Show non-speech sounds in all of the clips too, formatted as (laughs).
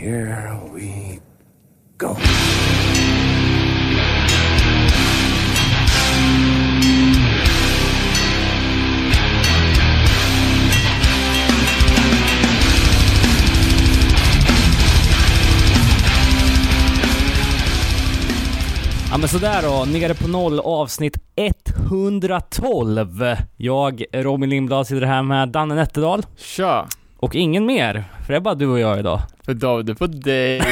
here we go. Ja men sådär då, nere på noll avsnitt 112. Jag, Robin Lindblad, sitter här med Danne Nätterdal Tja! och ingen mer, för det är bara du och jag idag. För David är på dejt.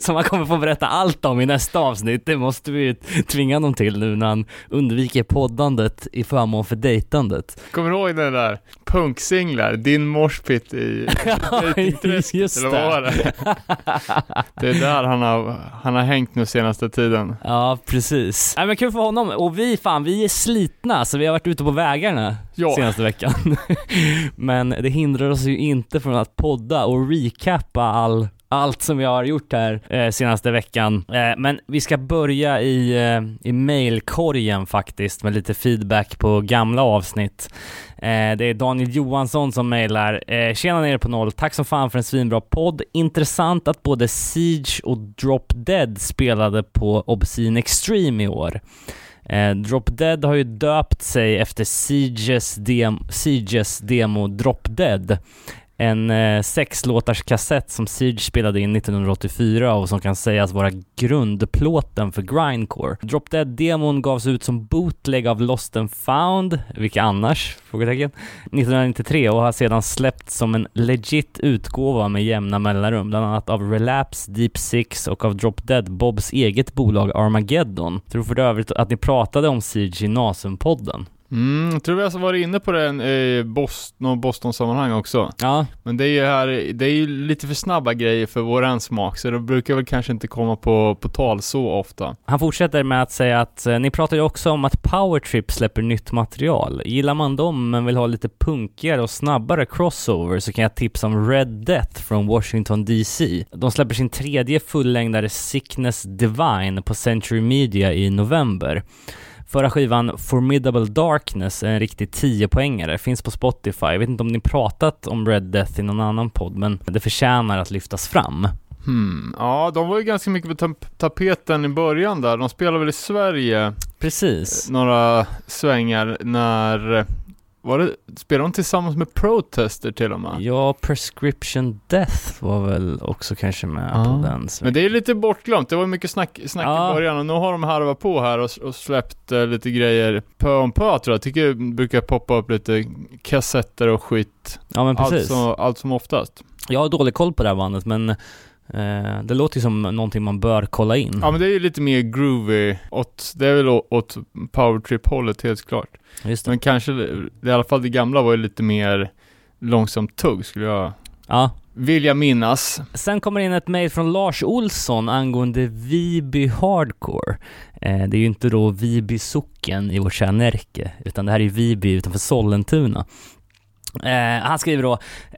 Som han kommer få berätta allt om i nästa avsnitt. Det måste vi ju tvinga honom till nu när han undviker poddandet i förmån för dejtandet. Kommer du ihåg den där punksinglar? Din morspit i dejtingträsket, eller vad var det? Det är där han har, han har hängt nu senaste tiden. Ja, precis. Nej men kul för honom. Och vi, fan, vi är slitna, så vi har varit ute på vägarna Ja. senaste veckan. men det hindrar oss ju inte från att podda och recappa all allt som jag har gjort här eh, senaste veckan. Eh, men vi ska börja i, eh, i mailkorgen faktiskt med lite feedback på gamla avsnitt. Eh, det är Daniel Johansson som mejlar. Eh, Tjena nere på noll, tack som fan för en svinbra podd. Intressant att både Siege och Drop Dead spelade på Obscene Extreme i år. Eh, Drop Dead har ju döpt sig efter Sieges, dem- Sieges demo Drop Dead. En eh, sexlåtars kassett som Siege spelade in 1984 och som kan sägas vara grundplåten för grindcore. Drop Dead-demon gavs ut som bootleg av Lost and Found, vilka annars? Frågetecken. 1993 och har sedan släppts som en legit utgåva med jämna mellanrum, bland annat av Relapse, Deep Six och av Drop Dead, Bobs eget bolag Armageddon. Tror för övrigt att ni pratade om Siege i Nasum-podden. Mm, jag tror vi har varit inne på den i Boston, Boston-sammanhang också. Ja, Men det är ju här, det är ju lite för snabba grejer för våran smak, så det brukar väl kanske inte komma på, på tal så ofta. Han fortsätter med att säga att eh, ni pratade ju också om att Powertrip släpper nytt material. Gillar man dem men vill ha lite punkigare och snabbare crossover så kan jag tipsa om Red Death från Washington DC. De släpper sin tredje fullängdare Sickness Divine på Century Media i november. Förra skivan Formidable Darkness är en riktig 10-poängare, finns på Spotify. Jag vet inte om ni pratat om Red Death i någon annan podd, men det förtjänar att lyftas fram. Hmm. Ja, de var ju ganska mycket på tap- tapeten i början där. De spelade väl i Sverige Precis. några svängar när, var det, spelade de tillsammans med Protester till och med? Ja, Prescription Death var väl också kanske med Ja. på den. Så. Men det är lite bortglömt, det var mycket snack, snack Ja. i början och nu har de harvat på här och, och släppt eh, lite grejer pö om pö tror jag. Jag tycker det brukar poppa upp lite kassetter och skit ja, men allt, precis. som, allt som oftast. Jag har dålig koll på det här bandet, men det låter ju som någonting man bör kolla in. Ja men det är ju lite mer groovy, åt, det är väl åt powertrip-hållet helt klart. Just det. Men kanske, i alla fall det gamla var ju lite mer långsamt tugg skulle jag Ja. vilja minnas. Sen kommer in ett mejl från Lars Olsson angående Viby Hardcore. Eh, det är ju inte då Viby socken i vårt kära Närke, utan det här är Viby utanför Sollentuna. Eh, han skriver då,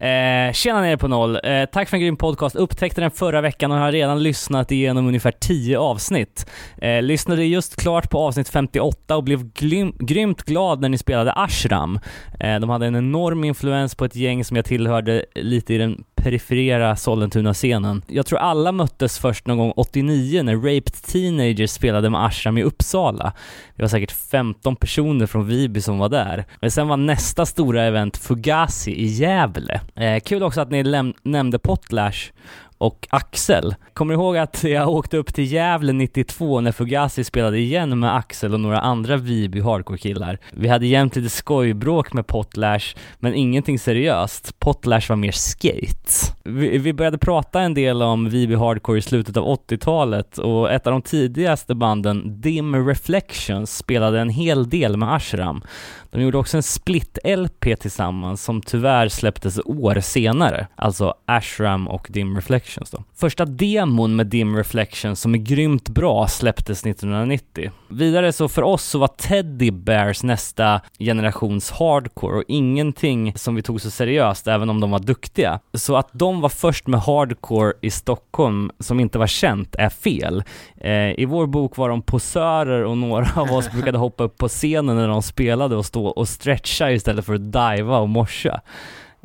eh, Tjena nere på noll, eh, tack för en grym podcast, upptäckte den förra veckan och har redan lyssnat igenom ungefär 10 avsnitt. Eh, lyssnade just klart på avsnitt 58 och blev glym- grymt glad när ni spelade Ashram. Eh, de hade en enorm influens på ett gäng som jag tillhörde lite i den perifera Sollentuna-scenen. Jag tror alla möttes först någon gång 89 när Raped Teenagers spelade med Ashram i Uppsala. Vi var säkert 15 personer från Viby som var där. Men sen var nästa stora event Fugazi i Gävle. Eh, kul också att ni läm- nämnde Potlash och Axel. Kommer du ihåg att jag åkte upp till Gävle 92 när Fugazi spelade igen med Axel och några andra Viby hardcore-killar? Vi hade jämt lite skojbråk med Potlash, men ingenting seriöst. Potlash var mer skate. Vi, vi började prata en del om Viby hardcore i slutet av 80-talet och ett av de tidigaste banden, Dim Reflections, spelade en hel del med Ashram. De gjorde också en split-LP tillsammans som tyvärr släpptes år senare, alltså Ashram och Dim Reflections då. Första demon med Dim Reflections som är grymt bra släpptes 1990. Vidare så för oss så var Teddy Bears nästa generations hardcore och ingenting som vi tog så seriöst även om de var duktiga. Så att de var först med hardcore i Stockholm som inte var känt är fel. Eh, I vår bok var de posörer och några av oss brukade hoppa upp på scenen när de spelade och stå och stretcha istället för att diva och morsa.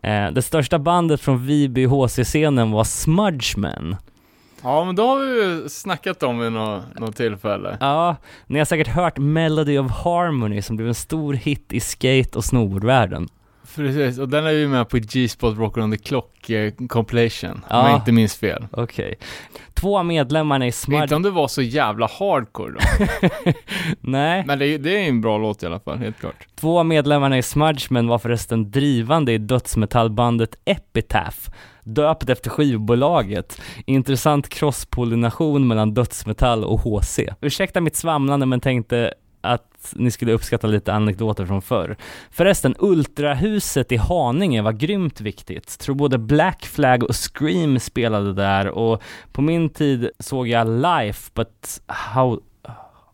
Eh, det största bandet från Viby HC-scenen var Smudgemen. Ja, men då har vi ju snackat om vid något, något tillfälle. Ja, ni har säkert hört Melody of Harmony som blev en stor hit i skate och snowboardvärlden. Precis, och den är ju med på G-spot Rock on the Clock eh, compilation, om Ja. jag inte minns fel. Okej. Två av medlemmarna i Smudge... Inte om det var så jävla hardcore då. (laughs) Nej. Men det är, det är en bra låt i alla fall, helt klart. Två av medlemmarna i Smudgemen var förresten drivande i dödsmetallbandet Epitaph, döpt efter skivbolaget. Intressant crosspollination mellan dödsmetall och HC. Ursäkta mitt svamlande men tänkte att ni skulle uppskatta lite anekdoter från förr. Förresten, Ultrahuset i Haninge var grymt viktigt. Tror både Black Flag och Scream spelade där och på min tid såg jag Life, but how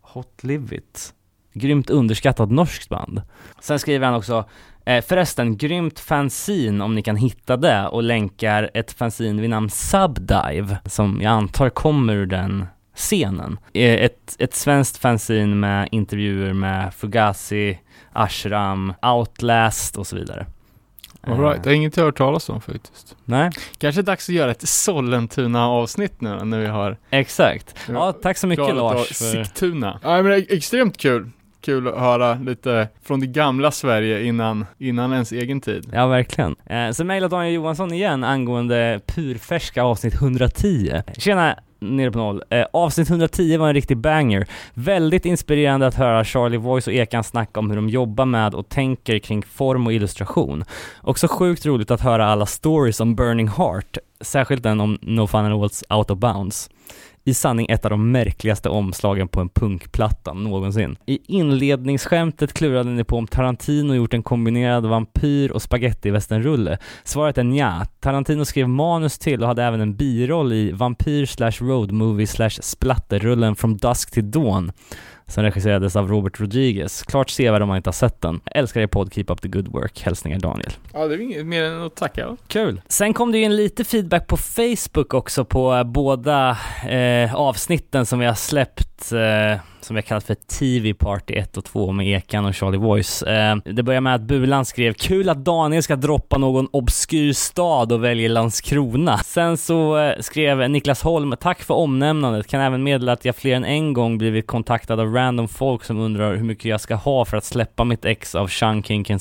hot live it? Grymt underskattat norskt band. Sen skriver han också eh, Förresten, grymt fanzine om ni kan hitta det och länkar ett fanzine vid namn Subdive som jag antar kommer ur den scenen. Eh, Ett, ett svenskt fanzine med intervjuer med Fugazi, Ashram, Outlast och så vidare. All right. Det är inget jag har hört talas om faktiskt. nej, Kanske dags att göra ett Sollentuna-avsnitt nu när vi har exakt. Ja, tack så mycket Lars. För... Sigtuna. Ja, men extremt kul. Kul att höra lite från det gamla Sverige innan, innan ens egen tid. Ja, verkligen. Eh, så mejlar Daniel Johansson igen angående purfärska avsnitt 110. Tjena, nere på noll. Eh, avsnitt 110 var en riktig banger. Väldigt inspirerande att höra Charlie Voice och Ekan snacka om hur de jobbar med och tänker kring form och illustration. Också sjukt roligt att höra alla stories om Burning Heart, särskilt den om No Fun and Waltz Out of Bounds. I sanning ett av de märkligaste omslagen på en punkplatta någonsin. I inledningsskämtet klurade ni på om Tarantino gjort en kombinerad vampyr och spagettivästernrulle. Svaret är nja. Tarantino skrev manus till och hade även en biroll i vampyr slash road movie slash splatterrullen From Dusk till Dawn som regisserades av Robert Rodriguez. Klart sevärd om man inte har sett den. Älskar er podd, keep up the good work. Hälsningar Daniel. Ja, det är inget mer än att tacka. Kul! Sen kom det ju en lite feedback på Facebook också på båda eh, avsnitten som vi har släppt, eh, som vi har kallat för TV Party 1 och 2 med Ekan och Charlie Voice. Eh, det börjar med att Bulan skrev “Kul att Daniel ska droppa någon obskyr stad och väljer Landskrona”. Sen så eh, skrev Niklas Holm “Tack för omnämnandet, kan även meddela att jag fler än en gång blivit kontaktad av random folk som undrar hur mycket jag ska ha för att släppa mitt ex av Shunkin' Can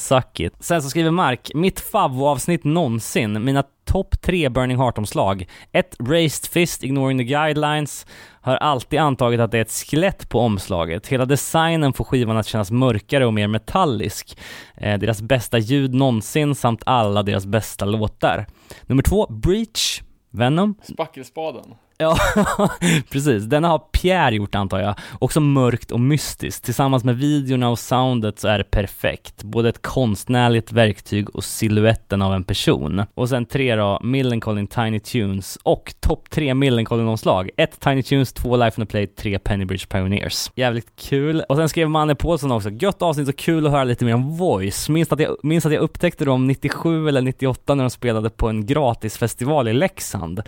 Sen så skriver Mark “Mitt favvoavsnitt någonsin, mina topp tre Burning Heart-omslag. Ett Raised Fist, Ignoring the Guidelines, har alltid antagit att det är ett skelett på omslaget. Hela designen får skivan att kännas mörkare och mer metallisk. Eh, deras bästa ljud någonsin samt alla deras bästa låtar. Nummer två, Breach, Venom. Spackelspaden. Ja, (laughs) precis. Denna har Pierre gjort antar jag. Också mörkt och mystiskt. Tillsammans med videorna och soundet så är det perfekt. Både ett konstnärligt verktyg och siluetten av en person. Och sen tre då, Millencolin Tiny Tunes och topp tre Millencolin-omslag. Ett Tiny Tunes, två Life on the Play, tre Pennybridge Pioneers. Jävligt kul. Och sen skrev Manne Paulsson också, gött avsnitt och kul att höra lite mer om Voice. Minns att jag, minns att jag upptäckte dem 97 eller 98 när de spelade på en gratisfestival i Leksand.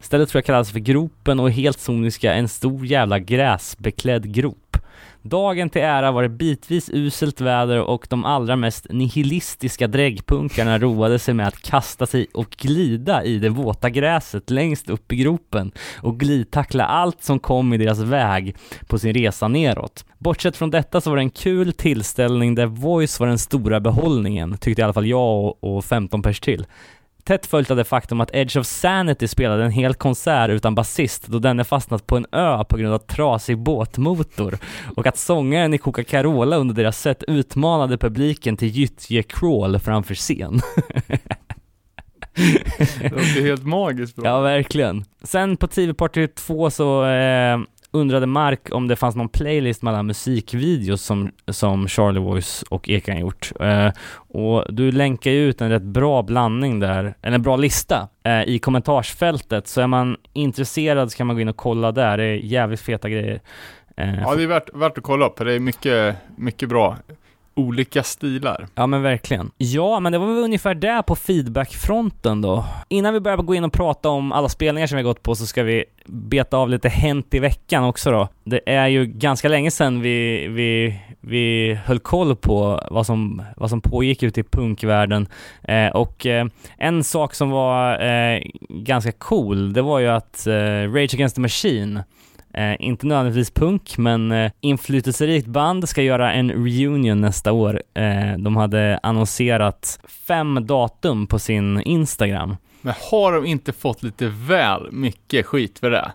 Stället tror jag kallades för Gropen och helt soniska en stor jävla gräsbeklädd grop. Dagen till ära var det bitvis uselt väder och de allra mest nihilistiska dräggpunkarna roade sig med att kasta sig och glida i det våta gräset längst upp i gropen och glidtackla allt som kom i deras väg på sin resa neråt. Bortsett från detta så var det en kul tillställning där voice var den stora behållningen, tyckte i alla fall jag och, och 15 pers till. Tätt följt av det faktum att Edge of Sanity spelade en hel konsert utan basist då denne fastnat på en ö på grund av trasig båtmotor och att sångaren i Coca-Carola under deras set utmanade publiken till gyttje-crawl framför scen. Det låter helt magiskt bra. Ja, verkligen. Sen på TV Party 2 så eh, undrade Mark om det fanns någon playlist med alla musikvideos som, som Charlie Voice och Ekan gjort. Eh, och du länkar ju ut en rätt bra blandning där, eller en bra lista eh, i kommentarsfältet. Så är man intresserad så kan man gå in och kolla där. Det är jävligt feta grejer. Eh, Ja, det är värt, värt att kolla upp. Det är mycket, mycket bra olika stilar. Ja men verkligen. Ja, men det var väl ungefär det på feedbackfronten då. Innan vi börjar gå in och prata om alla spelningar som vi har gått på så ska vi beta av lite hänt i veckan också då. Det är ju ganska länge sedan vi, vi, vi höll koll på vad som, vad som pågick ute i punkvärlden. Eh, och eh, en sak som var eh, ganska cool, det var ju att eh, Rage Against the Machine Eh, inte nödvändigtvis punk, men eh, inflytelserikt band ska göra en reunion nästa år. Eh, de hade annonserat fem datum på sin Instagram. Men har de inte fått lite väl mycket skit för det?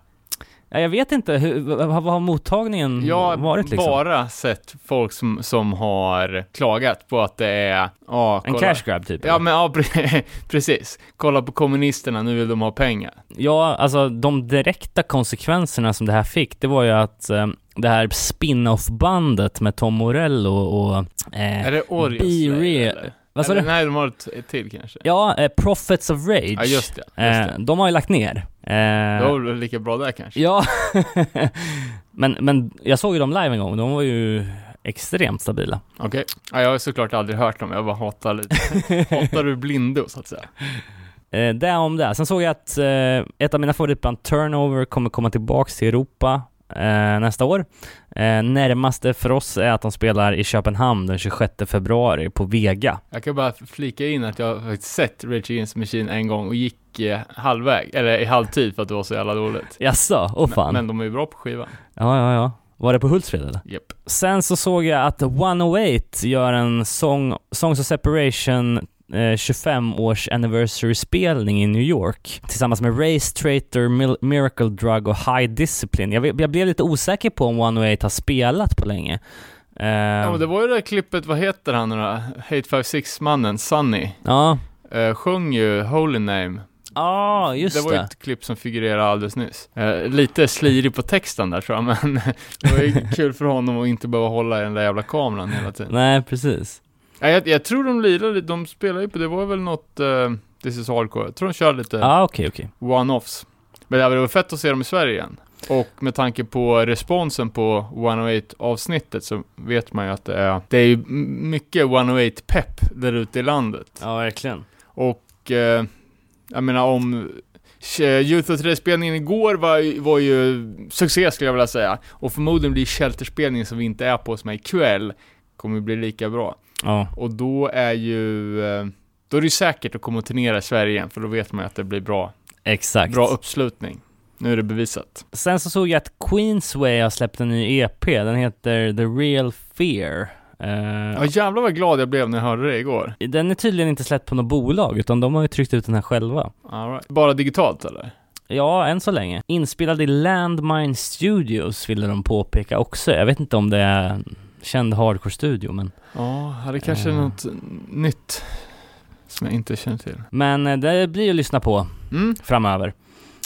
Ja, jag vet inte, hur, vad, har mottagningen Jag har varit liksom? bara sett folk som, som har klagat på att det är, ja, En cash grab typ? Ja eller? men ja, pre- (laughs) precis. Kolla på kommunisterna, nu vill de ha pengar. Ja, alltså de direkta konsekvenserna som det här fick, det var ju att eh, det här spin-off-bandet med Tom Morello och... Eh, är det Oreo Vad sa du? Nej, de har ett, till kanske. Ja, eh, Prophets of Rage. Ja, just det. Just Eh, det. de har ju lagt ner. Eh, Det var väl lika bra där kanske. Ja, (laughs) men, men jag såg ju dem live en gång, de var ju extremt stabila. Okej. Ja, jag har såklart aldrig hört dem, jag bara hatar lite. (laughs) hatar du blindo, så att säga. Eh, det om det. Sen såg jag att eh, ett av mina favoritband, Turnover, kommer komma tillbaks till Europa eh, nästa år. Eh, närmaste för oss är att de spelar i Köpenhamn den 26 februari på Vega. Jag kan bara flika in att jag har faktiskt sett Rage Against Machine en gång och gick eh, halvväg, eller i halvtid för att det var så jävla dåligt. Jaså? Åh fan. Men, men de är ju bra på skivan. Ja, ja, ja. Var det på Hultsfred eller? Japp. Sen så såg jag att 108 gör en song, Songs of Separation 25-års anniversary-spelning i New York tillsammans med Race Traitor, Mil- Miracle Drug och High Discipline. Jag, jag blev lite osäker på om 108 har spelat på länge. Eh, Ja, men det var ju det där klippet, vad heter han nu då? Hate 56-mannen, Sunny, ja. eh, sjöng ju Holy Name. Ah, just det det. var ju ett klipp som figurerade alldeles nyss. Eh, lite slirig på texten där tror jag, men (laughs) det var ju kul för honom att inte behöva hålla i den där jävla kameran hela tiden. Nej, precis. Ja, jag, jag tror de lirar lite, de spelar ju på, det var väl något, uh, This is hardcore, jag tror de kör lite ah, okej, okej. one-offs. Men det varit fett att se dem i Sverige igen. Och med tanke på responsen på 108 avsnittet så vet man ju att det är, det är ju mycket 108 pepp där ute i landet. Ja, verkligen. Och eh, jag menar om Sh- Youth of 3-spelningen igår var, var ju succé skulle jag vilja säga. Och förmodligen blir Shelter-spelningen som vi inte är på som är ikväll, kommer bli lika bra. Ja, Och då är ju, eh, då är det ju säkert att komma och turnera i Sverige igen, för då vet man ju att det blir bra, exakt. bra uppslutning. Nu är det bevisat. Sen så såg jag att Queensway har släppt en ny EP, den heter The Real Fear. Eh, Ja jävlar vad glad jag blev när jag hörde det igår. Den är tydligen inte släppt på något bolag, utan de har ju tryckt ut den här själva. All right. Bara digitalt eller? Ja, än så länge. Inspelad i Landmine Studios ville de påpeka också. Jag vet inte om det är känd hardcore-studio, men... Ja, det kanske är Eh. något nytt som jag inte känner till. Men eh, det blir att lyssna på Mm. framöver.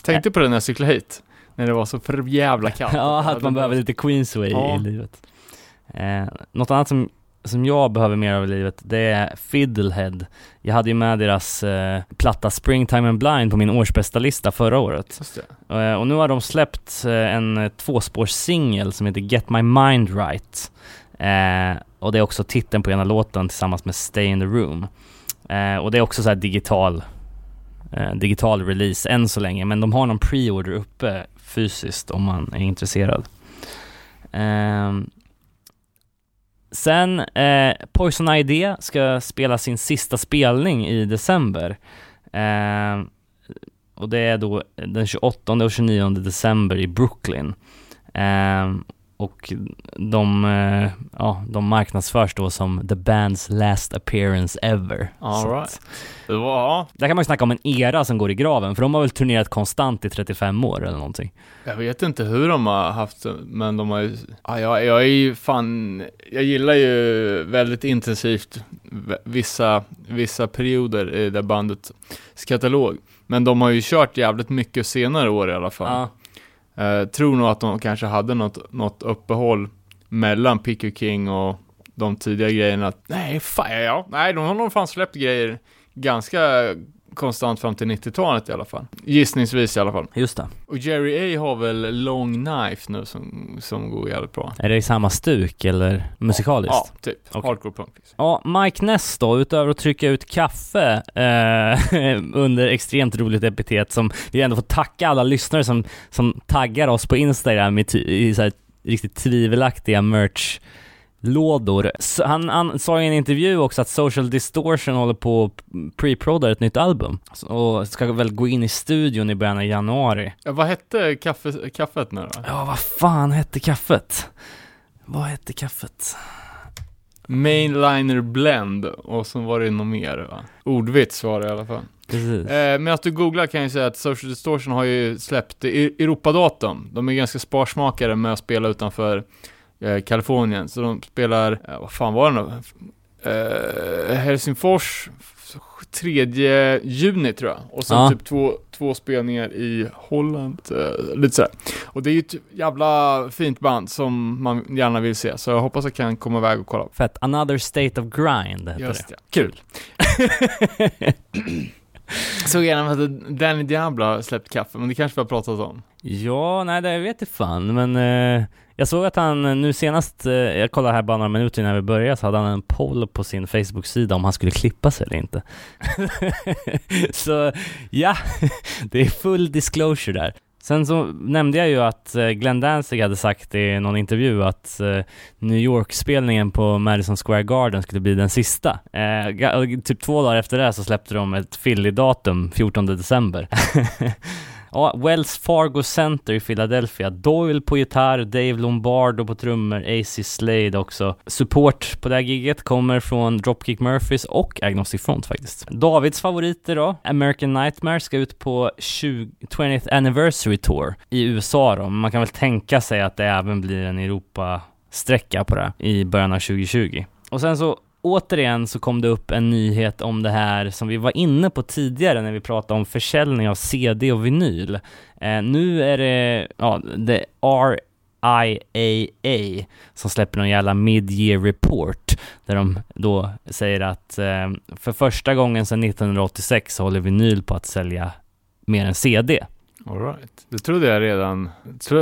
Tänkte på det när jag cyklade hit. När det var så för jävla kallt. (laughs) Ja, att man behöver lite Queensway Ja. i livet. Eh, något annat som, som jag behöver mer av i livet, det är Fiddlehead. Jag hade ju med deras eh, platta Springtime and Blind på min årsbästa lista förra året. Eh, och nu har de släppt eh, en eh, tvåspårssingel som heter Get My Mind Right. Eh, och det är också titeln på ena låten tillsammans med Stay in the Room. Eh, och det är också så här digital, eh, digital release än så länge, men de har någon pre-order uppe fysiskt om man är intresserad. Ehm, sen, eh, Poison ID ska spela sin sista spelning i december. Ehm, och det är då den 28 och 29 december i Brooklyn. Ehm, och de, eh, ja, de marknadsförs då som the band's last appearance ever. All right. ja, Där kan man ju snacka om en era som går i graven, för de har väl turnerat konstant i 35 år eller någonting. jag vet inte hur de har haft men de har ju, ja, jag, jag är ju fan, jag gillar ju väldigt intensivt vissa, vissa perioder i det bandets katalog. Men de har ju kört jävligt mycket senare år i alla fall. Eh, tror nog att de kanske hade något, något uppehåll mellan Picker King och de tidiga grejerna. Nej, fan, ja, nej, de har nog fan släppt grejer ganska konstant fram till 90-talet i alla fall. Gissningsvis i alla fall. Just det. Och Jerry A har väl Long Knife nu som, som går jävligt bra. Är det i samma stuk eller musikaliskt? Ja, typ. Okej. Hardcore punk. Liksom. Ja, Mike Ness då, utöver att trycka ut kaffe eh, (laughs) under extremt roligt epitet som vi ändå får tacka alla lyssnare som, som taggar oss på Instagram i, i så här riktigt tvivelaktiga merch lådor. Så han, han sa i en intervju också att Social Distortion håller på att pre-prodda ett nytt album och ska väl gå in i studion i början av januari. Ja, vad hette kaffe, kaffet nu då? Ja, vad fan hette kaffet? Vad hette kaffet? Mainliner Blend och så var det något mer va? Ordvits var det i alla fall. Precis. Eh, medan du googlar kan jag säga att Social Distortion har ju släppt Europadatum. De är ganska sparsmakade med att spela utanför Kalifornien. Så de spelar, eh, vad fan var det nu? Eh, Helsingfors 3 juni tror jag. Och sen Ja. typ två, två spelningar i Holland. Eh, lite sådär. Och det är ju ett jävla fint band som man gärna vill se. Så jag hoppas jag kan komma iväg och kolla. Fett. Another State of Grind heter Just det. det. Kul. (laughs) Så gärna att Danny Diablo släppt kaffe, men det kanske vi har pratat om. Ja, nej det vet jag fan, men eh, jag såg att han eh, nu senast, eh, jag kollade här bara några minuter innan vi började, så hade han en poll på sin Facebook-sida om han skulle klippa sig eller inte. (laughs) så ja, (laughs) det är full disclosure där. Sen så nämnde jag ju att eh, Glenn Danzig hade sagt i någon intervju att New York-spelningen på Madison Square Garden skulle bli den sista. Eh, typ två dagar efter det så släppte de ett Philly-datum, 14 december. (laughs) Ja, Wells Fargo Center i Philadelphia. Doyle på gitarr, Dave Lombardo på trummor, AC Slade också. Support på det här giget kommer från Dropkick Murphys och Agnostic Front faktiskt. Davids favoriter då, American Nightmare ska ut på 20, 20th Anniversary Tour i USA då. Men Man kan väl tänka sig att det även blir en Europa-sträcka på det i början av 2020. Och sen så Återigen så kom det upp en nyhet om det här som vi var inne på tidigare när vi pratade om försäljning av CD och vinyl. Eh, nu är det, ja, det RIAA som släpper någon jävla mid-year report där de då säger att eh, för första gången sedan 1986 så håller vinyl på att sälja mer än CD. All right. Det trodde jag redan,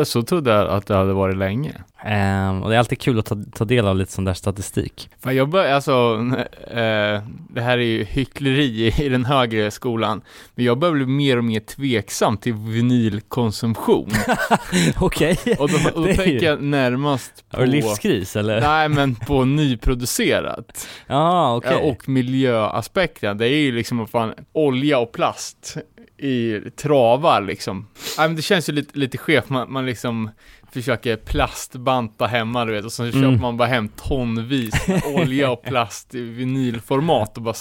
så trodde jag att det hade varit länge. Eh, och det är alltid kul att ta, ta del av lite sån där statistik. Fan, jag bör, alltså, (laughs) eh, det här är ju hyckleri i den högre skolan, men jag börjar bli mer och mer tveksam till vinylkonsumtion. (laughs) Okej. (laughs) Och då, och då tänker jag närmast Har på, livskris eller? nej men på nyproducerat. Ja, okej. Ja, och miljöaspekten, det är ju liksom fan olja och plast i travar liksom. Nej men det känns ju lite, lite skevt, man, man liksom försöker plastbanta hemma du vet och så Mm. köper man bara hem tonvis olja och plast i vinylformat och bara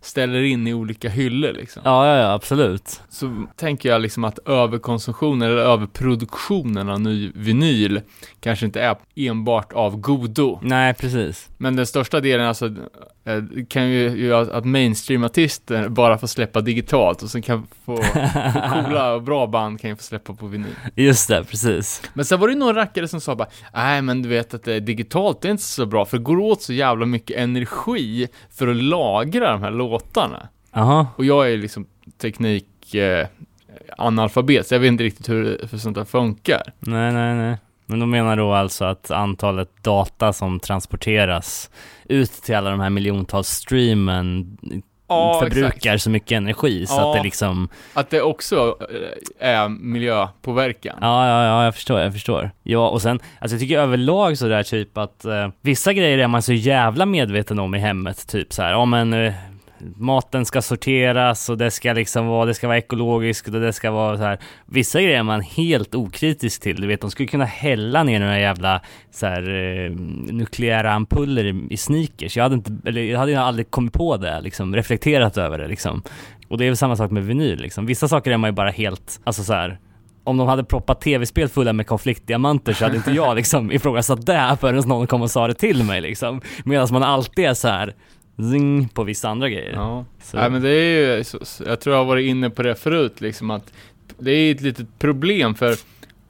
ställer in i olika hyllor liksom. Ja, ja, ja, absolut. Så tänker jag liksom att överkonsumtionen eller överproduktionen av ny vinyl kanske inte är enbart av godo. Nej, precis. Men den största delen alltså kan ju göra att mainstream-artister bara får släppa digitalt och sen kan få, få (laughs) coola och bra band kan ju få släppa på vinyl. Just det, precis. Men sen var det ju några rackare som sa bara, nej men du vet att det är digitalt det är inte så bra för det går åt så jävla mycket energi för att lagra de här låtarna. Jaha. Och jag är liksom teknik eh, analfabet, så jag vet inte riktigt hur, hur sånt där funkar. Nej, nej, nej. Men de menar då alltså att antalet data som transporteras ut till alla de här miljontals streamen förbrukar så mycket energi så Ja. att det liksom Att det också eh, är miljöpåverkan. Ja, ja, ja, jag förstår, jag förstår. Ja, och sen, alltså jag tycker överlag sådär typ att eh, vissa grejer är man så jävla medveten om i hemmet, typ så här, ja men eh, maten ska sorteras och det ska liksom vara, det ska vara ekologiskt och det ska vara så här. Vissa grejer är man helt okritisk till, du vet, de skulle kunna hälla ner några jävla så här eh, nukleära ampuller i, i sneakers. Jag hade inte, eller jag hade aldrig kommit på det, liksom, reflekterat över det liksom. Och det är väl samma sak med vinyl liksom. Vissa saker är man ju bara helt, alltså så här om de hade proppat tv-spel fulla med konfliktdiamanter så hade inte jag (laughs) liksom ifrågasatt det förrän någon kom och sa det till mig liksom. Medan man alltid är så här zing på vissa andra grejer. Ja. Så. Nej men det är ju, jag tror jag har varit inne på det förut liksom att det är ett litet problem för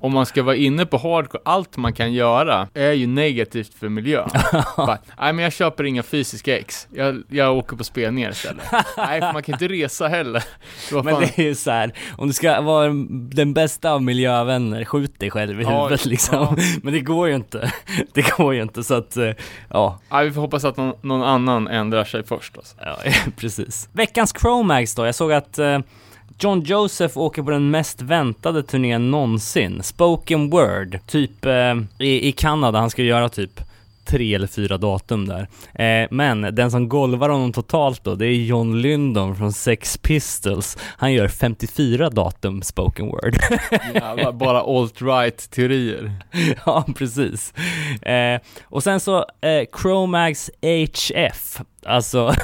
om man ska vara inne på hardcore, allt man kan göra är ju negativt för miljön. (laughs) Bara, Nej men jag köper inga fysiska ex, jag, jag åker på spelningar istället. Nej för man kan inte resa heller. Vad Men det är ju så här, om du ska vara den bästa av miljövänner, skjut dig själv i Ja, huvudet liksom. ja. (laughs) Men det går ju inte. (laughs) Det går ju inte så att, eh, ja, Nej, vi får hoppas att någon, någon annan ändrar sig först alltså. ja precis. Veckans Chromax då, jag såg att eh, John Joseph åker på den mest väntade turnén någonsin, Spoken Word, typ eh, i, i Kanada, han ska göra typ tre eller fyra datum där. Eh, men den som golvar honom totalt då, det är John Lyndon från Sex Pistols. Han gör 54 datum spoken word. (laughs) Jävlar, bara alt-right teorier. (laughs) ja, precis. Eh, och sen så eh, Chromax HF, alltså (laughs)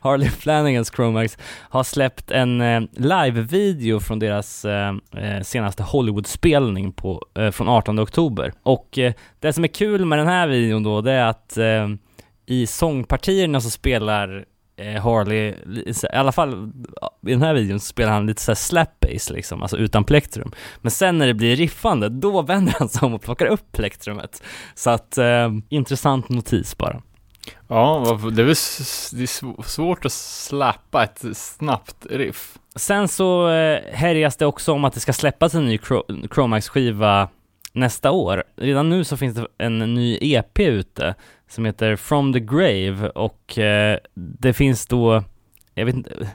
Harley Flanagans Chromax, har släppt en eh, live-video från deras eh, eh senaste Hollywood-spelning på, eh, från 18 oktober. Och eh, det som är kul med den här videon då, det är att eh, i sångpartierna så spelar eh, Harley, i alla fall i den här videon så spelar han lite såhär slap bass liksom, alltså utan plektrum. Men sen när det blir riffande, då vänder han sig om och plockar upp plektrumet. Så att, eh, intressant notis bara. Ja, det är svårt att släppa ett snabbt riff. Sen så eh, härjas det också om att det ska släppas en ny Chromax-skiva nästa år. Redan nu så finns det en ny EP ute som heter From the Grave och eh, det finns då, jag vet inte,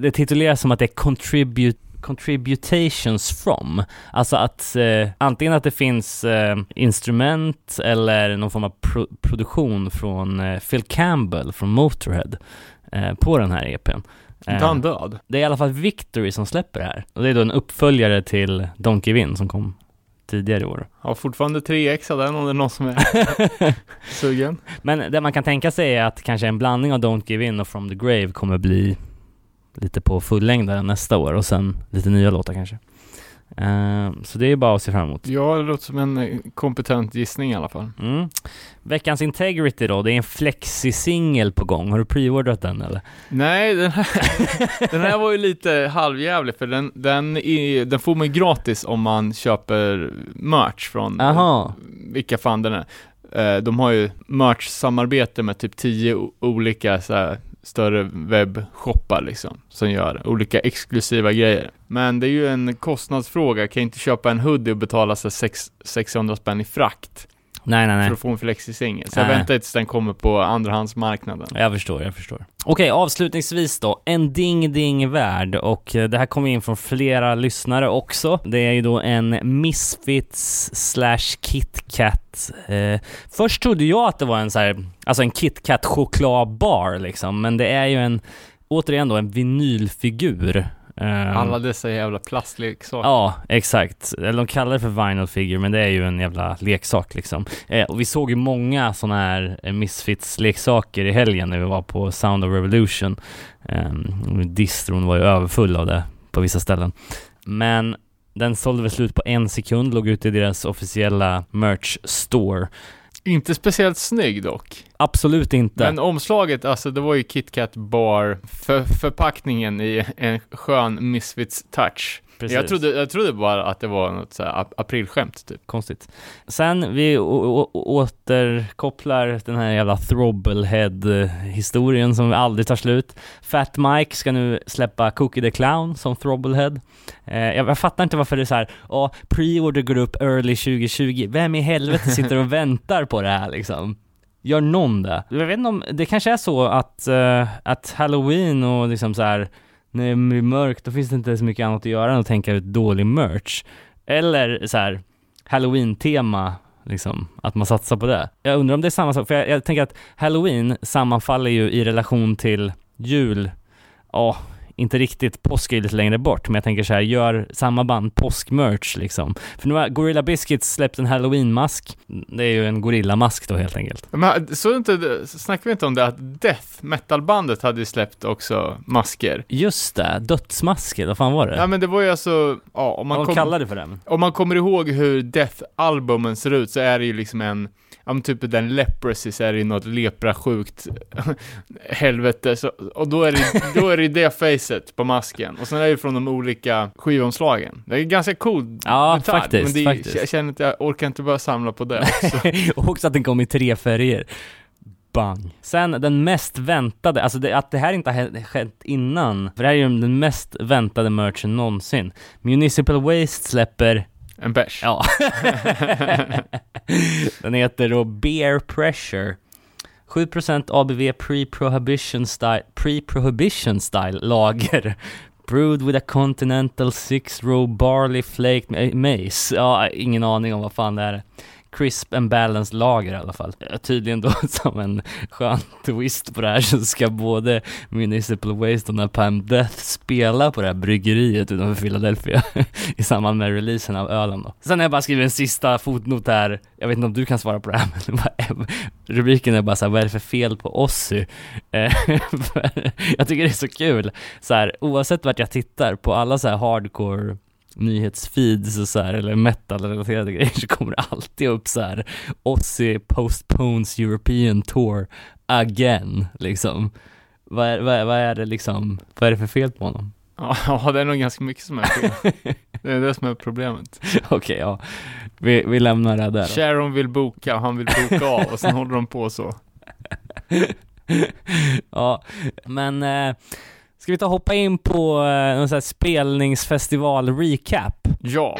det tituleras som att det är contribute contributations from, alltså att eh, antingen att det finns eh, instrument eller någon form av pro produktion från eh, Phil Campbell från Motorhead eh, på den här EPn. Inte han död? Det är i alla fall Victory som släpper det här. Och det är då en uppföljare till Don't Give In som kom tidigare i år. Ja, fortfarande 3x av den om det är någon som är (laughs) sugen. Men det man kan tänka sig är att kanske en blandning av Don't Give In och From the Grave kommer bli lite på fullängdaren nästa år och sen lite nya låtar kanske. Eh, så det är bara att se fram emot. Ja, det låter som en eh, kompetent gissning i alla fall. Mm. Veckans Integrity då, det är en flexi-singel på gång. Har du preordrat den eller? Nej, den här, (laughs) den här var ju lite halvjävlig för den, den, är, den får man ju gratis om man köper merch från Aha. vilka fan den är. Eh, De har ju merch-samarbete med typ tio olika så här, större webbshoppar liksom, som gör olika exklusiva grejer. Men det är ju en kostnadsfråga, jag kan inte köpa en hoodie och betala sig 600 spänn i frakt Nej, nej, nej. för att få en flexi-singel. Så jag Nej. väntar tills den kommer på andrahandsmarknaden. Jag förstår, jag förstår. Okej, avslutningsvis då. En ding ding värld och eh, det här kommer in från flera lyssnare också. Det är ju då en Misfits slash KitKat. Eh, först trodde jag att det var en så här, alltså en KitKat chokladbar liksom, men det är ju en, återigen då, en vinylfigur. Eh, Alla dessa jävla plastleksaker. Ja, exakt. Eller de kallar det för vinyl figure, men det är ju en jävla leksak liksom. Eh, och vi såg ju många sådana här eh, Misfits-leksaker i helgen när vi var på Sound of Revolution. Eh, distron var ju överfull av det på vissa ställen. Men den sålde väl slut på en sekund, låg ute i deras officiella merch store. Inte speciellt snygg dock. Absolut inte. Men omslaget, alltså det var ju KitKat Bar, för, förpackningen i en skön Misfits touch. Precis. Jag trodde, jag trodde bara att det var något så här ap- aprilskämt typ. Konstigt. Sen, vi återkopplar den här jävla Throbblehead-historien som aldrig tar slut. Fat Mike ska nu släppa Cookie the Clown som Throbblehead. Eh, jag, jag fattar inte varför det är så här, ja, pre-order går upp early 2020. Vem i helvete sitter och (laughs) väntar på det här liksom? Gör någon det? Jag vet inte om, det kanske är så att, eh, att halloween och liksom så här när det blir mörkt, då finns det inte så mycket annat att göra än att tänka ut dålig merch. Eller så här halloween-tema, liksom, att man satsar på det. Jag undrar om det är samma sak, för jag, jag tänker att halloween sammanfaller ju i relation till jul, ja, inte riktigt, påsk är lite längre bort, men jag tänker så här, gör samma band påskmerch liksom. För nu har Gorilla Biscuits släppt en halloween-mask, det är ju en gorillamask då helt enkelt. Men så inte, snackar vi inte om det att Death, metalbandet, hade ju släppt också masker? Just det, dödsmasker, vad fan var det? Ja men det var ju alltså, ja om man, Vad kom, de kallar det för den? om man kommer ihåg hur Death-albumen ser ut så är det ju liksom en, ja men typ den leprosy så är det ju något leprasjukt (laughs) helvete, så, och då är det, då är det det facet på masken, och sen är det från de olika skivomslagen. Det är ganska cool Ja, detalj, faktiskt, men det, är- faktiskt. jag känner att jag orkar inte bara samla på det också. (laughs) och också att den kom i tre färger. Bang. Sen den mest väntade, alltså det, att det här inte har skett innan, för det här är ju den mest väntade merchen någonsin. Municipal Waste släpper, en bärs. ja. (laughs) den heter då Beer Pressure. 7% ABV pre-prohibition style, pre-prohibition style lager. Brewed with a continental six row barley flaked maize. Ja, ingen aning om vad fan det är. Crisp and balanced lager i alla fall. Tydligen då (laughs) som en skön twist på det här så ska både Municipal Waste och Napalm Death spela på det här bryggeriet utanför Philadelphia (laughs) i samband med releasen av ölen då. Sen har jag bara skrivit en sista fotnot här, jag vet inte om du kan svara på det här (laughs) men det rubriken är bara så här, vad är det för fel på Ozzy? Jag tycker det är så kul, så här, oavsett vart jag tittar på alla så här hardcore nyhetsfeeds och så här, eller metal-relaterade (laughs) grejer så kommer det alltid upp så här Ozzy postpones European tour again, liksom. Vad är, vad, är, vad är det liksom, vad är det för fel på honom? (laughs) Ja, det är nog ganska mycket som är fel. (laughs) Det är det som är problemet. Okej, ja. Vi, vi lämnar det där då. Sharon vill boka och han vill boka av och sen håller de på så. ja, men eh, ska vi ta och hoppa in på en någon sån här spelningsfestival-recap? Ja.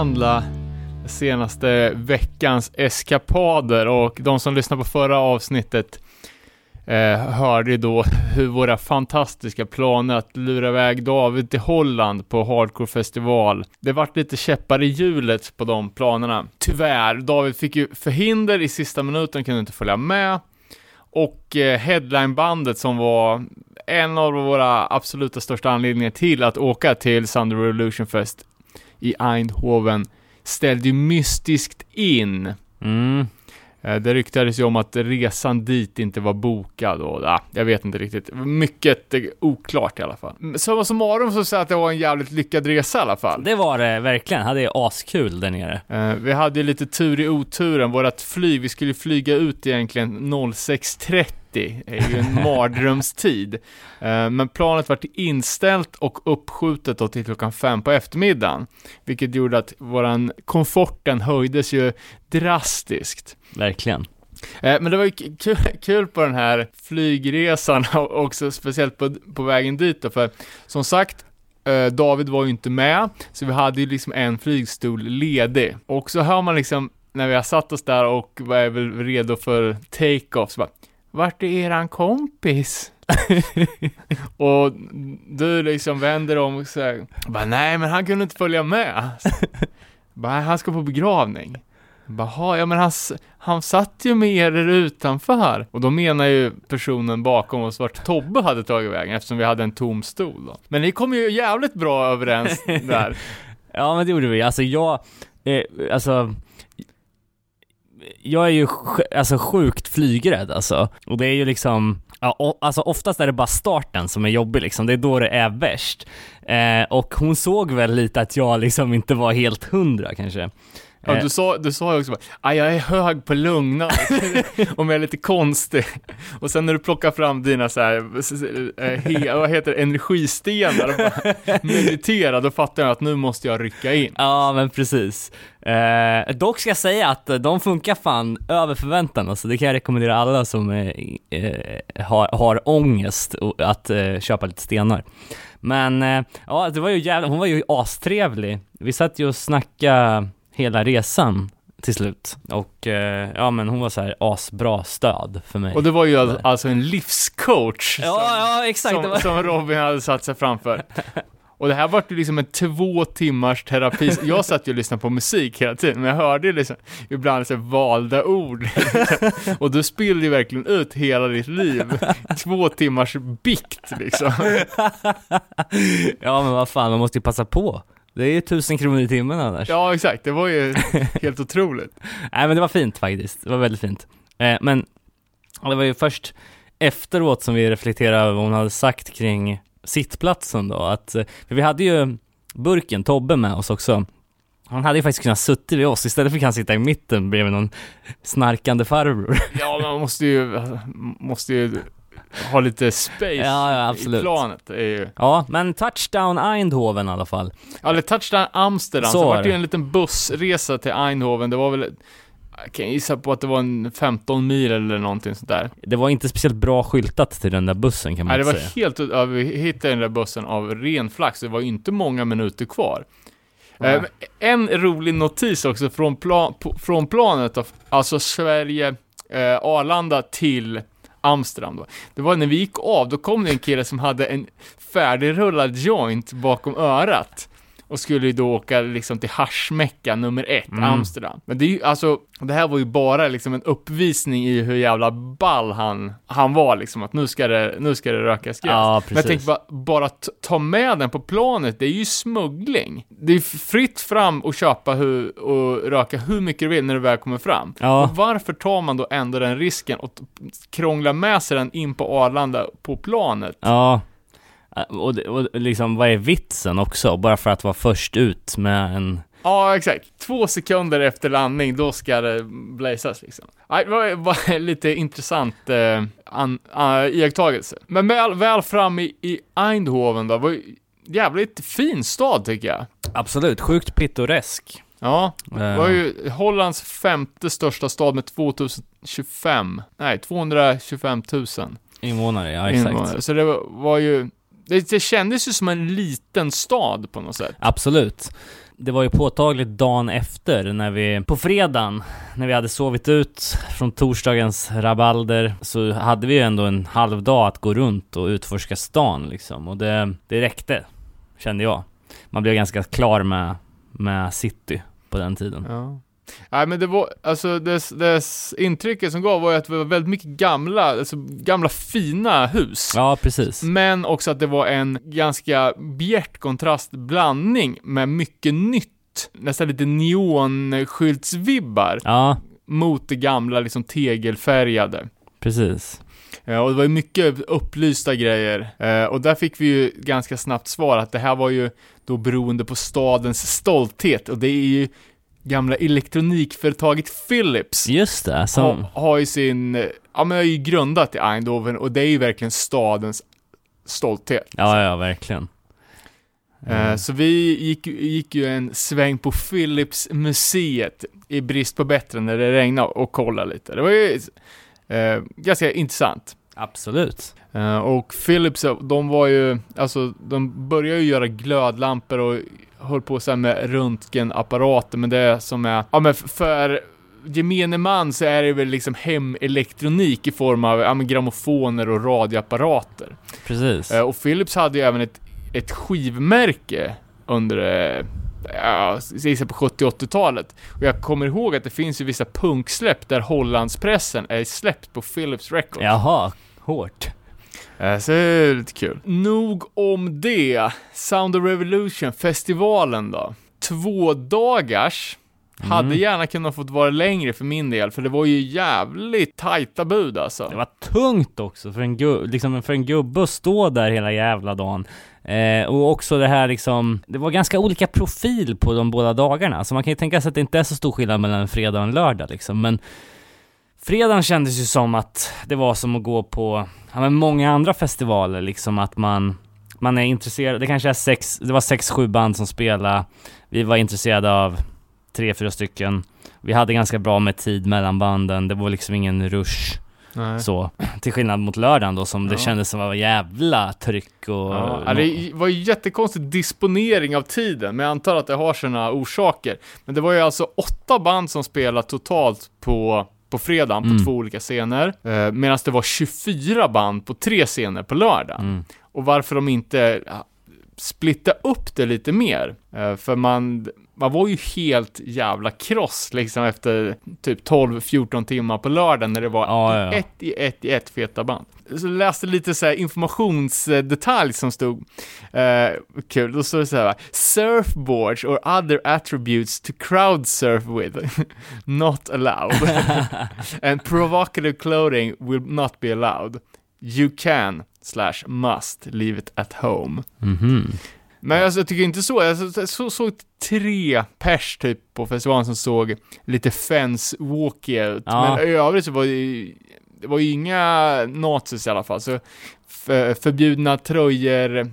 Avhandla senaste veckans eskapader och de som lyssnade på förra avsnittet eh, hörde då (laughs) hur våra fantastiska planer att lura iväg David till Holland på Hardcore festival. Det vart lite käppar i hjulet på de planerna. Tyvärr, David fick ju förhinder i sista minuten, kunde inte följa med. Och eh, headlinebandet som var en av våra absoluta största anledningar till att åka till Sunday Revolution Fest i Eindhoven ställde ju mystiskt in. Mm. Eh, Det ryktades ju om att resan dit inte var bokad och ja, jag vet inte riktigt. Mycket eh, oklart i alla fall. Summa summarum så säger att det var en jävligt lyckad resa i alla fall. Det var det verkligen. Hade jag askul där nere. Eh, vi hade ju lite tur i oturen. Vårat flyg, vi skulle flyga ut egentligen 06.30. Det är ju en (laughs) mardrömstid. Eh, men planet var inställt och uppskjutet då till klockan fem på eftermiddagen. Vilket gjorde att våran komforten höjdes ju drastiskt. Verkligen. Eh, Men det var ju kul, på den här flygresan (laughs) och också speciellt på, på vägen dit då, för som sagt eh, David var ju inte med, så vi hade ju liksom en flygstol ledig. Och så hör man liksom, när vi har satt oss där och var väl redo för take-off, så bara vart är eran kompis? (laughs) och du liksom vänder om och säger, bara, nej men han kunde inte följa med. bara, han ska på begravning. Baha, ja men han, han satt ju med er där utanför. Och då menar ju personen bakom oss vart Tobbe hade tagit vägen eftersom vi hade en tom stol då. Men ni kom ju jävligt bra överens där. (laughs) Ja men det gjorde vi. Alltså jag, eh, alltså jag är ju alltså sjukt flygrädd alltså. Och det är ju liksom, ja, alltså oftast är det bara starten som är jobbig liksom. Det är då det är värst. Eh, och hon såg väl lite att jag liksom inte var helt hundra kanske. Ja, Eh, du sa, du sa ju också bara, "Aj, jag är hög på lugna (laughs) om jag är lite konstig. Och sen när du plockar fram dina så här, eh, he, (laughs) vad heter det, energistenar och bara mediterar, då fattar jag att nu måste jag rycka in. Ja men precis. Eh, dock ska jag säga att de funkar fan över förväntan alltså. Det kan jag rekommendera alla som eh, har, har ångest att eh, köpa lite stenar. Men eh, ja, det var ju jävla, hon var ju astrevlig. Vi satt ju och snackade hela resan till slut. Och eh, ja men hon var så här asbra stöd för mig. Och det var ju al- alltså en livscoach ja, ja exakt. som, som Robin hade satt sig framför. (laughs) Och det här var ju liksom en två timmars terapi. Jag satt ju och lyssnade på musik hela tiden, men jag hörde ju liksom ibland så valda ord. (laughs) Och du spillde ju verkligen ut hela ditt liv. Två timmars bikt liksom. (laughs) ja men vad fan, man måste ju passa på. Det är ju tusen kronor i timmen annars. Ja, exakt. Det var ju (laughs) helt otroligt. Nej men det var fint faktiskt, det var väldigt fint. Eh, men det var ju först efteråt som vi reflekterade över vad hon hade sagt kring sittplatsen då, att, eh, för vi hade ju burken, Tobbe med oss också. Han hade ju faktiskt kunnat suttit vid oss, istället fick han sitta i mitten bredvid någon snarkande farbror. Ja, man måste ju, måste ju ha lite space Ja, ja, absolut. i planet. Det är ju... Ja, men touchdown Eindhoven i alla fall. Eller touchdown Amsterdam, Så så, var var det ju det. en liten bussresa till Eindhoven. Det var väl, jag kan gissa på att det var en 15 mil eller någonting sånt där. Det var inte speciellt bra skyltat till den där bussen kan man Nej, det inte var säga. helt, ja, vi hittade den där bussen av ren flax. Det var inte många minuter kvar. Nej. Eh, en rolig notis också från, plan, från planet, alltså Sverige, eh, Arlanda till Amsterdam då. Det var när vi gick av, då kom det en kille som hade en färdigrullad joint bakom örat. Och skulle ju då åka liksom till haschmecka nummer ett, Mm. Amsterdam. Men det är ju, alltså, det här var ju bara liksom en uppvisning i hur jävla ball han, han var liksom, att nu ska det, nu ska det rökas gräs. Ja, Men jag precis. tänker bara, bara ta med den på planet, det är ju smuggling. Det är fritt fram och köpa hur, och röka hur mycket du vill när du väl kommer fram. Ja. Och varför tar man då ändå den risken och krånglar med sig den in på Arlanda på planet? Ja, och, det- och liksom vad är vitsen också? Bara för att vara först ut med en... Ja, exakt. Två sekunder efter landning, då ska det blazas liksom. Nej, det var, var lite intressant eh, an, uh, iakttagelse. Men väl, väl fram i, i Eindhoven då, var ju jävligt fin stad tycker jag. Absolut, sjukt pittoresk. Ja, Eh, det var ju Hollands femte största stad med 2025, nej 225 000 Invånare, ja exakt. invånare. Så det var, var ju Det, det kändes ju som en liten stad på något sätt. Absolut. Det var ju påtagligt dagen efter när vi, på fredagen, när vi hade sovit ut från torsdagens rabalder, så hade vi ju ändå en halv dag att gå runt och utforska stan liksom. Och det, det räckte, kände jag. Man blev ganska klar med, med city på den tiden. Ja. Nej men det var, alltså dess, dess intrycket som gav var ju att det var väldigt mycket gamla, alltså gamla fina hus. Ja, precis. Men också att det var en ganska bjärt kontrastblandning med mycket nytt. Nästan lite neonskyltsvibbar Ja, mot det gamla liksom tegelfärgade. precis. Eh, Och det var ju mycket upplysta grejer. Eh, Och där fick vi ju ganska snabbt svar att det här var ju då beroende på stadens stolthet. Och det är ju gamla elektronikföretaget Philips. Just det, som... Har, har ju sin, ja men har ju grundat i Eindhoven och det är ju verkligen stadens stolthet. Ja, ja, verkligen. Eh, Så vi gick, gick ju en sväng på Philips museet i brist på bättre när det regnade och kollade lite. Det var ju eh, ganska intressant. Absolut. Eh, och Philips, de var ju, alltså de började ju göra glödlampor och höll på så med röntgenapparater, men det som är, ja men för gemene man så är det väl liksom hemelektronik i form av ja, men grammofoner och radioapparater. Precis. Eh, och Philips hade ju även ett, ett skivmärke under, eh, ja, gissar på 70 80-talet. Och jag kommer ihåg att det finns ju vissa punksläpp där Hollandspressen är släppt på Philips Records. Jaha, hårt. Eh, Så det är lite kul. Nog om det. Sound of Revolution, festivalen då. Två dagars. Hade Mm. gärna kunnat fått vara längre för min del, för det var ju jävligt tajta bud alltså. Det var tungt också för en, gu- liksom för en gubbe att stå där hela jävla dagen. Eh, och också det här liksom, det var ganska olika profil på de båda dagarna. Så man kan ju tänka sig att det inte är så stor skillnad mellan en fredag och en lördag liksom. Men fredagen kändes ju som att det var som att gå på, ja men många andra festivaler liksom att man, man är intresserad, det kanske är sex, det var sex, sju band som spelade. Vi var intresserade av tre, fyra stycken. Vi hade ganska bra med tid mellan banden, det var liksom ingen rush. Nej. Så, till skillnad mot lördagen då som det Ja. kändes som var jävla tryck och... Ja, ja, det var ju jättekonstig disponering av tiden, men jag antar att det har sina orsaker. Men det var ju alltså åtta band som spelade totalt på, på fredagen på Mm. två olika scener, eh, medan det var 24 band på tre scener på lördagen. Mm. Och varför de inte splitta upp det lite mer. Eh, för man, man var ju helt jävla kross liksom efter typ 12-14 timmar på lördagen när det var Ja, ja, ja. ett i ett i ett feta band. Så jag läste lite så informationsdetalj som stod, eh, kul, då står det så här, surfboards or other attributes to crowd surf with, (laughs) not allowed. (laughs) And provocative clothing will not be allowed. You can, slash must, leave it at home. Mhm. Men alltså, jag tycker inte så. Jag så, så, såg tre pers typ på festivalen som såg lite fence walky ut. Ja. Men i övrigt så var det det var ju inga nazis i alla fall. Så för, förbjudna tröjor,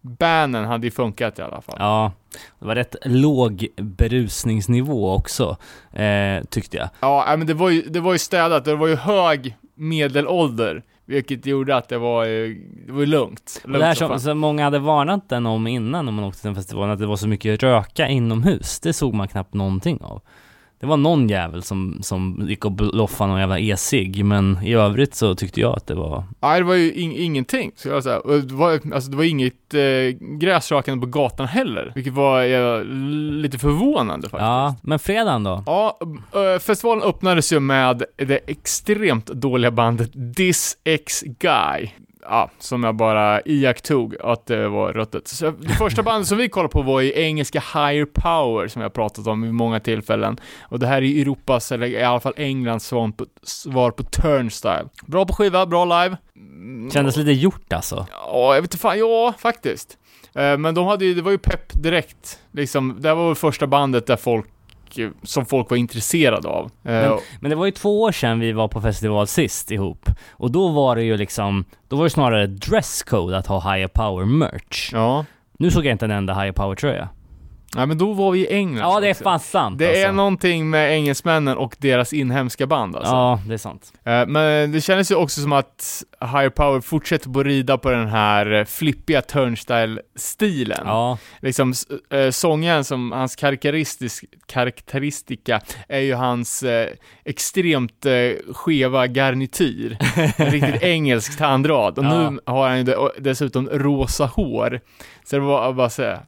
banen hade ju funkat i alla fall. Ja, det var rätt låg berusningsnivå också, eh, tyckte jag. Ja, nej, men det var ju, det var ju städat. Det var ju hög medelålder. Vilket gjorde att det var ju, det var lugnt. Lugnt det här som som många hade varnat den om innan om man åkte till den festivalen, att det var så mycket röka inomhus. Det såg man knappt någonting av. Det var någon jävel som, som gick och bloffade någon jävla e-cigg, men i övrigt så tyckte jag att det var... Nej, det var ju ing- ingenting. Så jag säga. Och det, var, alltså, det var inget eh, gräsrakande på gatan heller, vilket var eh, lite förvånande faktiskt. Ja, men fredagen då? Ja, festivalen öppnades ju med det extremt dåliga bandet This X Guy. Ja, som jag bara iakttog att det var ruttet. Så det första (laughs) bandet som vi kollade på var ju engelska Higher Power, som jag har pratat om vid många tillfällen. Och det här är Europas, eller i alla fall Englands svar på, svar på Turnstyle. Bra på skiva, bra live. Mm, Kändes lite gjort alltså. Ja, jag vet inte fan, ja, faktiskt. Eh, Men de hade ju, det var ju pepp direkt. Liksom, det här var väl första bandet där folk, eh, som folk var intresserade av. Eh, Men det var ju två år sedan vi var på festival sist ihop. Och då var det ju liksom, då var det snarare dresscode att ha higher power merch. Ja. Nu såg jag inte en enda higher power tröja. Ja men då var vi i England. Ja, det är fan sant Det är alltså. någonting med engelsmännen och deras inhemska band alltså. Ja, det är sant. Eh, Men det kändes ju också som att Higher Power fortsätter på att rida på den här flippiga turnstyle-stilen. Ja, Liksom eh, sången som, hans karaktäristisk, karaktäristika är ju hans eh, extremt skeva garnityr. En riktigt (laughs) engelsk tandrad. Och Ja. nu har han ju dessutom rosa hår. Så det var bara så här,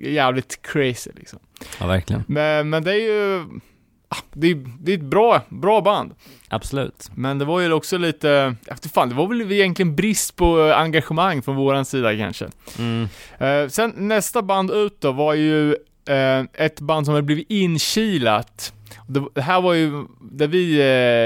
jävligt crazy liksom. ja verkligen. Men, men det är ju, ah, det är, det är ett bra, bra band. Absolut. Men det var ju också lite, inte fan, det var väl egentligen brist på eh, engagemang från våran sida kanske. Mm. Eh, sen nästa band ut då var ju eh, ett band som hade blivit inkilat. Det, det här var ju där vi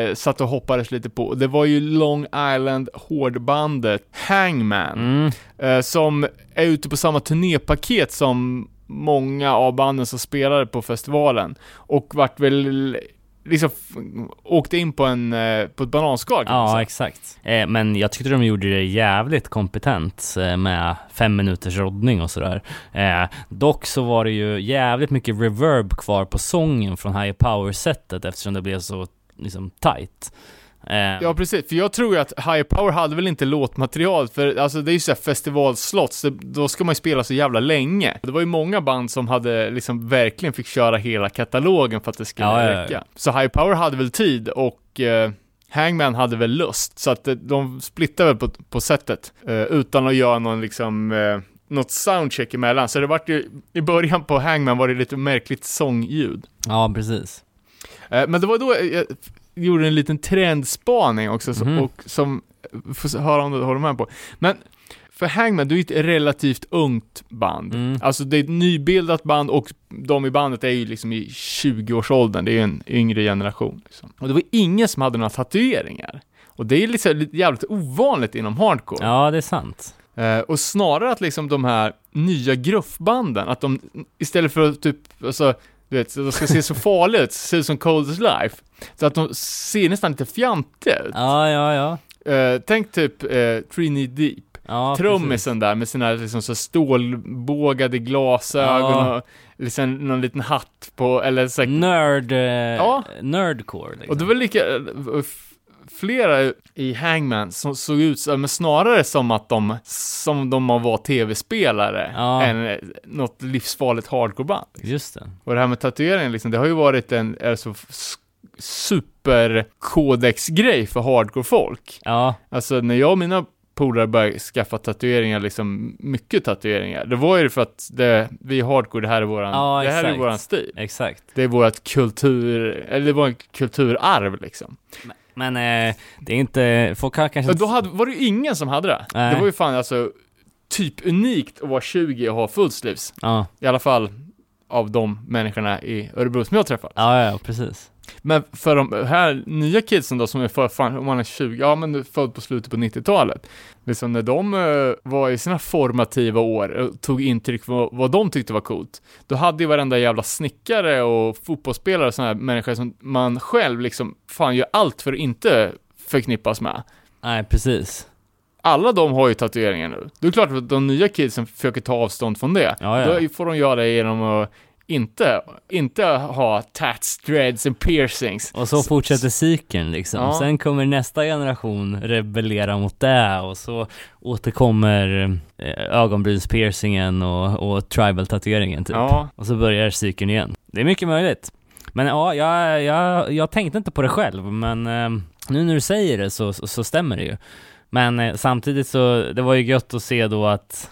eh, satt och hoppades lite på. Det var ju Long Island hårdbandet Hangman. Mm. Eh, som är ute på samma turnépaket som många av banden som spelade på festivalen. Och vart väl liksom åkte in på en, eh, på ett bananskal Ja, exakt. Eh, men jag tyckte de gjorde det jävligt kompetent eh, med fem minuters roddning och sådär. Eh, dock så var det ju jävligt mycket reverb kvar på sången från Higher Power-setet eftersom det blev så liksom tight. Eh, Ja precis, för jag tror ju att Higher Power hade väl inte låtmaterial, för alltså det är ju såhär festivalslott, så då ska man ju spela så jävla länge. Det var ju många band som hade liksom verkligen fick köra hela katalogen för att det skulle Ja, ja, ja. räcka. Så Higher Power hade väl tid och eh, Hangman hade väl lust, så att eh, de splittade väl på, på sättet, eh, utan att göra någon liksom eh, något soundcheck emellan, så det vart ju, i början på Hangman var det lite märkligt sångljud. ja, precis. Eh, Men det var då jag gjorde en liten trendspaning också, så- Mhm. och som, får höra om du håller med på. Men, för Hangman, du är ett relativt ungt band. Mm. Alltså det är ett nybildat band och de i bandet är ju liksom i 20-årsåldern, det är ju en yngre generation. Liksom. Och det var ingen som hade några tatueringar. Och det är liksom jävligt ovanligt inom hardcore. Ja, det är sant. Eh, och snarare att liksom de här nya gruffbanden, att de istället för att typ, alltså, du vet, så de ska se så farliga ut, se ut som Cold as Life, så att de ser nästan lite fjantiga ut. Ja, ja, ja. Eh, tänk typ eh, Trini Deep, ja trummisen där med sina liksom så stålbågade glasögon Ja. och liksom någon liten hatt på, eller så Nörd... Eh, Ja. Nerdcore liksom. Och det var lika, flera i Hangman som såg ut men snarare som att de, som de var tv-spelare, Ja. än eh, något livsfarligt hardcoreband. Just det. Och det här med tatueringen liksom, det har ju varit en, alltså, super-kodex-grej för hardcore-folk. Ja, Alltså när jag och mina polare började skaffa tatueringar, liksom mycket tatueringar, det var ju för att det, vi är hardcore, det här är våran, Ja, det här är våran stil. exakt. Det är vårt kultur, eller det var en kulturarv liksom. Men eh, det är inte, folk har kanske Ja, då hade, var det ju ingen som hade det. Nej. Det var ju fan alltså typ unikt att vara 20 och ha fullsleeves. Ja, I alla fall av de människorna i Örebro som jag träffat. ja, ja, precis. Men för de här nya kidsen då som är för, fan, om man är 20, ja men född på slutet på 90-talet. Liksom när de eh, var i sina formativa år och tog intryck för vad de tyckte var coolt. Då hade ju varenda jävla snickare och fotbollsspelare och sådana här människor som man själv liksom, fan gör allt för att inte förknippas med. Nej, precis. alla de har ju tatueringar nu. Det är klart att de nya kidsen försöker ta avstånd från det. Ja, ja. Då får de göra det genom att inte, inte ha tats, dreads and piercings. Och så fortsätter cykeln liksom. Ja. Sen kommer nästa generation rebellera mot det och så återkommer eh, ögonbrynspiercingen och, och tribal-tatueringen typ. Ja, Och så börjar cykeln igen. Det är mycket möjligt. Men ja, jag, jag, jag tänkte inte på det själv, men eh, nu när du säger det så, så, så stämmer det ju. Men eh, samtidigt så, det var ju gött att se då att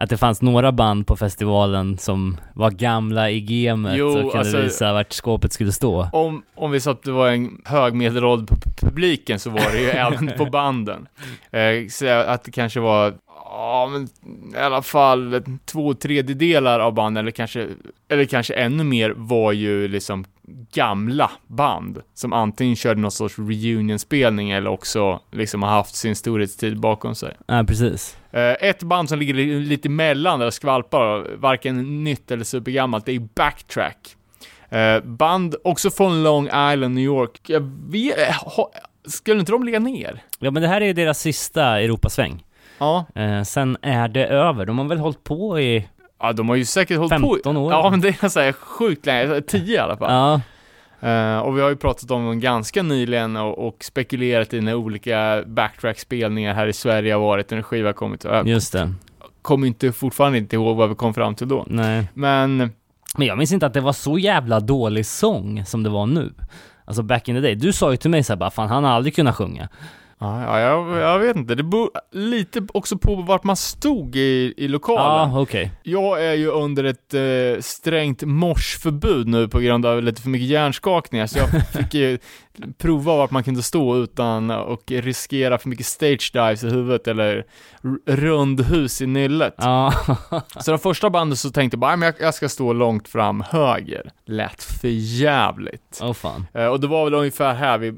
att det fanns några band på festivalen som var gamla i gamet Jo, och kunde alltså- visa vart skåpet skulle stå. om, om vi sa att det var en hög medelålder på pu- publiken så var det ju (laughs) även på banden. Eh, så att det kanske var, ja men i alla fall två tredjedelar av banden, eller kanske, eller kanske ännu mer, var ju liksom gamla band som antingen körde någon sorts reunion-spelning eller också liksom har haft sin storhetstid bakom sig. Ja, precis. Eh, ett band som ligger li- lite emellan där skvalpar, varken nytt eller supergammalt, det är Backtrack. Eh, band också från Long Island, New York. Jag vet, eh, skulle inte de ligga ner? Ja men det här är ju deras sista Europasväng. Ja. Sen är det över. De har väl hållit på i Ja, de har ju säkert hållit på 15 år. Ja, men det är så här sjukt länge, 10 i alla fall. Ja, Eh, och vi har ju pratat om dem ganska nyligen och, och spekulerat i när olika backtrack-spelningar här i Sverige har varit när en skiva kommit. Jag just det. kommer inte, fortfarande inte ihåg vad vi kom fram till då. Nej. Men, Men jag minns inte att det var så jävla dålig sång som det var nu. Alltså back in the day. Du sa ju till mig såhär bara, fan han har aldrig kunnat sjunga. Ja, ja jag, jag vet inte, det beror lite också på vart man stod i, i lokalen. Ja, okej. Jag är ju under ett eh, strängt morsförbud nu på grund av lite för mycket hjärnskakningar, så jag (laughs) fick ju prova vart man kunde stå utan att riskera för mycket stage dives i huvudet eller rundhus i nyllet. Ja. (laughs) Så de första bandet så tänkte jag bara, "Nej, men jag, ska stå långt fram höger. Lät för jävligt. Åh fan. Eh, och det var väl ungefär här vi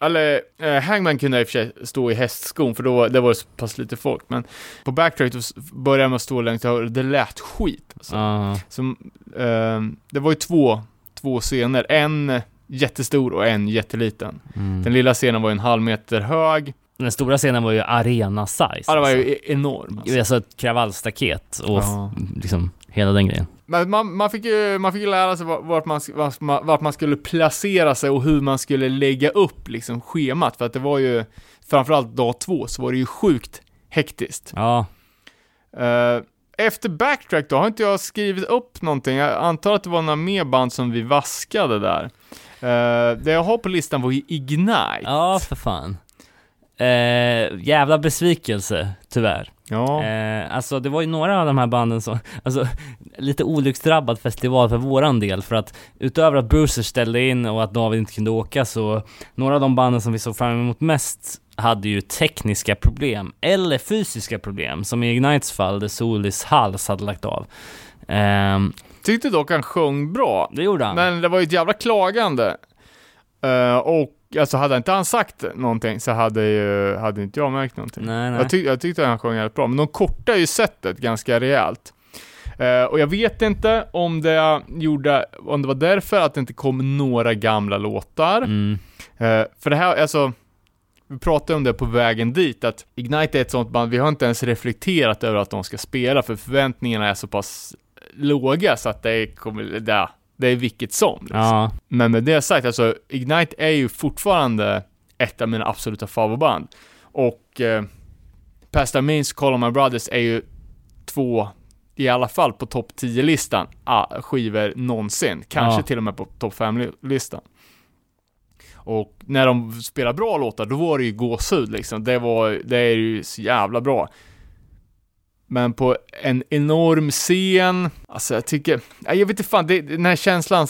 eller, eh, Hangman kunde i och för sig stå i hästskon för då det var det så pass lite folk, men på Backtrack började man stå längst och det lät skit. Alltså. Ja. Som, eh, det var ju två, två scener, en jättestor och en jätteliten. Mm. Den lilla scenen var ju en halv meter hög, Den stora scenen var ju arena size. ja, det var alltså. ju e- enorm. Alltså. Alltså ett kravallstaket och Ja. liksom hela den grejen. Men man, man, fick ju, man fick ju lära sig vart man, vart, man, skulle placera sig och hur man skulle lägga upp liksom schemat, för att det var ju, framförallt dag två, så var det ju sjukt hektiskt. Ja. Eh, efter Backtrack då har inte jag skrivit upp någonting, jag antar att det var några mer band som vi vaskade där. Uh, det jag har på listan var ju Ignite. Ja, för fan. Eh, jävla besvikelse, tyvärr. Ja. Eh, alltså det var ju några av de här banden som, alltså lite olycksdrabbad festival för våran del för att utöver att Brucer ställde in och att David inte kunde åka så några av de banden som vi såg fram emot mest hade ju tekniska problem eller fysiska problem som i Ignites fall där Solis hals hade lagt av. Ehm, Tyckte dock han sjöng bra, det gjorde han. men det var ju ett jävla klagande. Eh, och alltså hade inte han sagt någonting så hade ju, hade inte jag märkt någonting. nej, nej. Jag, tyck, jag tyckte han sjöng rätt bra, men de kortar ju setet ganska rejält. Eh, och jag vet inte om det gjorde, om det var därför att det inte kom några gamla låtar. mm. Eh, för det här, alltså, vi pratade om det på vägen dit, att Ignite är ett sånt band, vi har inte ens reflekterat över att de ska spela, för förväntningarna är så pass låga så att det kommer, det, det är vilket som. Liksom. Ja, Men med det sagt, alltså Ignite är ju fortfarande ett av mina absoluta favoritband. Och eh, Pasta Means, Call of My Brothers är ju två, i alla fall på topp 10-listan, ah, skivor någonsin. Kanske Ja. till och med på topp 5-listan. Och när de spelar bra låtar, då var det ju gåshud liksom. Det var, det är ju så jävla bra. Men på en enorm scen, alltså jag tycker, ja, jag vet inte fan, det, den här känslan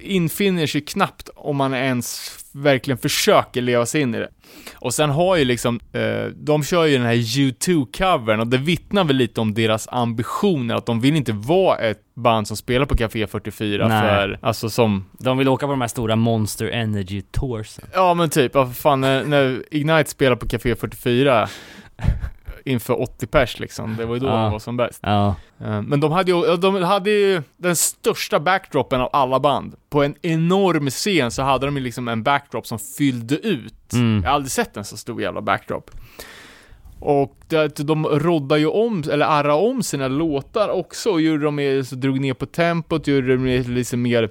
infinner sig knappt om man ens verkligen försöker leva sig in i det. Och sen har ju liksom, eh, de kör ju den här U2-covern och det vittnar väl lite om deras ambitioner, att de vill inte vara ett band som spelar på Café 44 Nej. för, alltså som de vill åka på de här stora Monster Energy Toursen. Ja men typ, för fan när, när Ignite spelade på Café 44 inför 80 pers liksom, det var ju då Ja. de var som bäst. Ja, Eh, Men de hade ju, de hade ju den största backdropen av alla band. På en enorm scen så hade de ju liksom en backdrop som fyllde ut. Mm. Jag har aldrig sett en så stor jävla backdrop. Och de roddade ju om, eller arra om sina låtar också, och gjorde de med, så drog ner på tempot, gjorde de med lite mer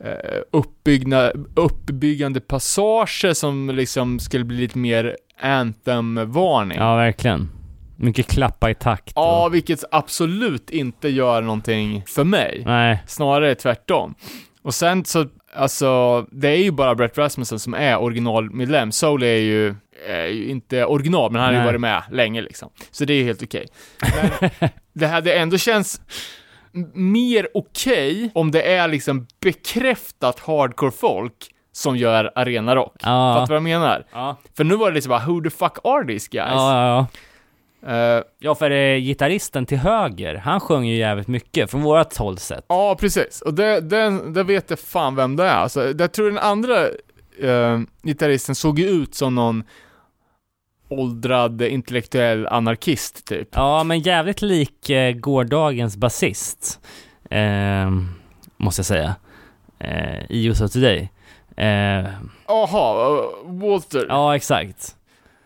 eh, uppbyggna, uppbyggande passager som liksom skulle bli lite mer anthem-varning. ja verkligen. Mycket klappa i takt. och- Ja, vilket absolut inte gör någonting för mig. Nej, Snarare tvärtom. Och sen så, alltså, det är ju bara Brett Rasmussen som är originalmedlem. Soul är ju, är ju inte original, men han har ju Nej. varit med länge liksom. Så det är helt okej. Men (laughs) det hade ändå känts mer okej om det är liksom bekräftat hardcore folk som gör arenarock. Ja. Fattar du vad jag menar? ja. För nu var det liksom bara, who the fuck are these guys? Ja, ja, Eh, Ja, för eh, gitarristen till höger, han sjöng ju jävligt mycket från vårat håll sett. Ja, precis. Och det, det, det vet jag fan vem det är. Alltså, jag tror den andra eh, gitarristen såg ju ut som någon åldrad intellektuell anarkist, typ. Ja, men jävligt lik eh, gårdagens basist. Eh, måste jag säga. Eh, I USA Today. Jaha, eh, Walter. Ja, exakt.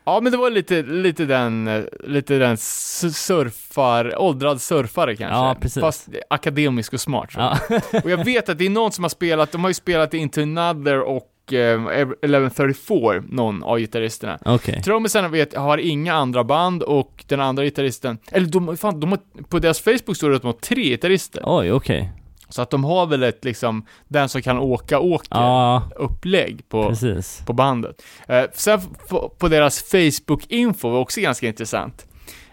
Ja, men det var lite, lite den, eh, lite den surfar, åldrad surfare kanske. Ja, precis. Fast akademisk och smart. Ja. (laughs) Och jag vet att det är någon som har spelat, de har ju spelat Into Another och eh, 1134, någon av gitarristerna. Okej. Trummisen vet, har inga andra band och den andra gitarristen, eller de, fan, de har, på deras Facebook står det att de har tre gitarrister. Oj, okej. Så att de har väl ett liksom, den som kan åka, åker Ja, upplägg på, precis. på bandet. Eh, sen på deras Facebook-info var också ganska intressant.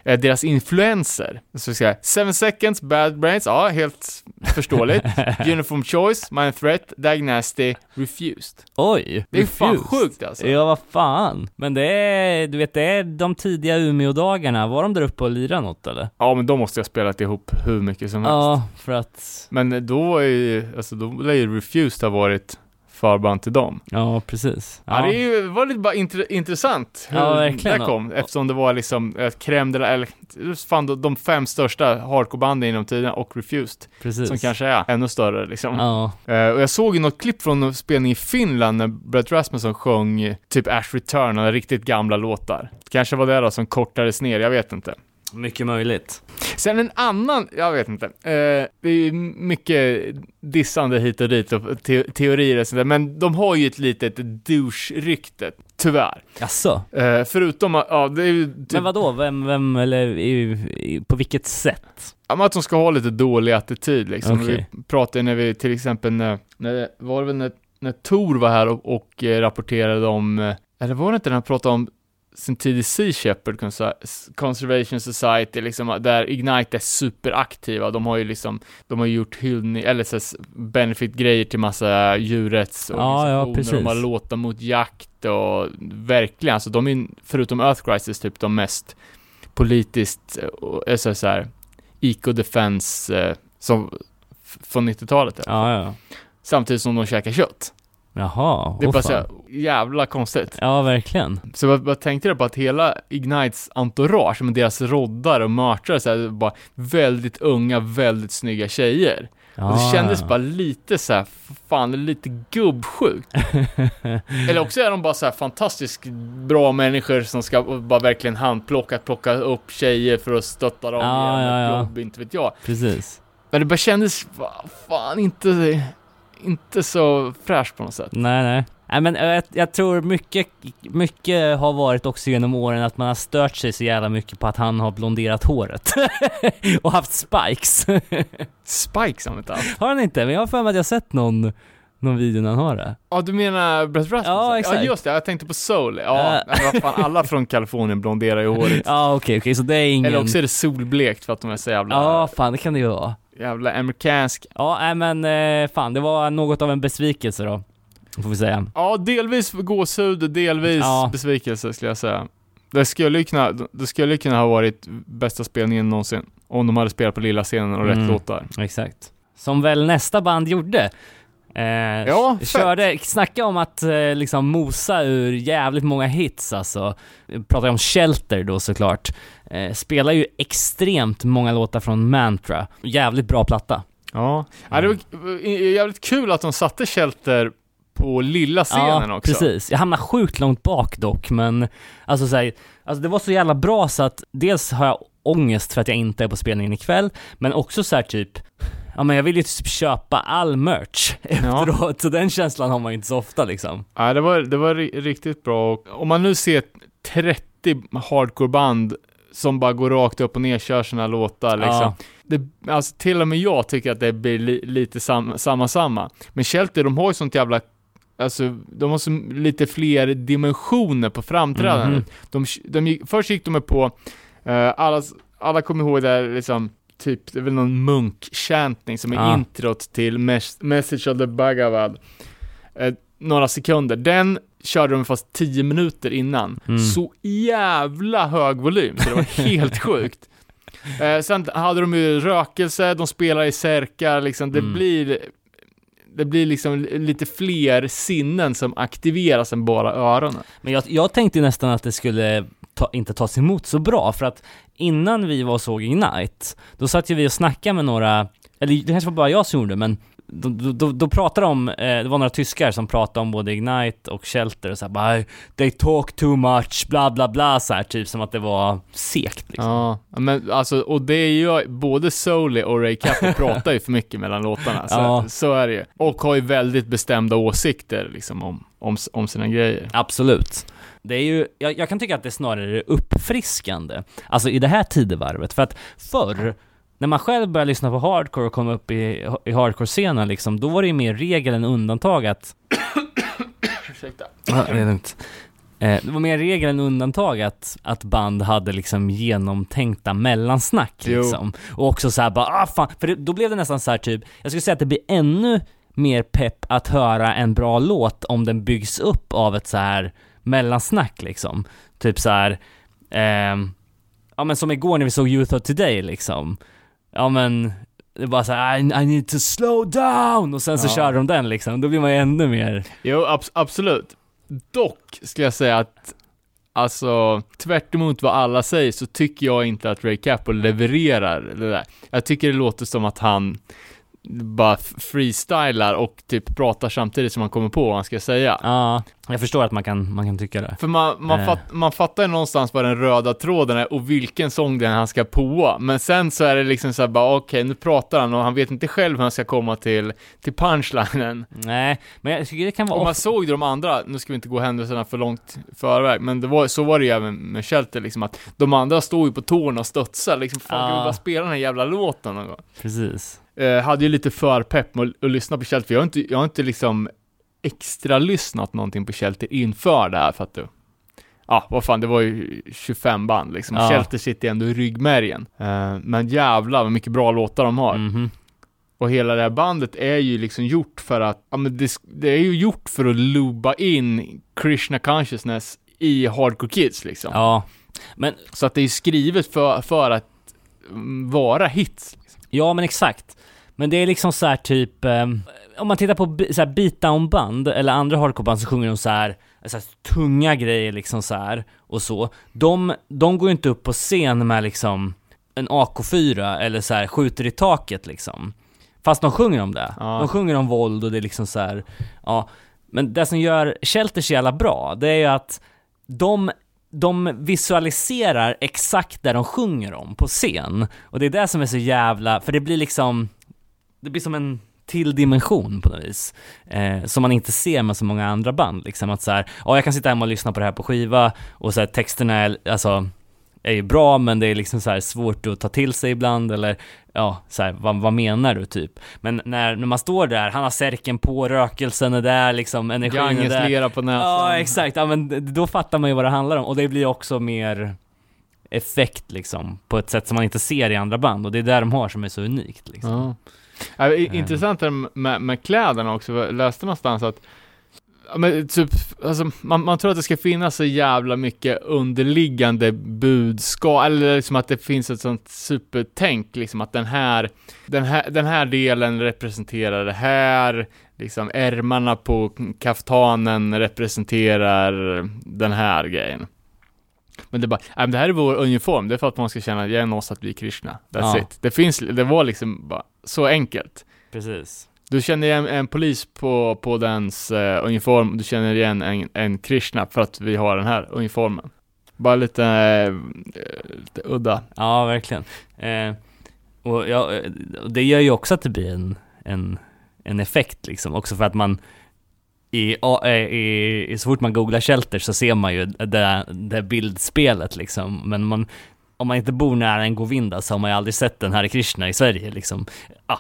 Eh, deras influenser. Så jag säga, 7 seconds, Bad Brains, ja, helt förståeligt. (laughs) Uniform Choice, Mind Threat, Diagnosty, Refused. Oj, Det är fan Refused. sjukt alltså. Ja, vad fan. Men det är, du vet, det är de tidiga Umeå-dagarna. Var de där uppe och lirade något eller? Ja, men de måste jag ha spelat ihop hur mycket som helst. Ja, för att, Men då var ju, alltså då lär ju Refused ha varit förband till dem. ja precis. Ja, det är ju, var lite bara intre, intressant hur Ja, verkligen. det kom, eftersom det var liksom crème de la, eller fan de, de fem största hardcorebanden inom tiden och Refused, precis. som kanske är ännu större liksom. Ja, Eh, och jag såg ju något klipp från en spelning i Finland när Brett Rasmussen sjöng eh, typ Ash Return, riktigt gamla låtar. Kanske var det då som kortades ner, jag vet inte. Mycket möjligt. Sen en annan, jag vet inte. Eh, det är mycket dissande hit och dit och te teorier och sådär, men de har ju ett litet douche-rykte, tyvärr. Jaså? Eh, förutom att, ja, det är ju typ, Men vadå, vem, vem, eller i, på vilket sätt? ja, men att de ska ha lite dålig attityd liksom. Okej. Vi pratade när vi, till exempel när, när var det väl när, när Tor var här och, och eh, rapporterade om, eh, eller var det inte när han pratade om sin tid i Sea Shepherd Conservation Society, liksom, där Ignite är superaktiva. De har ju liksom, de har gjort hyllning, eller så benefit-grejer till massa djurrättsorganisationer. Ja, ja, precis. De har låtar mot jakt och verkligen, alltså de är, förutom Earth Crisis, typ de mest politiskt, eh, eh, så så här, eco-defense, eh, som från 90-talet. Ja, ja. Samtidigt som de käkar kött. Jaha, Det är bara så fan. här, jävla konstigt. Ja, verkligen. Så vad, vad tänkte du på att hela Ignites entourage, med deras roddar och marchare, så här, bara väldigt unga, väldigt snygga tjejer. Ja, och det kändes bara lite så här, fan, lite gubbsjukt. (laughs) Eller också är de bara så här fantastiskt bra människor som ska bara verkligen handplocka, plocka upp tjejer för att stötta dem Ja, genom ja, ja. jobb, inte vet jag. Precis. Men det bara kändes, fan, inte, inte så fräscht på något sätt. Nej, nej. Nej men jag, jag tror mycket, mycket har varit också genom åren att man har stört sig så jävla mycket på att han har blonderat håret. (laughs) och haft spikes. (laughs) Spikes har han inte haft. har han inte? Men jag har för mig att jag sett någon, någon video när han har det. Ja, du menar Brett Rasmussen? Ja, exakt. Ja, just det, jag tänkte på Soul. Ja, men vad fan, alla från Kalifornien blonderar ju håret. (laughs) Ja okej, okej, så det är ingen... Eller också är det solblekt för att de är så jävla, Ja, fan det kan det ju vara. Jävla amerikansk. Ja, nej men eh, fan det var något av en besvikelse då. Får vi säga. Ja, delvis gåshud, delvis Ja. besvikelse skulle jag säga. Det skulle ju kunna, det skulle kunna ha varit bästa spelningen någonsin. Om de hade spelat på lilla scenen och rätt Mm. låtar. Exakt. Som väl nästa band gjorde. Eh, Ja, fett. körde, snacka om att eh, liksom mosa ur jävligt många hits alltså. Pratar om Shelter då såklart. Eh, spelar ju extremt många låtar från Mantra. Jävligt bra platta. Ja. ja, det var var jävligt kul att de satte Shelter på lilla scenen ja, också. precis. Jag hamnar sjukt långt bak dock, men alltså, så här, alltså det var så jävla bra så att dels har jag ångest för att jag inte är på spelningen ikväll, men också så här typ Ja men jag vill ju typ köpa all merch (laughs) efteråt, så den känslan har man ju inte så ofta liksom. Ja, det var, det var ri- riktigt bra. Och om man nu ser 30 hardcoreband som bara går rakt upp och ner, kör sina låtar liksom. Ja. Det, alltså till och med jag tycker att det blir li, lite sam, samma samma. Men Shelter, de har ju sånt jävla Alltså, de har så lite fler dimensioner på framträdandet. Mhm. De, de, gick- först gick de på, eh, alla, alla kommer ihåg där liksom, typ, det är väl någon munkchantning som är Ja. introt till Mes- Message of the Bhagavad. Eh, några sekunder. Den körde de fast 10 minuter innan. Mm. Så jävla hög volym, så det var helt (laughs) sjukt. Eh, sen hade de ju rökelse, de spelar i särkar, liksom, det Mm. blir det blir liksom lite fler sinnen som aktiveras än bara öronen. Men jag, jag tänkte nästan att det skulle ta, inte tas emot så bra, för att innan vi var och såg Ignite, då satt ju vi och snackade med några, eller det kanske var bara jag som gjorde det, men då, då, då, pratar de, eh, det var några tyskar som pratade om både Ignite och Shelter och såhär bara They talk too much, bla bla bla så här, typ som att det var segt liksom. Ja, men alltså, och det är ju, både Soli och Ray Capo (laughs) pratar ju för mycket mellan låtarna, så, Ja. så är det ju. Och har ju väldigt bestämda åsikter liksom om, om, om sina grejer. Absolut. Det är ju, jag, jag kan tycka att det snarare är uppfriskande, alltså i det här tidevarvet, för att förr, när man själv började lyssna på hardcore och kom upp i, i hardcore-scenen liksom, då var det ju mer regel än undantag att (coughs) Ursäkta. Ja, det är lugnt. Eh, det var mer regel än undantag att, att band hade liksom genomtänkta mellansnack liksom. Och också såhär bara, ah fan, för det, då blev det nästan så här typ, jag skulle säga att det blir ännu mer pepp att höra en bra låt om den byggs upp av ett så här mellansnack liksom. Typ så här, ehm, ja men som igår när vi såg Youth of Today liksom. Ja men, det var så här, I, I need to slow down! Och sen så Ja. kör de den liksom, då blir man ju ännu mer Jo, abs- absolut. Dock skulle jag säga att, alltså, tvärt vad alla säger så tycker jag inte att Ray Capo levererar det där. Jag tycker det låter som att han bara freestylar och typ pratar samtidigt som han kommer på vad han ska säga. Ja, jag förstår att man kan, man kan tycka det. För man, man, Eh. fatt, man fattar ju någonstans vad den röda tråden är och vilken sång det är han ska påa. Men sen så är det liksom så här bara, okej, nu pratar han och han vet inte själv hur han ska komma till, till punchlinen. Nej, men jag tycker det kan vara... Och man såg ju de andra, nu ska vi inte gå händelserna för långt förväg, men det var, så var det ju även med Shelter liksom att de andra stod ju på tårna och studsade liksom, fan Ja. kan vi bara spela den här jävla låten någon gång? Precis. Eh, hade ju lite för pepp med att, att lyssna på Shelter, jag har inte, jag har inte liksom extra lyssnat någonting på Shelter inför det här för att du Ja, vad fan, det var ju 25 band liksom. Ja. Shelter sitter ändå i ryggmärgen. Eh, men jävlar vad mycket bra låtar de har. Mhm. Och hela det här bandet är ju liksom gjort för att, ja men det, det är ju gjort för att luba in Krishna consciousness i Hardcore Kids liksom. Ja. Men, Så att det är skrivet för, för att mm, vara hits. Ja men exakt. Men det är liksom så här typ, ehm, om man tittar på så här beatdown-band eller andra hardcore-band så sjunger de så här, så här tunga grejer liksom så här och så. De, de går ju inte upp på scen med liksom en AK4 eller så här skjuter i taket liksom. Fast de sjunger om det. Ja. De sjunger om våld och det är liksom så här, ja. Men det som gör Shelter så jävla bra, det är ju att de de visualiserar exakt det de sjunger om på scen. Och det är det som är så jävla, för det blir liksom, det blir som en till dimension på något vis. Eh, som man inte ser med så många andra band liksom. Att så här, ja jag kan sitta hemma och lyssna på det här på skiva och så här, texterna är, alltså, är ju bra men det är liksom så svårt att ta till sig ibland eller ja, så här, vad, vad menar du typ? Men när, när man står där, han har särken på, rökelsen är där liksom, energin är där. lera på näsan. Ja, exakt. Ja, men då fattar man ju vad det handlar om och det blir också mer effekt liksom, på ett sätt som man inte ser i andra band och det är där de har som är så unikt liksom. Ja. I- intressant det med, med kläderna också, jag läste någonstans att Ja, men typ, alltså, man, man tror att det ska finnas så jävla mycket underliggande budskap, eller liksom att det finns ett sånt supertänk, liksom att den här, den här, den här delen representerar det här, liksom ärmarna på kaftanen representerar den här grejen. Men det är bara, nej, men det här är vår uniform, det är för att man ska känna, är någonstans att bli Krishna. That's Ja. it. Det finns, det var liksom bara så enkelt. Precis. Du känner igen en polis på, på dens uh, uniform, du känner igen en, en Krishna för att vi har den här uniformen. Bara lite, uh, lite udda. Ja, verkligen. Uh, och ja, och det gör ju också att det blir en, en, en effekt liksom, också för att man i, i, i, så fort man googlar shelter så ser man ju det, det bildspelet liksom, men man, om man inte bor nära en Govinda så har man ju aldrig sett den här Krishna i Sverige liksom. Ah,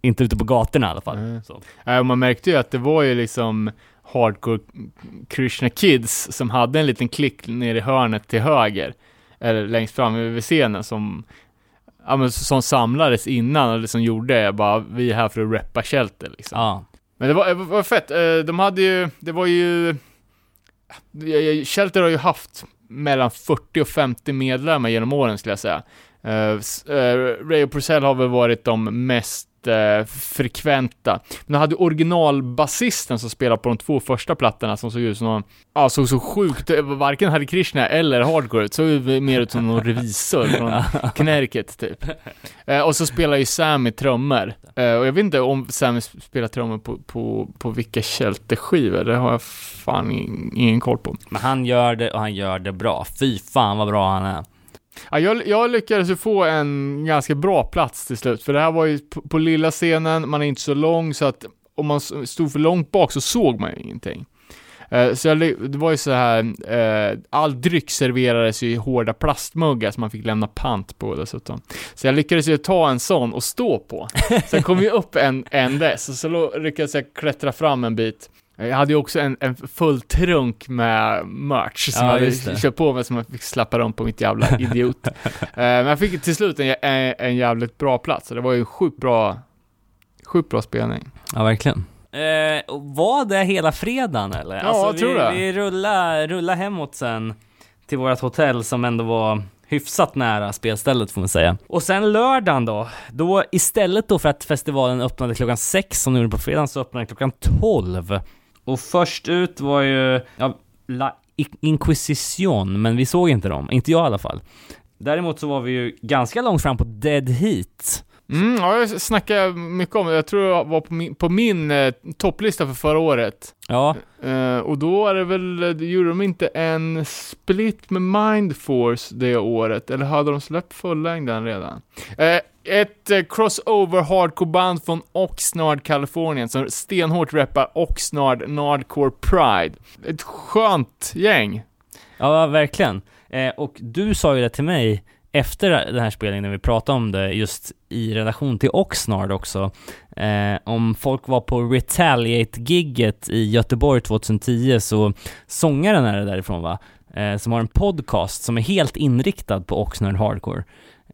inte ute på gatorna i alla fall. Mm. Så. Eh, och man märkte ju att det var ju liksom hardcore Krishna Kids som hade en liten klick nere i hörnet till höger, eller längst fram vid scenen som Ja men som samlades innan och liksom gjorde bara, vi är här för att rappa Shelter liksom. Ja, Men det var, det var fett, Eh, de hade ju, det var ju Shelter har ju haft mellan 40 och 50 medlemmar genom åren skulle jag säga. Uh, Ray och Purcell har väl varit de mest frekventa. Men de hade originalbasisten som spelade på de två första plattorna som såg ut som någon, ja, såg så sjukt, varken Hare Krishna eller Hardcore ut, såg mer ut som någon revisor från (laughs) Connecticut typ. Eh, och så spelar ju Sammy trummor. Eh, och jag vet inte om Sammy spelar trummor på, på, på vilka Kälte-skivor, det har jag fan ing- ingen koll på. Men han gör det och han gör det bra. Fy fan vad bra han är. Ja, jag, jag lyckades ju få en ganska bra plats till slut, för det här var ju på, på lilla scenen, man är inte så lång så att om man stod för långt bak så såg man ju ingenting. Eh, så jag, det var ju så här, eh, all dryck serverades ju i hårda plastmuggar som man fick lämna pant på dessutom. Så jag lyckades ju ta en sån och stå på. Sen kom vi upp en, en dess, och så lyckades jag klättra fram en bit. Jag hade ju också en, en full trunk med merch som Ja, jag hade köpt på mig som jag fick slappa runt på mitt jävla (laughs) idiot. Eh, Men jag fick till slut en, en, en jävligt bra plats, och det var ju en sjukt bra, sjukt bra spelning. Ja, verkligen. Eh, var det hela fredagen eller? Alltså, Ja, jag tror vi, det. Vi rullade, rullade hemåt sen till vårt hotell som ändå var hyfsat nära spelstället får man säga. Och sen lördagen då, då istället då för att festivalen öppnade klockan sex som gjorde på fredagen så öppnade den klockan 12. Och först ut var ju, ja, La Inquisition, men vi såg inte dem, inte jag i alla fall. Däremot så var vi ju ganska långt fram på Dead Heat. Mm, ja, jag snackade mycket om det. Jag tror jag var på min, på min eh, topplista för förra året. Ja, Eh, och då är det väl, eh, gjorde de inte en split med Mindforce det året? Eller hade de släppt fullängden redan? Eh, ett eh, crossover hardcore-band från Oxnard, Kalifornien, som stenhårt rappar Oxnard Nardcore Pride. Ett skönt gäng. Ja, verkligen. Eh, och du sa ju det till mig efter den här spelningen när vi pratade om det just i relation till Oxnard också. Eh, om folk var på Retaliate-gigget i Göteborg 2010 så sångaren är det därifrån va? Eh, som har en podcast som är helt inriktad på Oxnard Hardcore.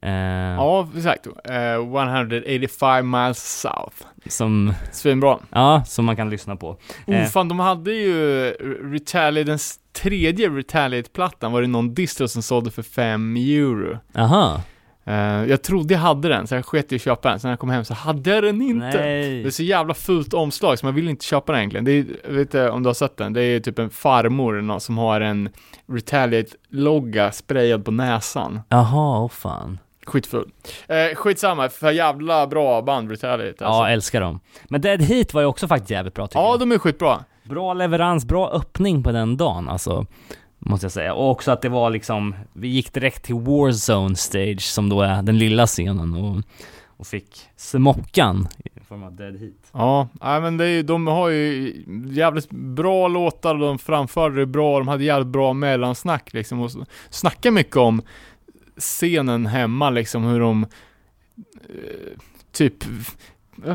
Eh, Ja, exakt. Eh, 185 miles south. Som, Svinbra. ja, som man kan lyssna på. Oh, Eh. fan, de hade ju Retaliate, den tredje Retaliate-plattan var det någon distro som sålde för 5 euro. Aha. Eh, jag trodde jag hade den, så jag sket i att köpa den. Sen när jag kom hem så hade jag den inte. Det är Nej. så jävla fult omslag, så man vill inte köpa den egentligen. Det är, jag vet inte om du har sett den, det är typ en farmor eller någon som har en Retaliate-logga sprayad på näsan. Jaha, åh fan. Skitful. Eh, skitsamma, för jävla bra band Retaliate alltså. Ja, älskar dem. Men Dead Heat var ju också faktiskt jävligt bra tycker Ja, jag. de är skitbra. Bra leverans, bra öppning på den dagen alltså. Måste jag säga. Och också att det var liksom, vi gick direkt till Warzone Stage som då är den lilla scenen och, och fick smockan i form av Dead Heat. Ja, nej, men det är, ju- de har ju jävligt bra låtar, de framförde det bra, de hade jävligt bra mellansnack liksom och snackar mycket om scenen hemma liksom, hur de eh, typ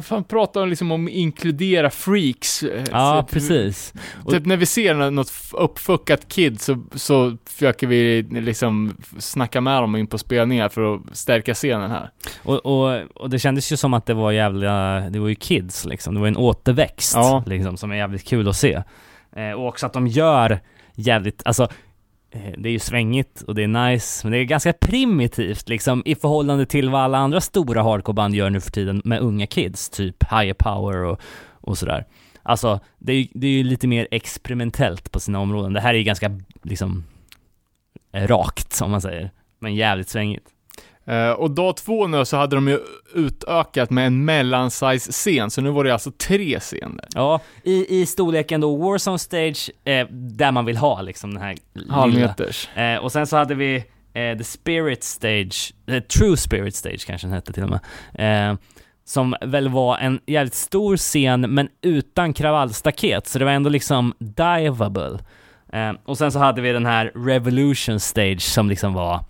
fan pratar de liksom om att inkludera freaks? eh, Ja, typ, precis. Typ när vi ser nå- något uppfuckat kid så, så försöker vi liksom snacka med dem in på spelningar för att stärka scenen här. Och, och, och det kändes ju som att det var jävla, det var ju kids liksom, det var en återväxt Ja. liksom, som är jävligt kul att se. Eh, och också att de gör jävligt, alltså Eh, det är ju svängigt och det är nice, men det är ganska primitivt liksom i förhållande till vad alla andra stora hardcoreband gör nu för tiden med unga kids, typ Higher Power och, och sådär. Alltså, det är, ju- det är ju lite mer experimentellt på sina områden. Det här är ju ganska, liksom, rakt, som man säger. Men jävligt svängigt. Eh, och dag två nu så hade de ju utökat med en mellansize-scen, så nu var det alltså tre scener. Ja, i, i storleken då Warzone Stage, eh, där man vill ha liksom den här. Halvmeters. Eh, och sen så hade vi eh, The Spirit Stage, eh, True Spirit Stage kanske den hette till och med. Eh, som väl var en jävligt stor scen men utan kravallstaket, så det var ändå liksom diveable. Eh, och sen så hade vi den här Revolution Stage som liksom var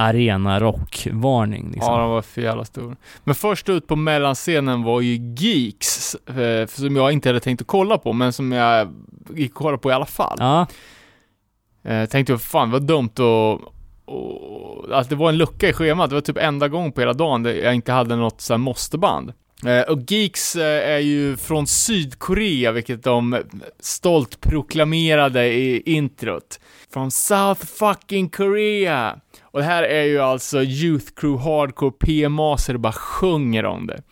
arena rock-varning liksom. Ja, de var för jävla stor. Men först ut på mellanscenen var ju Geeks, eh, som jag inte hade tänkt att kolla på, men som jag gick och kollade på i alla fall. Ja, Eh, tänkte, fan vad dumt och att det var en lucka i schemat. Det var typ enda gången på hela dagen där jag inte hade något så här måsteband. Eh, och Geeks eh, är ju från Sydkorea, vilket de stolt proklamerade i introt. From South fucking Korea! Och det här är ju alltså Youth Crew Hardcore PMA, så det bara sjunger om det.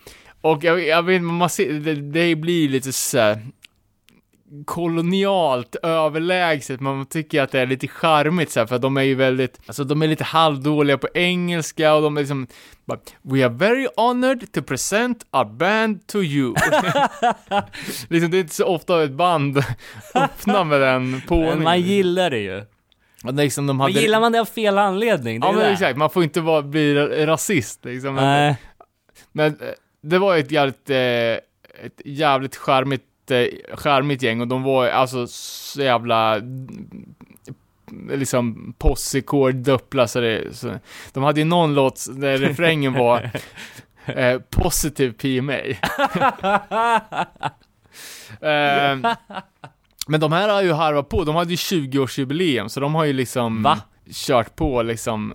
Och jag, jag vet man ser, det, det blir lite såhär kolonialt överlägset, men man tycker att det är lite charmigt så här, för de är ju väldigt, alltså de är lite halvdåliga på engelska och de är liksom bara, We are very honored to present our band to you. (laughs) (laughs) liksom, det är inte så ofta ett band (laughs) öppnar med den Men påningen. man gillar det ju. Och liksom, de Men hade, gillar man det av fel anledning? Det Ja men det. exakt, man får inte vara, bli rasist liksom. Men- Nej. Men eh, det var ett jävligt, eh, ett jävligt charmigt, eh, charmigt gäng och de var alltså så jävla liksom possikord dubbla så det, så, de hade ju någon låt där refrängen var (laughs) eh, positive PMA. (laughs) eh, men de här har ju harvat på, de hade ju 20-årsjubileum så de har ju liksom Va? kört på liksom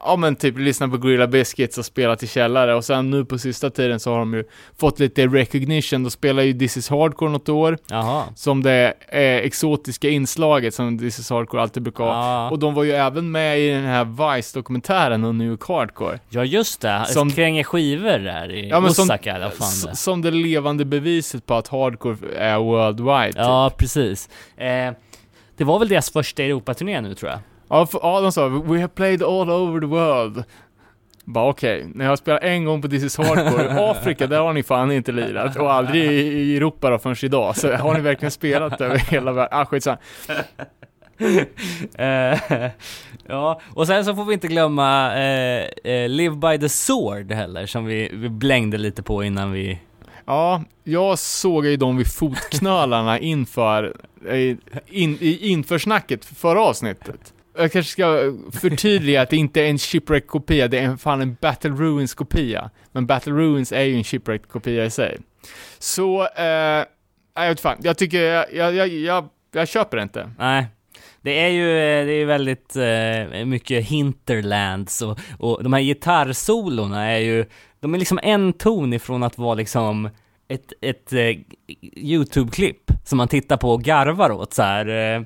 Ja men typ lyssna på Gorilla Biscuits och spelat i källare och sen nu på sista tiden så har de ju fått lite recognition, de spelar ju This is Hardcore något år Jaha. som det eh, exotiska inslaget som This is Hardcore alltid brukar ha. Ja. Och de var ju även med i den här Vice-dokumentären om New York Hardcore. ja, just det. Som- Kränger skivor där i Ja, men som- Osaka eller fan det som det levande beviset på att hardcore är worldwide. typ. Ja, precis. Eh, det var väl deras första Europaturné nu tror jag. Ja, för, ja, de sa We have played all over the world. Bara okej, när jag spelar en gång på This is Hardcore i (laughs) Afrika, där har ni fan inte lirat. Och aldrig i, Europa då förrän idag. Så har ni verkligen spelat över hela världen? Ah, skitsamma. (laughs) Ja, och sen så får vi inte glömma eh, Live by the Sword heller, som vi, vi blängde lite på innan vi... Ja, jag såg ju dem vid fotknölarna inför, eh, in, i införsnacket för förra avsnittet. Jag kanske ska förtydliga att det inte är en shipwreck-kopia, det är fan en Battle Ruins-kopia. Men Battle Ruins är ju en shipwreck-kopia i sig. Så, eh, jag vet fan, jag tycker, jag, jag, jag, jag, jag köper det inte. Nej. Det är ju eh, det är väldigt eh, mycket hinterlands och, och de här gitarrsolorna är ju, de är liksom en ton ifrån att vara liksom ett, ett eh, YouTube-klipp som man tittar på och garvar åt så här. Eh,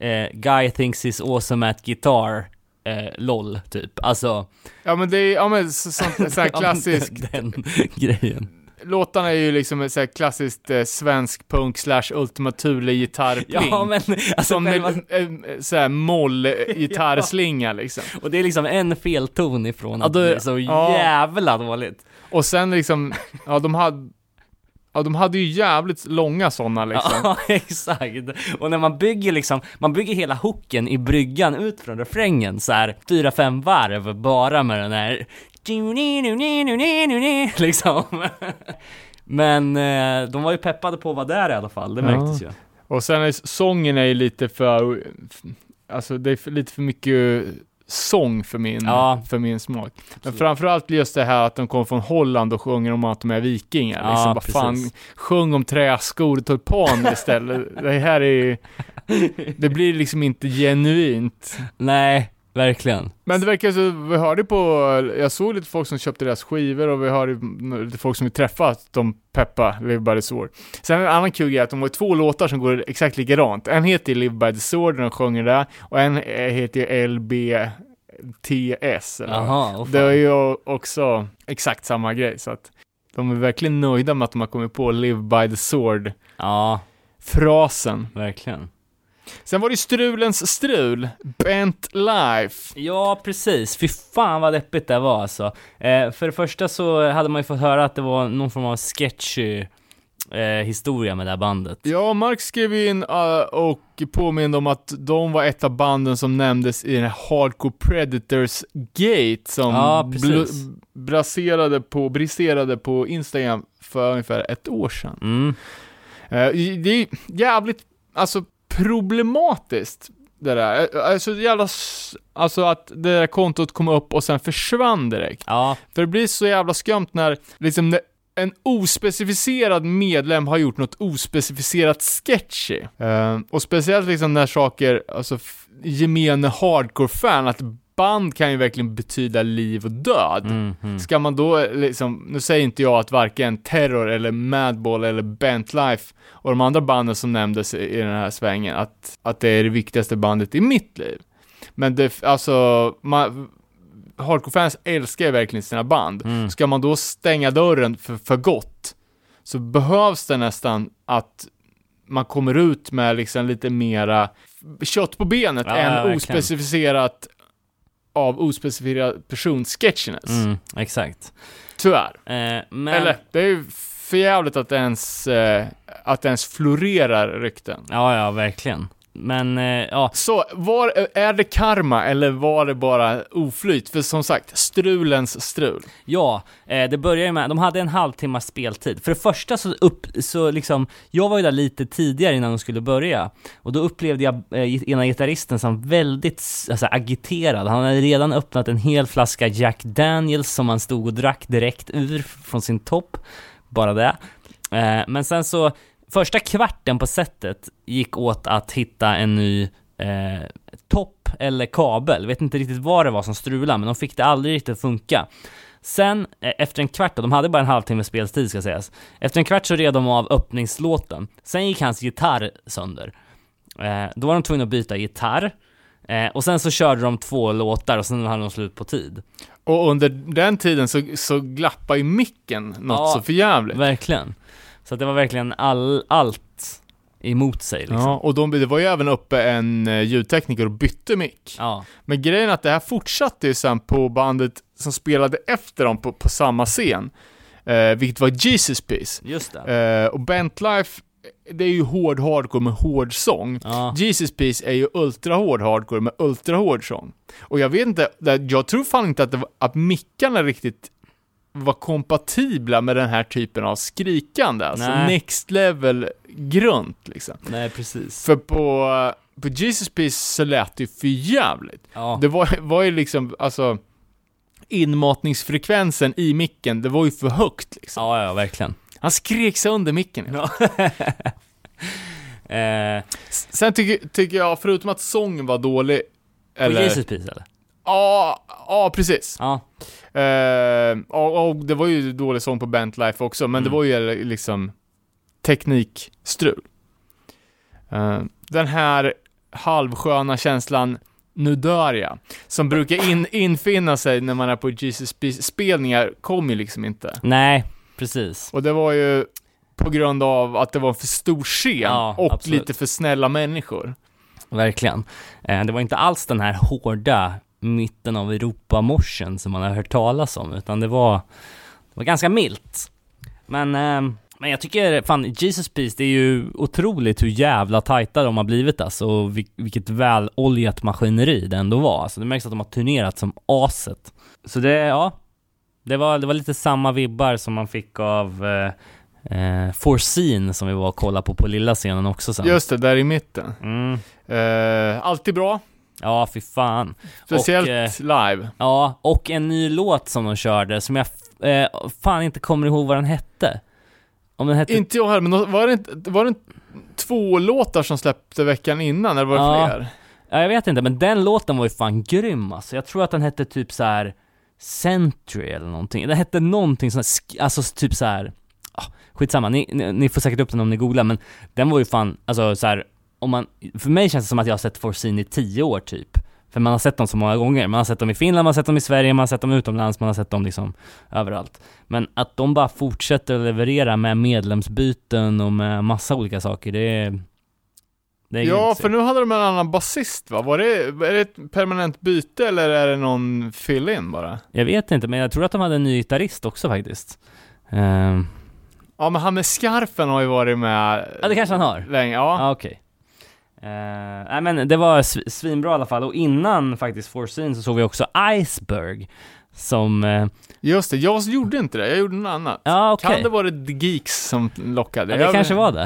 eh, guy thinks he's awesome at guitar, eh, LOL, typ. Alltså... Ja men det är, ja men så, så här (laughs) ja, men klassisk, Den, (laughs) den grejen. låtarna är ju liksom ett så här klassiskt eh, svensk punk slash Ultima Thule gitarrpling. Ja men alltså Som själva, en, så här moll gitarrslinga (laughs) liksom. och det är liksom en felton ifrån Ja, att då- det är så ja. jävla dåligt. Och sen liksom, ja de hade, ja de hade ju jävligt långa sådana (laughs) liksom. Ja, exakt. Och när man bygger liksom, man bygger hela hooken i bryggan ut från refrängen så här fyra, fem varv bara med den här (laughs) liksom. Men eh, de var ju peppade på att vara där i alla fall, det Ja. märktes ju. Och sen är sången är ju lite för, alltså det är lite för mycket sång för min, Ja. för min smak. Men framförallt just det här att de kommer från Holland och sjunger om att de är vikingar. Ja, liksom, bara fan, sjung om träskor och tulpaner istället. (laughs) det här är det blir liksom inte genuint. Nej, verkligen. Men det verkar så, vi hörde på, jag såg lite folk som köpte deras skivor och vi hörde lite folk som vi träffat, de peppa Live by the Sword. Sen en annan kul är att de har två låtar som går exakt likadant. En heter Live by the Sword, de sjunger där, och en eh, heter LBTS. Eller. Jaha, oh, det är ju också exakt samma grej, så att de är verkligen nöjda med att de har kommit på Live by the Sword-frasen. Ja, verkligen. Sen var det strulens strul, Bent Life. Ja, precis. Fy fan vad deppigt det var alltså. Eh, för det första så hade man ju fått höra att det var någon form av sketchy eh, historia med det här bandet. Ja, Mark skrev in uh, och påminde om att de var ett av banden som nämndes i den här Hardcore Predators Gate som Ja, braserade på, briserade på Instagram för ungefär ett år sedan. Mm. Eh, det är jävligt, alltså problematiskt det där. Alltså jävla, alltså att det där kontot kom upp och sen försvann direkt. Ja, För det blir så jävla skumt när liksom när en ospecificerad medlem har gjort något ospecificerat sketchy. Eh, och speciellt liksom när saker, alltså gemene hardcore-fan, att band kan ju verkligen betyda liv och död. mm, mm. Ska man då liksom, nu säger inte jag att varken Terror eller Madball eller Bent Life och de andra banden som nämndes i den här svängen, att, att det är det viktigaste bandet i mitt liv. Men det, alltså, man, hardcore-fans älskar ju verkligen sina band. Mm. Ska man då stänga dörren för, för gott, så behövs det nästan att man kommer ut med liksom lite mera kött på benet Ja, än verkligen. ospecificerat av ospecificerad personsketchiness. Mm, exakt. Tyvärr. Eh, men, Eller, det är ju för jävligt att det ens, eh, att det ens florerar rykten. Ja, ja, verkligen. Men, eh, ja, Så, var, är det karma eller var det bara oflyt? För som sagt, strulens strul. Ja, eh, det börjar ju med, de hade en halvtimmas speltid. För det första så upp, så liksom, jag var ju där lite tidigare innan de skulle börja. Och då upplevde jag eh, ena gitarristen som väldigt alltså, agiterad. Han hade redan öppnat en hel flaska Jack Daniels som han stod och drack direkt ur från sin topp. Bara det. Men sen så, första kvarten på setet gick åt att hitta en ny eh, topp eller kabel. Vet inte riktigt vad det var som strulade, men de fick det aldrig riktigt att funka. Sen, eh, efter en kvart, de hade bara en halvtimme speltid ska sägas. Efter en kvart så red de av öppningslåten. Sen gick hans gitarr sönder. Eh, då var de tvungna att byta gitarr. Eh, och sen så körde de två låtar och sen hade de slut på tid. Och under den tiden så, så glappar ju micken något Ja, så förjävligt. Verkligen. Så det var verkligen all, allt emot sig liksom. Ja, och de, det var ju även uppe en eh, ljudtekniker och bytte mick. ja. Men grejen är att det här fortsatte ju sen på bandet som spelade efter dem på, på samma scen. Eh, vilket var Jesus Piece. just det. Eh, och Bent Life, det är ju hård hardcore med hård sång. Ja. Jesus Piece är ju ultra hård hardcore med ultra hård sång. Och jag vet inte, jag tror fan inte att, det var, att mickarna riktigt var kompatibla med den här typen av skrikande. Alltså Nej. next level grunt liksom. Nej, precis. För på, på Jesus Piece så lät det ju för jävligt. Ja. Det var, var ju liksom, alltså inmatningsfrekvensen i micken, det var ju för högt liksom. ja, ja, verkligen. Han skrek sönder micken. Ja. (laughs) Eh, Sen tycker, tycker jag, förutom att sången var dålig, på eller... Jesus Piece eller? Ja, ja precis. Ja. Eh, och, och det var ju dålig sång på Bent Life också, men Mm. det var ju liksom teknikstrul. Eh, den här halvsköna känslan, nu dör jag, som brukar in, infinna sig när man är på Jesus spelningar kom ju liksom inte. Nej, precis. Och det var ju på grund av att det var en för stor scen Ja, och absolut. lite för snälla människor. Verkligen. Eh, det var inte alls den här hårda mitten av Europamorsen som man har hört talas om, utan det var, det var ganska milt. Men, eh, men jag tycker, fan, Jesus Piece, det är ju otroligt hur jävla tajta de har blivit alltså, och vil- vilket väloljat maskineri det ändå var. Alltså det märks att de har turnerat som aset. Så det, ja, det var, det var lite samma vibbar som man fick av eh, eh, Foreseen som vi var och kollade på på lilla scenen också sen. Just det, där i mitten. Mm. Eh, alltid bra, Ja, fy fan. speciellt Och, eh, live. Ja, och en ny låt som de körde som jag eh, fan inte kommer ihåg vad den hette. Om den hette... Inte jag heller, men var det inte, var det inte två låtar som släppte veckan innan, eller var det Ja. fler? Ja, jag vet inte, men den låten var ju fan grym alltså. Jag tror att den hette typ så här Century eller någonting. Den hette någonting sånt här, alltså typ så här. Ah, skitsamma, ni, ni, ni får säkert upp den om ni googlar, men den var ju fan, alltså så här, om man, för mig känns det som att jag har sett Forsini i tio år typ. För man har sett dem så många gånger. Man har sett dem i Finland, man har sett dem i Sverige, man har sett dem utomlands, man har sett dem liksom överallt. Men att de bara fortsätter att leverera med medlemsbyten och med massa olika saker, det är... Det är Ja, för nu hade de en annan basist va? Var det, är det ett permanent byte eller är det någon fill-in bara? Jag vet inte, men jag tror att de hade en ny gitarrist också faktiskt. Ehm, Ja, men han med skarfen har ju varit med ja, det kanske han har. länge. Ja. Ja, okej. Uh, nej men det var sv- svinbra i alla fall, och innan faktiskt Foreseen så såg vi också Iceberg, som, eh, Just det, jag gjorde inte det, jag gjorde något annat. ja okej. Kan det vara The Geeks som lockade? Ja, det Jag- kanske var det.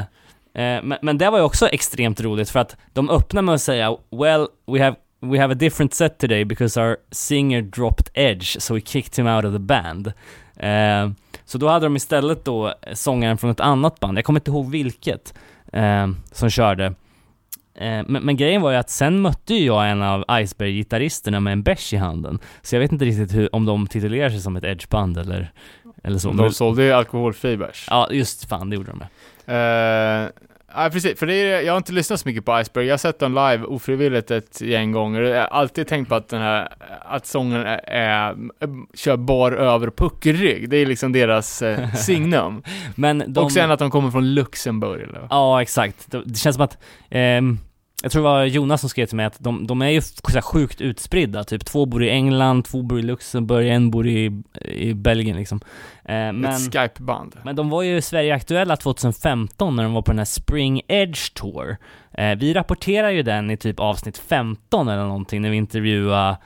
Eh, men, men det var ju också extremt roligt för att de öppnar med att säga Well, we have, we have a different set today because our singer dropped edge, so we kicked him out of the band. Eh, så då hade de istället då sångaren från ett annat band, jag kommer inte ihåg vilket, eh, som körde. Eh, men, men grejen var ju att sen mötte ju jag en av Iceberg-gitarristerna med en bärs i handen. Så jag vet inte riktigt hur, om de titulerar sig som ett edgeband eller, eller så. De sålde ju alkoholfri bärs. Ja, just fan, det gjorde de. Eh, Ja, precis. För det är, jag har inte lyssnat så mycket på Iceberg. Jag har sett dem live ofrivilligt ett gäng gånger. Jag har alltid tänkt på att den här, att sången är, är kör bar över puckelrygg. Det är liksom deras eh, (laughs) signum. Men de... Och sen att de kommer från Luxemburg eller? Ja, exakt. Det, känns som att, ehm, jag tror det var Jonas som skrev till mig att de, de är ju så sjukt utspridda, typ två bor i England, två bor i Luxemburg, en bor i, i Belgien liksom. Eh, men, Ett Skype-band. men de var ju Sverige-aktuella 2015 när de var på den här Spring Edge Tour. Eh, vi rapporterar ju den i typ avsnitt 15 eller någonting när vi intervjuade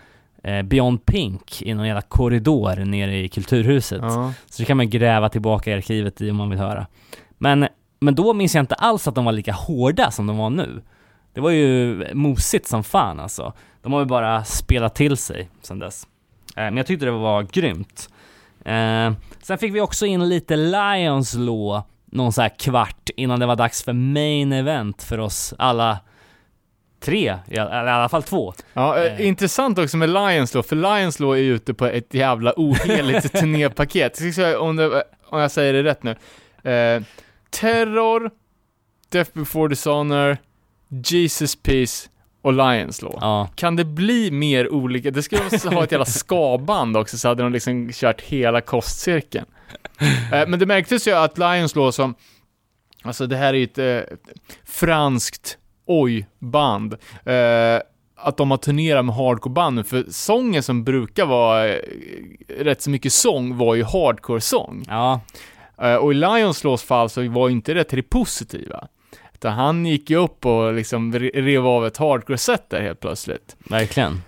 eh, Beyond Pink i någon jävla korridor nere i Kulturhuset. Ja. Så det kan man gräva tillbaka i arkivet i om man vill höra. Men, men då minns jag inte alls att de var lika hårda som de var nu. Det var ju mosigt som fan alltså. De har ju bara spelat till sig sen dess. Eh, men jag tyckte det var grymt. Eh, sen fick vi också in lite Lions Law någon så här kvart innan det var dags för main event för oss alla tre, eller i alla fall två. Ja, eh, Eh. intressant också med Lions då, för Lions då är ju ute på ett jävla oheligt (laughs) turnépaket. Om, det, om jag säger det rätt nu. Eh, Terror, Death before Dishonor, Jesus Peace och Lions Law. Ja, Kan det bli mer olika? Det skulle också (laughs) ha ett jävla skaband också, så hade de liksom kört hela kostcirkeln. Eh, men det märktes ju att Lions Law som, alltså det här är ju ett eh, franskt oj-band, eh, att de har turnerat med hardcore-band, för sången som brukar vara eh, rätt så mycket sång var ju hardcore-sång. ja, och i Lions Laws fall så var ju inte det till det positiva. Utan han gick ju upp och liksom rev av ett hardcore-set där helt plötsligt. verkligen.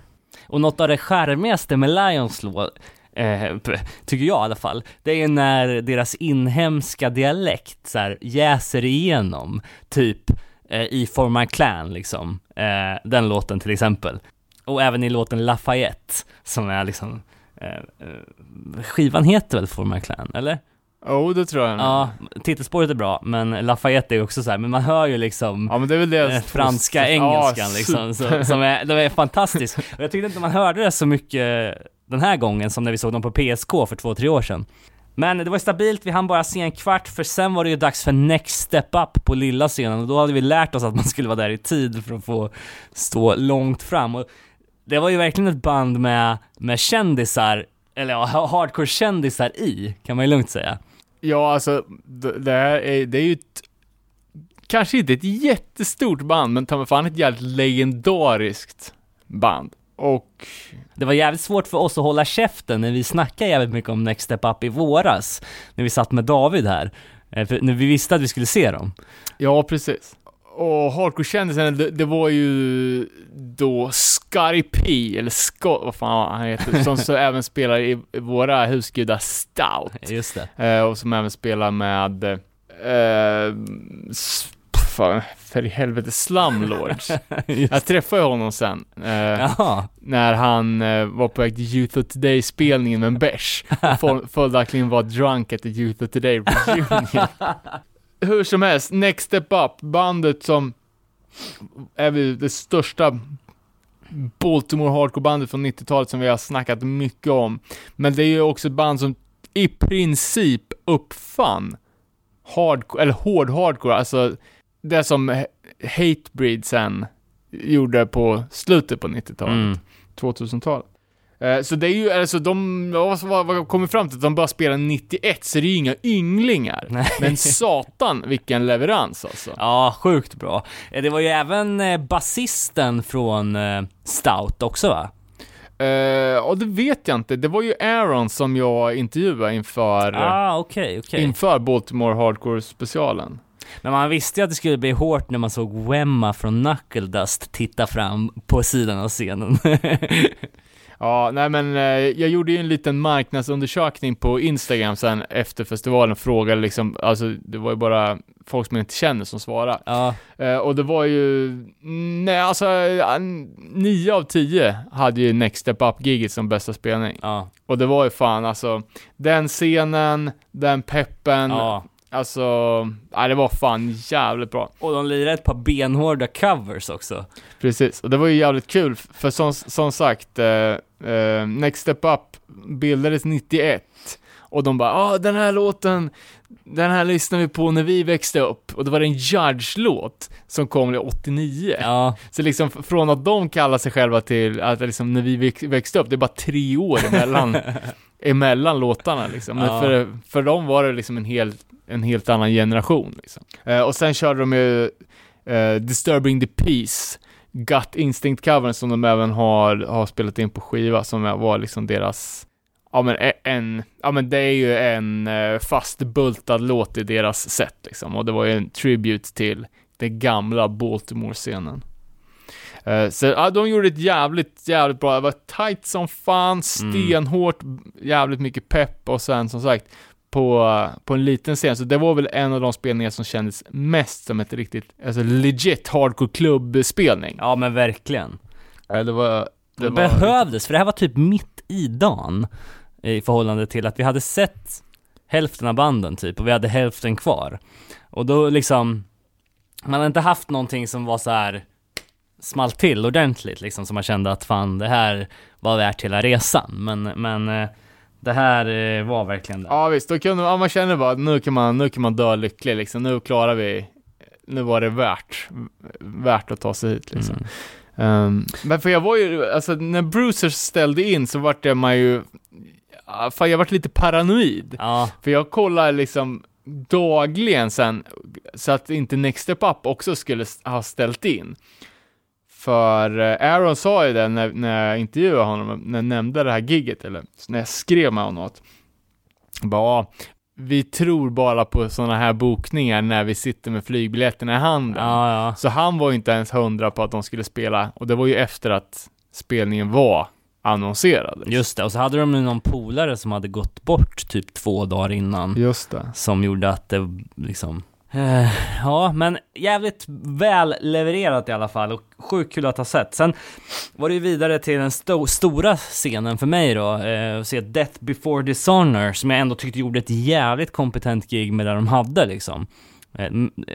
Och något av det charmigaste med Lions låt, eh, tycker jag i alla fall, det är när deras inhemska dialekt så här, jäser igenom, typ eh, i For My Clan liksom, eh, den låten till exempel. Och även i låten Lafayette, som är liksom, eh, eh skivan heter väl For My Clan, eller? Jo, oh, det tror jag. Ja, titelspåret är bra, men Lafayette är också så här, men man hör ju liksom Ja, men det är väl två- franska engelskan Ja, liksom, så, som är, de är fantastisk. Och jag tyckte inte man hörde det så mycket den här gången som när vi såg dem på PSK för två, tre år sedan. Men det var stabilt, vi hann bara se en kvart, för sen var det ju dags för Next Step Up på lilla scenen och då hade vi lärt oss att man skulle vara där i tid för att få stå långt fram. Och det var ju verkligen ett band med, med kändisar, eller ja, hardcore-kändisar i, kan man ju lugnt säga. Ja, alltså, det, här är, det är ju ett, kanske inte ett jättestort band, men ta mig fan ett jävligt legendariskt band. Och, Det var jävligt svårt för oss att hålla käften när vi snackade jävligt mycket om Next Step Up i våras, när vi satt med David här. Eh, För när vi visste att vi skulle se dem. ja precis. Och hardcore-kändisarna, det, det var ju då Scotty P, eller Scott, vad fan han heter, (laughs) som så även spelar i våra husgudar Stout. Just det. Eh, och som även spelar med, eh, fan, för i helvete, Slumlords. (laughs) Jag träffade ju honom sen, eh, när han eh, var på väg till Youth of Today-spelningen med en bärs. (laughs) Följaktligen var drunk at the Youth of Today reunion. Hur som helst, Next Step Up, bandet som är väl det största Baltimore hardcore-bandet från 90-talet som vi har snackat mycket om. Men det är ju också ett band som i princip uppfann hardcore, eller hård hardcore, alltså det som Hatebreed sen gjorde på slutet på 90-talet. Mm. 2000-talet. Eh, Så det är ju, alltså de, vad vad- kommer fram till? Att de bara spelar 91, så det är ju inga ynglingar. Nej. Men satan vilken leverans alltså. Ja, sjukt bra. Eh, Det var ju även eh, basisten från Stout också va? Och det vet jag inte, det var ju Aaron som jag intervjuade inför, Ah, okej, okej. inför Baltimore Hardcore-specialen. Men man visste ju att det skulle bli hårt när man såg Wemma från Knuckle Dust titta fram på sidan av scenen. (laughs) Ja, nej men eh, jag gjorde ju en liten marknadsundersökning på Instagram sen efter festivalen, frågade liksom, alltså det var ju bara folk som jag inte känner som svarade. ja, Eh, och det var ju, nej alltså, nio av tio hade ju Next Step Up-giget som bästa spelning. ja, Och det var ju fan alltså, den scenen, den peppen, ja. Alltså, ja, det var fan jävligt bra. Och de lirade ett par benhårda covers också. Precis, och det var ju jävligt kul, för som, som sagt, eh, eh, Next Step Up bildades 91. Och de bara, ah den här låten, den här lyssnade vi på när vi växte upp. Och det var en Judge-låt som kom 89. Ja, Så liksom från att de kallar sig själva till att liksom när vi väx- växte upp, det är bara tre år emellan, (laughs) emellan låtarna liksom. Men Ja. för, för dem var det liksom en helt, en helt annan generation liksom. Eh, och sen körde de ju eh, Disturbing the Peace, Gut Instinct-covern som de även har, har spelat in på skiva, som var liksom deras Ja men en, ja men det är ju en eh, fastbultad låt i deras set liksom, och det var ju en tribute till den gamla Baltimore-scenen. Eh, så ja, de gjorde ett jävligt, jävligt bra, det var tight som fan, stenhårt, jävligt mycket pepp och sen som sagt på, på en liten scen, så det var väl en av de spelningar som kändes mest som ett riktigt, alltså legit hardcore klubbspelning. ja men verkligen. Ja, det var, det Det var behövdes, för det här var typ mitt i dagen i förhållande till att vi hade sett hälften av banden typ och vi hade hälften kvar. Och då liksom, man hade inte haft någonting som var så här small till ordentligt liksom, så man kände att fan det här var värt hela resan. Men, men eh, det här eh, var verkligen det. Ja visst, då kunde ja, man känner bara att nu kan man, nu kan man dö lycklig liksom, nu klarar vi, nu var det värt, värt att ta sig hit liksom. Mm. Ehm, men för jag var ju, alltså när Brucer ställde in så vart det man ju, fan jag vart lite paranoid. Ja, För jag kollar liksom dagligen sen, så att inte Next Step Up också skulle ha ställt in. För eh, Aaron sa ju det när, när jag intervjuade honom, när jag nämnde det här gigget eller när jag skrev med honom att, bara, "Ja, vi tror bara på sådana här bokningar när vi sitter med flygbiljetterna i handen. ja, ja. Så han var ju inte ens hundra på att de skulle spela, och det var ju efter att spelningen var annonserad. Just det, och så hade de ju någon polare som hade gått bort typ två dagar innan. Just det. som gjorde att det liksom Eh, ja, men jävligt väl levererat i alla fall och sjukt kul att ha sett. Sen var det ju vidare till den sto- stora scenen för mig då, eh, att se Death before Dishonor, som jag ändå tyckte gjorde ett jävligt kompetent gig med det de hade liksom. Eh,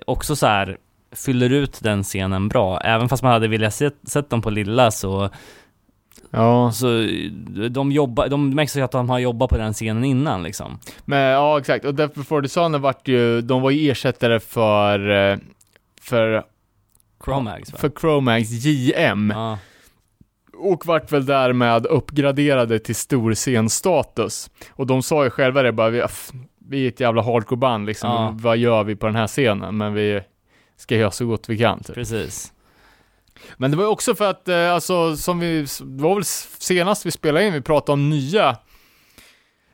också så här fyller ut den scenen bra, även fast man hade velat se, sett dem på lilla så, Ja, så de jobbar, de märks att de har jobbat på den scenen innan liksom. men ja exakt. Och Death Before Dishonor vart ju, de var ju ersättare för, eh, för, Chromags va? för Chromax JM. Ja. Och vart väl därmed uppgraderade till storscenstatus. Och de sa ju själva det bara, vi, vi är ett jävla hardcore-band liksom, Ja. vad gör vi på den här scenen? Men vi ska göra så gott vi kan. Typ. Precis. Men det var ju också för att, eh, alltså, som vi, det var väl senast vi spelade in, vi pratade om nya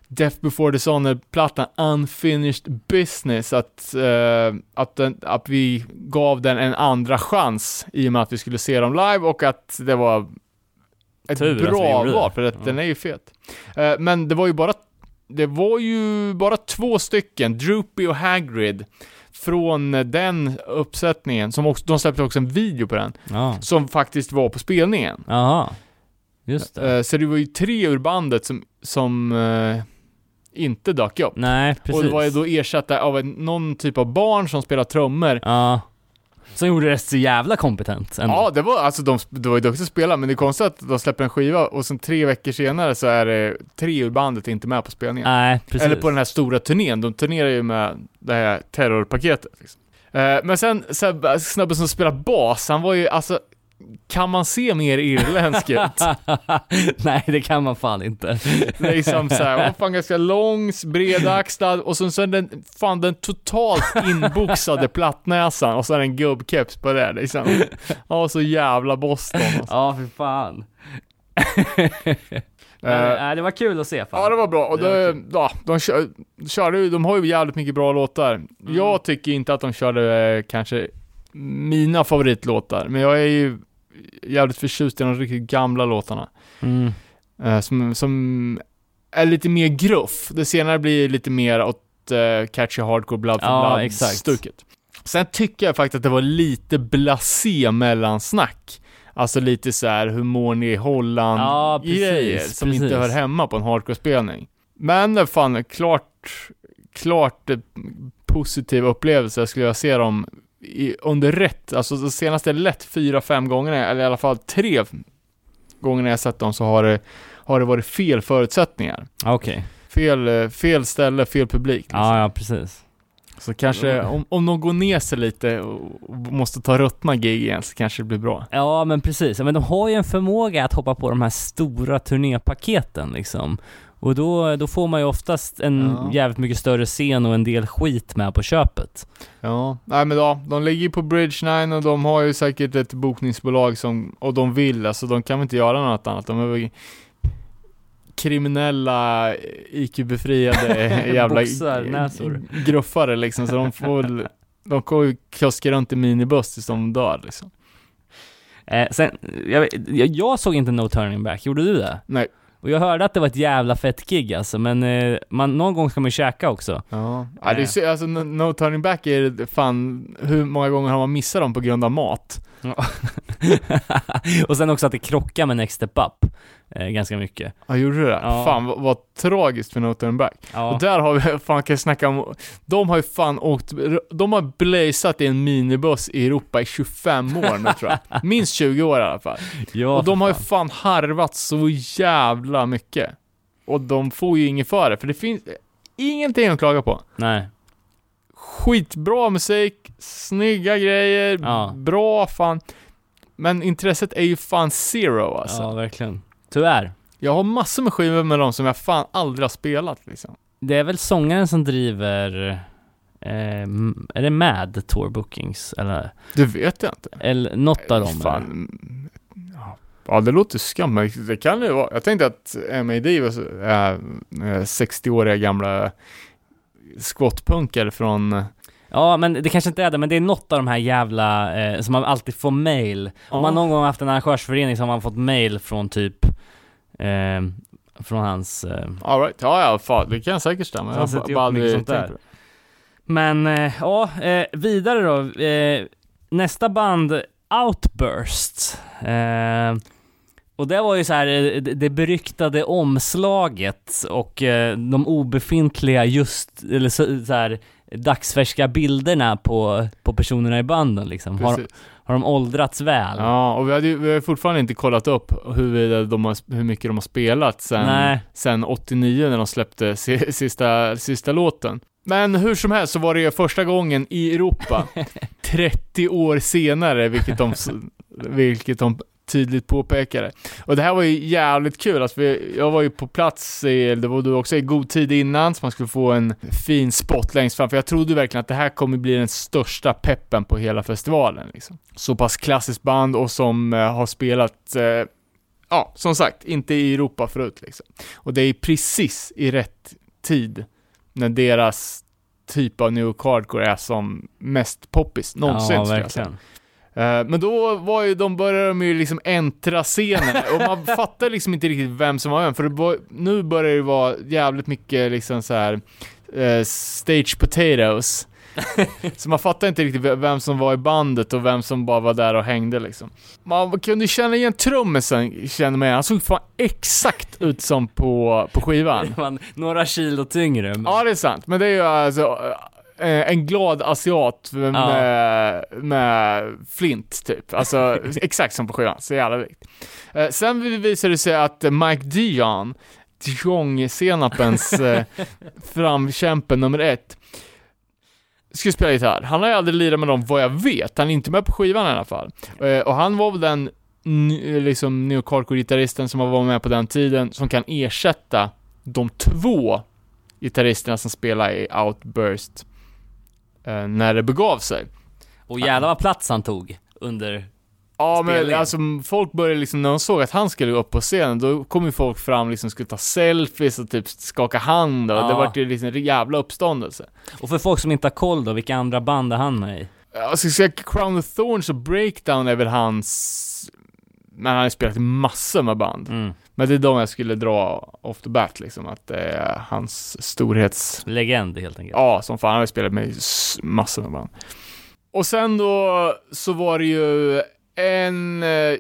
Death before Dishonor-plattan Unfinished Business, att, eh, att, den, att vi gav den en andra chans i och med att vi skulle se dem live och att det var ett Tur bra det. val, för att Ja. den är ju fet. Eh, men det var ju bara, det var ju bara två stycken, Droopy och Hagrid, från den uppsättningen, som också, de släppte också en video på den, Ja. som faktiskt var på spelningen. Jaha. Just det. Eh, så det var ju tre ur bandet som, som eh, inte dök upp. Nej, precis. Och det var ju då ersatta av en, någon typ av barn som spelar trummor. Ja. Som gjorde det så jävla kompetent ändå. Ja, det var alltså de, det var ju duktigt att spela, men det är konstigt att de släpper en skiva och sen tre veckor senare så är det tre ur bandet inte med på spelningen. Nej, precis. Eller på den här stora turnén, de turnerar ju med det här terrorpaketet. Liksom. Eh, men sen, sen snubben som spelar bas, han var ju alltså, kan man se mer irländsk ut? (laughs) Nej, det kan man fan inte. liksom såhär, vad fan ganska lång, bredaxlad och sen så är den, fan den totalt inboxade plattnäsan och så det en gubbkeps på det liksom. Ja, så jävla Boston alltså. Ja, för fan. (laughs) Eh, Nej, det var kul att se fan. Ja, det var bra. Och Det det, ja, de kör, körde ju, de har ju jävligt mycket bra låtar. Mm. Jag tycker inte att de körde eh, kanske mina favoritlåtar, men jag är ju jävligt förtjust i de riktigt gamla låtarna. Mm. Eh, som, som är lite mer gruff. Det senare blir lite mer åt uh, catchy hardcore blood for Ja, blood exakt. stuket. Sen tycker jag faktiskt att det var lite blasé mellansnack. Alltså lite så här, hur mår ni i Holland? Ja, precis, grejer som inte precis. hör hemma på en hardcore-spelning. Men eh, fan, klart, klart positiv upplevelse skulle jag se dem i, under rätt, alltså de senaste lätt fyra, fem gångerna, eller i alla fall tre gångerna jag sett dem så har det, har det varit fel förutsättningar. Okej. fel, eh, fel ställe, fel publik. Liksom. Ja, ja precis. Så kanske om, om de går ner sig lite och, och måste ta ruttna gig igen så kanske det blir bra. Ja men precis, men de har ju en förmåga att hoppa på de här stora turnépaketen liksom. Och då, då får man ju oftast en Ja. jävligt mycket större scen och en del skit med på köpet. Ja, nej men ja, de ligger ju på Bridge 9 och de har ju säkert ett bokningsbolag som, och de vill, alltså de kan väl inte göra något annat. De är väl kriminella, IQ-befriade (laughs) jävla Boxarnäsor. gruffare liksom, så de får de kommer ju kuska runt i minibuss tills de dör liksom. Eh, sen, jag, jag såg inte No Turning Back, gjorde du det? Nej. Och jag hörde att det var ett jävla fett gig alltså, men eh, man, någon gång ska man ju käka också. Ja, ja det är, så- alltså no, no turning back är fan, hur många gånger har man missat dem på grund av mat? (laughs) och sen också att det krockar med Next Step Up, eh, ganska mycket. Ja, gjorde det? Ja. Fan vad, vad tragiskt för no turning back. Ja. Och där har vi, (laughs) fan kan jag snacka om, de har ju fan åkt, de har blazat i en minibuss i Europa i 25 år nu tror jag. (laughs) Minst 20 år i alla fall. ja, och de har ju fan. fan harvat så jävla mycket. Och de får ju inget för det, för det finns ingenting att klaga på. Nej. Skitbra musik, snygga grejer, Ja. bra fan. Men intresset är ju fan zero alltså. Ja, verkligen. Tyvärr. Jag har massor med skivor med dem som jag fan aldrig har spelat liksom. Det är väl sångaren som driver, eh, är det MAD Tour Bookings? Eller, Det vet jag inte. eller något av dem? Fan. Ja. Ja, det låter skam. Det kan det vara. Jag tänkte att MAD var äh, äh, 60-åriga gamla squatpunkare från... Ja, men det kanske inte är det, men det är något av de här jävla, eh, som man alltid får mail. Om man någon gång haft en arrangörsförening så har man fått mail från typ, eh, från hans, eh, All right. Ja, ja, fan. Det kan säkert stämma. Jag har bara aldrig sånt där. på det. Men eh, ja, eh, vidare då. Eh, nästa band, Outburst. Eh, och det var ju så här det, beryktade omslaget och de obefintliga just, eller så, så här dagsfärska bilderna på, på personerna i banden liksom. Har, Precis. har de åldrats väl? Ja, och vi, hade, ju- vi har fortfarande inte kollat upp huruvida de har, hur mycket de har spelat sen, Nej. sen 89 när de släppte si, sista, sista låten. Men hur som helst så var det ju första gången i Europa, (laughs) 30 år senare, vilket de, vilket de tydligt påpekade. Och det här var ju jävligt kul, alltså jag var ju på plats, i, det var du också, i god tid innan, så man skulle få en fin spot längst fram, för jag trodde verkligen att det här kommer bli den största peppen på hela festivalen. Liksom. Så pass klassiskt band och som eh, har spelat, eh, ja, som sagt, inte i Europa förut liksom. Och det är precis i rätt tid när deras typ av new hardcore är som mest poppis någonsin ja, säga. verkligen. Eh, Men då var ju, de började de ju liksom äntra scenen och man (laughs) fattar liksom inte riktigt vem som var vem, för var, nu börjar det vara jävligt mycket liksom så här eh, stage potatoes. (laughs) så man fattar inte riktigt vem som var i bandet och vem som bara var där och hängde liksom. Man kunde ju känna igen trummisen, kände man igen. Han såg fan exakt ut som på, på skivan. (laughs) Några kilo tyngre. men- Ja, det är sant. Men det är ju alltså en glad asiat med, med flint typ. Alltså (laughs) exakt som på skivan. Så jävla likt. Eh, Sen visade det sig att Mike Dion, Dijon-senapens (laughs) eh, framkämpe nummer ett, skulle spela gitarr. Han har ju aldrig lirat med dem vad jag vet. Han är inte med på skivan i alla fall. Eh, Och han var väl den liksom neocarcore-gitarristen som var med på den tiden som kan ersätta de två gitarristerna som spelade i Outburst eh, när det begav sig. Och jävlar vad plats han tog under Ja men alltså folk började liksom, när de såg att han skulle upp på scenen, då kom ju folk fram liksom, skulle ta selfies och typ skaka hand och Ja. det vart ju liksom en jävla uppståndelse. Och för folk som inte har koll då, vilka andra band är han med i? Jag ska säga Crown of Thorns och Breakdown är väl hans, men han har spelat i massor med band. Mm. Men det är de jag skulle dra off the bat liksom, att det är hans storhets... Legend helt enkelt. Ja, som fan. Han har spelat med massor med band. Och sen då så var det ju en eh,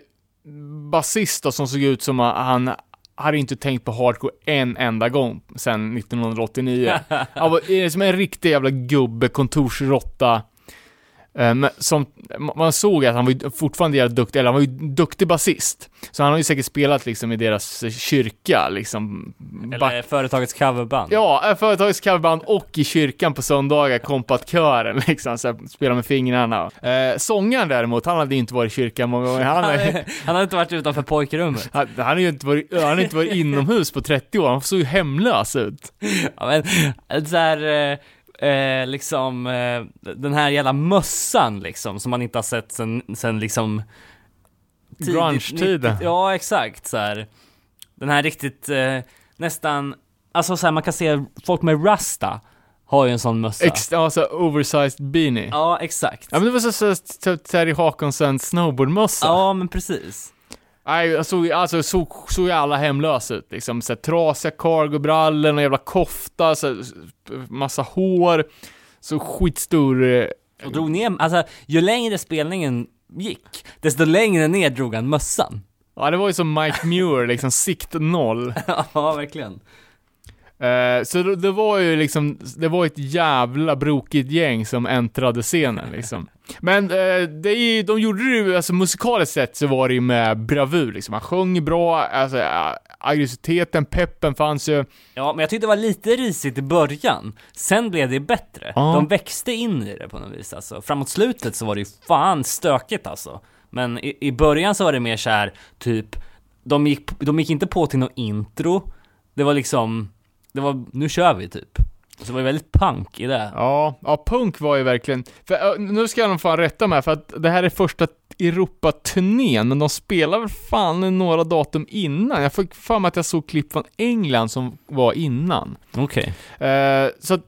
basist som såg ut som att han hade inte tänkt på hardcore en enda gång sedan 1989. (laughs) Han var eh, som en riktig jävla gubbe, kontorsrotta. Eh, men som, man såg att han var ju fortfarande jävligt duktig, eller han var ju duktig basist. Så han har ju säkert spelat liksom i deras kyrka, liksom. back- Eller företagets coverband. Ja, eh, företagets coverband och i kyrkan på söndagar, kompat kören (laughs) liksom, så här, spela med fingrarna. Eh, sångaren däremot, han hade ju inte varit i kyrkan många gånger. Han, har- han har inte varit utanför pojkrummet. han, han har ju inte varit, han har inte varit (laughs) inomhus på 30 år, han såg ju hemlös ut. Ja, men så här, eh, liksom, eh, den här jävla mössan liksom, som man inte har sett sen, sen liksom Grunge-tiden. 90 Ja, exakt så här. Den här riktigt, eh, nästan, alltså så här, man kan se folk med rasta har ju en sån mössa. Ex, alltså oversized beanie. ja, exakt. Ja men det var så, så, så Terry Hakonsson snowboardmössa. Ja, men precis. Nej, jag såg, alltså såg, såg alla hemlösa ut liksom. Så här, trasiga cargobrallor, någon jävla kofta, så här, massa hår. Så skitstor... eh, Och drog ner, alltså ju längre spelningen gick, desto längre ner drog han mössan. Ja, det var ju som Mike Muir, liksom sikt noll. (laughs) ja, verkligen. Eh, så det, det var ju liksom, det var ett jävla brokigt gäng som äntrade scenen liksom. Men eh, det är, ju- de gjorde det ju, alltså musikaliskt sett så var det ju med bravur liksom. Han sjöng bra, alltså äh, aggressiviteten, peppen fanns ju. Ja, men jag tyckte det var lite risigt i början. Sen blev det bättre. Ja. De växte in i det på något vis alltså. Framåt slutet så var det ju fan stökigt alltså. Men i, i början så var det mer så här, typ, de gick, de gick inte på till något intro. Det var liksom, det var, nu kör vi typ. Så det var ju väldigt punk i det. Ja, ja punk var ju verkligen, för, nu ska jag nog fan rätta mig för att det här är första Europaturnén, men de spelar väl fan några datum innan. Jag fick för mig att jag såg klipp från England som var innan. Okej. Eh, så att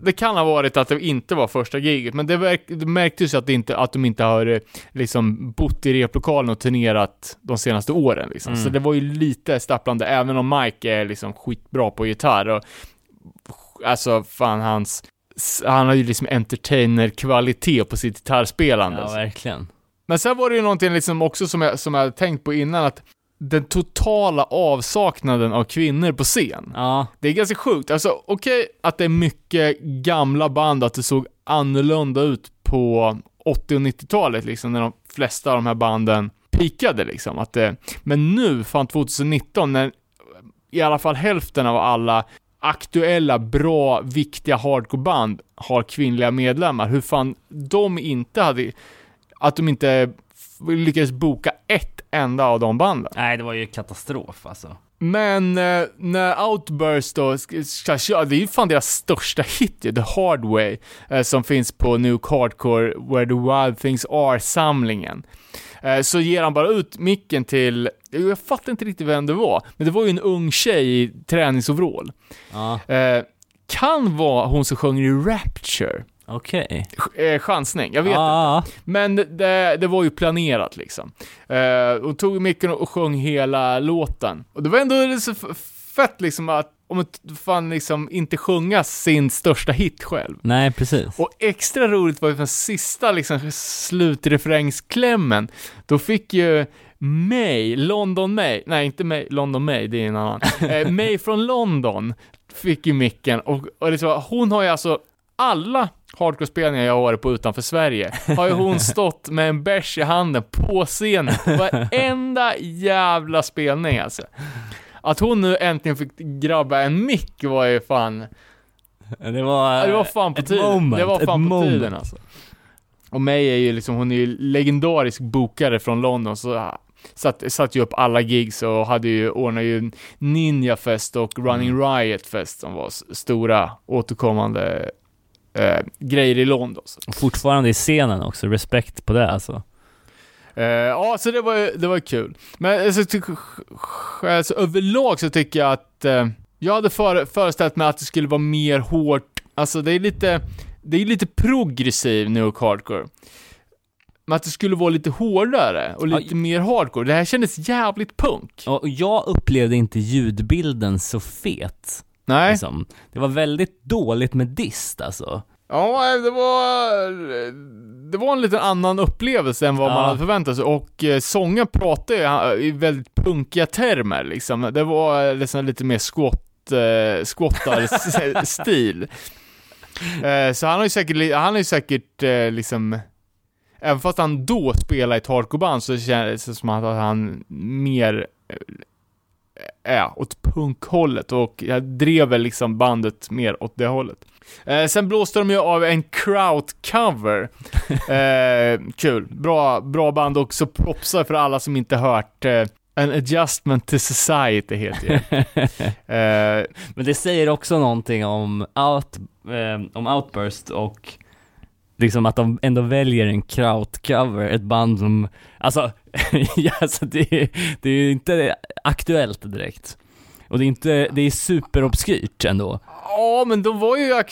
det kan ha varit att det inte var första giget, men det, verk, det märktes ju att, det inte, att de inte har eh, liksom bott i replokalen och turnerat de senaste åren liksom. Mm. Så det var ju lite stapplande, även om Mike är liksom skitbra på gitarr och alltså fan hans han har ju liksom entertainer-kvalitet på sitt gitarrspelande. Ja, verkligen. Men sen var det ju någonting liksom också som jag, som jag tänkt på innan, att den totala avsaknaden av kvinnor på scen. Ja, Det är ganska sjukt. Alltså okej att det är mycket gamla band, att det såg annorlunda ut på 80 och 90-talet liksom, när de flesta av de här banden pikade liksom. Att det, men nu, fan 2019, när i alla fall hälften av alla aktuella, bra, viktiga hardcoreband har kvinnliga medlemmar, hur fan de inte hade, att de inte lyckades boka ett enda av de banden. nej det var ju katastrof alltså. Men eh, när Outburst då det är ju fan deras största hit ju, The Hard Way, eh, som finns på Nuke Hardcore Where the Wild Things Are-samlingen. Eh, så ger han bara ut micken till, jag fattar inte riktigt vem det var, men det var ju en ung tjej i träningsoverall. Ja, Eh, kan vara hon som sjunger i Rapture. Okej. Ch- eh, chansning, jag vet inte. Ja, Men det, det var ju planerat liksom. Eh, hon tog micken och sjöng hela låten. Och det var ändå så fett liksom att, om fan liksom inte sjunga sin största hit själv. nej precis. Och extra roligt var ju den sista liksom slutrefrängsklämmen. Då fick ju May, London May, nej inte May, London May, det är en annan. (laughs) Eh, May från London fick ju micken och, och var, hon har ju alltså alla hardcore-spelningar jag har varit på utanför Sverige, har ju hon (laughs) stått med en bärs i handen på scenen, varenda jävla spelning alltså. Att hon nu äntligen fick grabba en mick var ju fan, Det var, det var fan på tiden. moment, det var fan på moment. tiden alltså. Och May är ju liksom, hon är ju legendarisk bokare från London, så ah, satt, satt ju upp alla gigs och hade ju, ordnat ju Ninja Fest och Running Mm. Riot Fest som var stora återkommande eh, grejer i London. Så. Fortfarande i scenen också, respekt på det alltså. Eh, ja, så det var det var kul. Men alltså, alltså, överlag så tycker jag att eh, jag hade före, föreställt mig att det skulle vara mer hårt, alltså det är lite, det är lite progressiv nu och hardcore. Men att det skulle vara lite hårdare och lite Ja, mer hardcore. Det här kändes jävligt punk. Och jag upplevde inte ljudbilden så fet. Nej. Liksom. Det var väldigt dåligt med dist alltså. Ja, det var, det var en lite annan upplevelse än vad Ja. man hade förväntat sig och eh, sången pratade eh, i väldigt punkiga termer liksom. Det var liksom lite mer squat, eh, squattar-stil. (laughs) Eh, så han har ju säkert, han har ju säkert eh, liksom, även fast han då spelade i ett hardcoreband så känns det som att han mer eh, är åt punkhållet och jag drev väl liksom bandet mer åt det hållet. Eh, sen blåste de ju av en Kraut-cover. (laughs) Eh, kul. Bra, bra band också propsar för alla som inte hört eh, An Adjustment to Society heter det. (laughs) eh, Men det säger också någonting om, out, eh, om Outburst och liksom att de ändå väljer en Kraut-cover, ett band som, alltså, (laughs) ja, alltså det, är- det är ju inte aktuellt direkt. Och det är inte, det är superobskyrt ändå. Ja, men de var ju...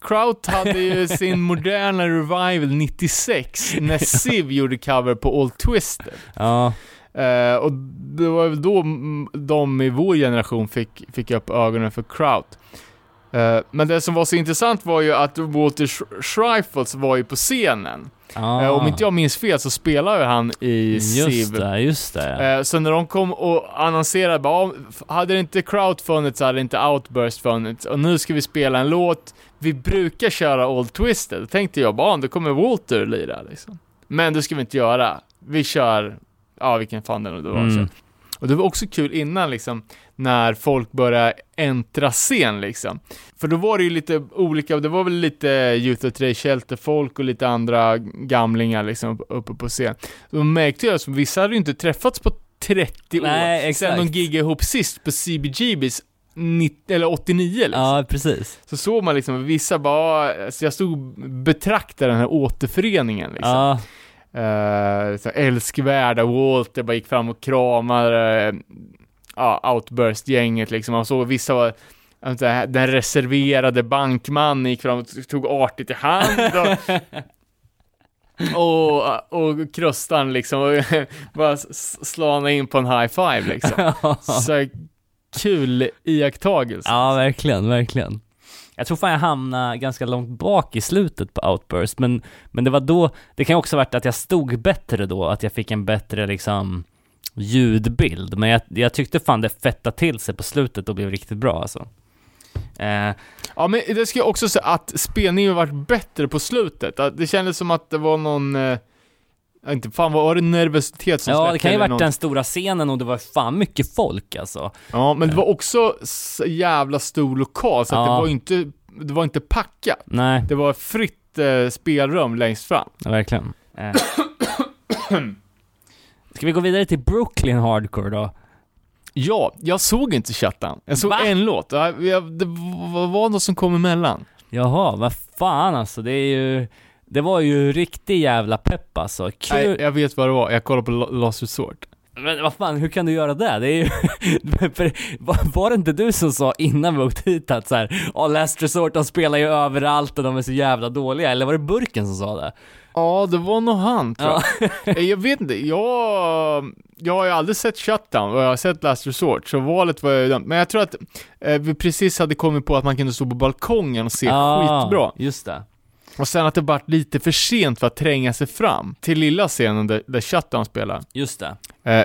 Kraut hade ju sin moderna revival 96 när (laughs) Civ gjorde cover på All Twisted. Ja, Eh, och det var väl då de i vår generation fick, fick upp ögonen för Kraut. Eh, men det som var så intressant var ju att Walter Sch- Schreifels var ju på scenen. Ah. Eh, om inte jag minns fel så spelade ju han i Just Civ. det, just det. Eh, så när de kom och annonserade, bara, "Ja, f- hade det inte Kraut funnits så hade inte Outburst funnits. Och nu ska vi spela en låt, vi brukar köra Old Twisted. Då tänkte jag bara, "Ah, då kommer Walter lira liksom. Men det ska vi inte göra. Vi kör, ja vilken fan det nu det var. Mm. Och det var också kul innan liksom, när folk började äntra scen liksom. För då var det ju lite olika, det var väl lite Youth of Trade Shelter-folk och lite andra gamlingar liksom uppe på scen. Då märkte jag att vissa hade ju inte träffats på 30 Nej, år, sen exakt. de giggade ihop sist på CBGBs 90, eller 89 liksom. Ja, precis. Så såg man liksom, vissa bara, alltså jag stod och betraktade den här återföreningen liksom. Ja, Uh, så älskvärda Walter bara gick fram och kramade ja, Outburst-gänget liksom. Man såg vissa var inte, den reserverade bankmannen gick fram och tog artigt i hand och, (laughs) och, och krustan liksom och (laughs) bara slana in på en high five liksom. (laughs) Så kul iakttagelse. ja verkligen, verkligen. Jag tror fan jag hamnade ganska långt bak i slutet på Outburst, men, men det var då, det kan ju också ha varit att jag stod bättre då, att jag fick en bättre liksom ljudbild, men jag, jag tyckte fan det fettade till sig på slutet och blev riktigt bra alltså. Eh, Ja, men det ska jag också säga att spelningen varit bättre på slutet. Det kändes som att det var någon, eh, inte, fan var det nervositet som ja, det kan ju varit någon- den stora scenen och det var fan mycket folk alltså. Ja, men det var också så jävla stor lokal, så att Ja. det var inte, det var inte packat. Nej, Det var fritt eh, spelrum längst fram. ja, verkligen. Eh. (coughs) Ska vi gå vidare till Brooklyn Hardcore då? Ja, jag såg inte Shutdown. Jag såg Va? en låt. Det var, var något som kom emellan. Jaha, vad fan alltså, det är ju, det var ju riktig jävla pepp alltså. Kul. Nej, jag vet vad det var. Jag kollade på Lost Resort. Men vad fan, hur kan du göra det? Det är ju, (laughs) för, var, det inte du som sa innan vi åkte hit att så här, "Ja, Last Resort, de spelar ju överallt och de är så jävla dåliga, eller var det Burken som sa det? Ja, det var nog han tror jag. (laughs) Eh, Jag vet inte, jag, jag har ju aldrig sett Shutdown och jag har sett Last Resort, så valet var ju dömt. Men jag tror att eh, vi precis hade kommit på att man kunde stå på balkongen och se skitbra. Just det. Och sen att det vart lite för sent för att tränga sig fram till lilla scenen där, där Shutdown spelar. Just det. Eh,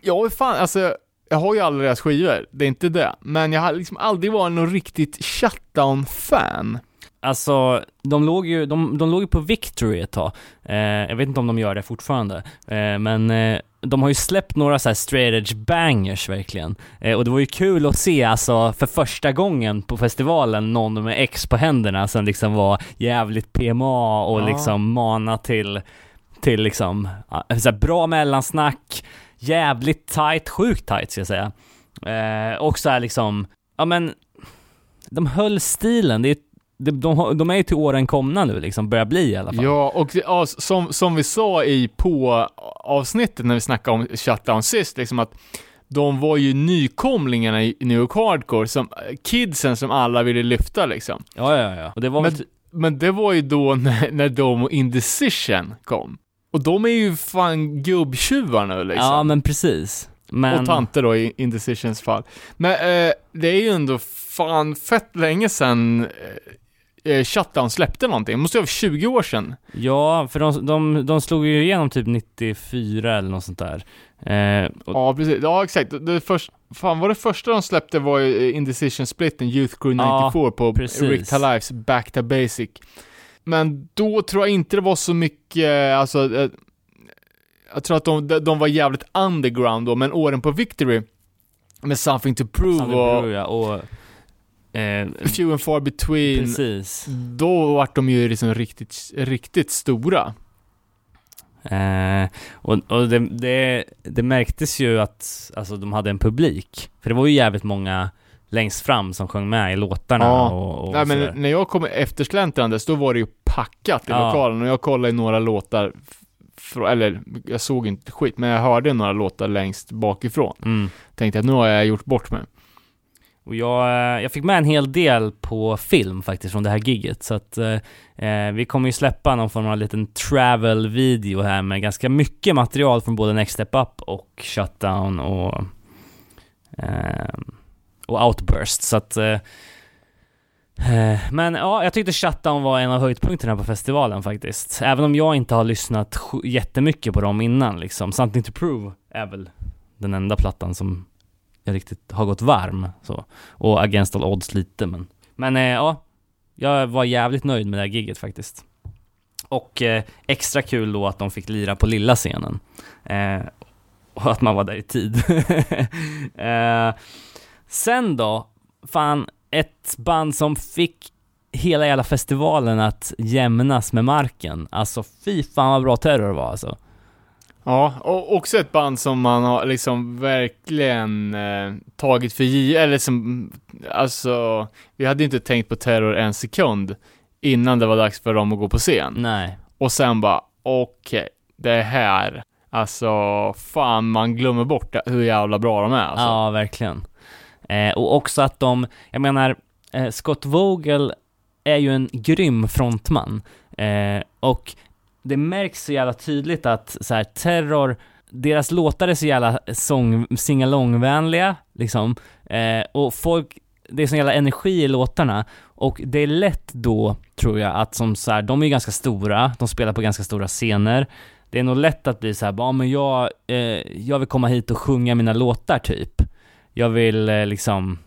ja, fan, alltså, jag har ju alla deras skivor, det är inte det. Men jag har liksom aldrig varit någon riktigt Shutdown-fan. Alltså, de låg ju, de, de låg ju på Victory ett tag. Eh, jag vet inte om de gör det fortfarande. Eh, men eh, de har ju släppt några så här straight edge bangers verkligen. Eh, och det var ju kul att se alltså för första gången på festivalen någon med X på händerna som liksom var jävligt PMA och Ja. liksom mana till, till liksom, så här bra mellansnack, jävligt tight, sjukt tight ska jag säga. Eh, och så här liksom, ja men, de höll stilen, det är de, de, de är ju till åren komna nu liksom, börjar bli i alla fall. Ja, och ja, som, som vi sa i på avsnittet när vi snackade om Shutdown sist, liksom att de var ju nykomlingarna i New York Hardcore, som kidsen som alla ville lyfta liksom. ja, ja. ja. Och det var Men, väl men det var ju då (laughs) när, när de och Indecision kom. Och de är ju fan gubbtjuvar nu liksom. Ja, men precis. Men... Och tanter då i Indecisions fall. Men eh, det är ju ändå fan fett länge sedan eh, eh, Shutdown släppte någonting. Det måste vara 20 år sedan. Ja, för de, de, de slog ju igenom typ 94 eller något sånt där. Eh, och, Ja, precis. Ja, exakt. Det först, fan, vad det första de släppte var ju eh, Indecision Split, en Youth Crew 94 på precis. Rick Talives Back to Basic. Men då tror jag inte det var så mycket, alltså, eh, jag tror att de, de- var jävligt underground då, men åren på Victory, med Something to Prove Thunder och Brew, ja, och eh, Few and Far Between, precis. då vart de ju liksom riktigt, riktigt stora. Eh, och och det, det, det märktes ju att alltså, de hade en publik. För det var ju jävligt många längst fram som sjöng med i låtarna Ja. och, och Nej men sådär. när jag kom eftersläntandes, då var det ju packat i Ja. lokalen och jag kollade i några låtar, eller jag såg inte skit, men jag hörde några låtar längst bakifrån. Mm. Tänkte att nu har jag gjort bort mig. Och jag, eh, jag fick med en hel del på film faktiskt från det här gigget så att eh, eh, vi kommer ju släppa någon form av liten travel-video här med ganska mycket material från både Next Step Up och Shutdown och eh, och Outburst så att eh, eh men ja, jag tyckte Shutdown var en av höjdpunkterna på festivalen faktiskt. Även om jag inte har lyssnat jättemycket på dem innan liksom. Something to Prove är väl den enda plattan som riktigt har gått varm så. Och Against All Odds lite men Men eh, ja. Jag var jävligt nöjd med det här giget faktiskt. Och eh, extra kul då att de fick lira på lilla scenen eh, Och att man var där i tid. (laughs) Eh, Sen då Fan Ett band som fick Hela jävla festivalen att jämnas med marken. Alltså fy fan vad bra terror var alltså. Ja, och också ett band som man har liksom verkligen eh, tagit för givet, eller som, alltså, vi hade inte tänkt på Terror en sekund innan det var dags för dem att gå på scen. Nej Och sen bara, okej, det här, alltså, fan man glömmer bort hur jävla bra de är alltså. Ja, verkligen. Eh, och också att de, jag menar, eh, Scott Vogel är ju en grym frontman. Eh, och det märks så jävla tydligt att så här, Terror, deras låtar är så jävla sång, singalongvänliga, liksom. Eh, och folk, det är sån jävla energi i låtarna. Och det är lätt då, tror jag, att som så här, de är ju ganska stora, de spelar på ganska stora scener. Det är nog lätt att bli så här, bara, men jag, eh, jag vill komma hit och sjunga mina låtar typ. Jag vill eh, liksom,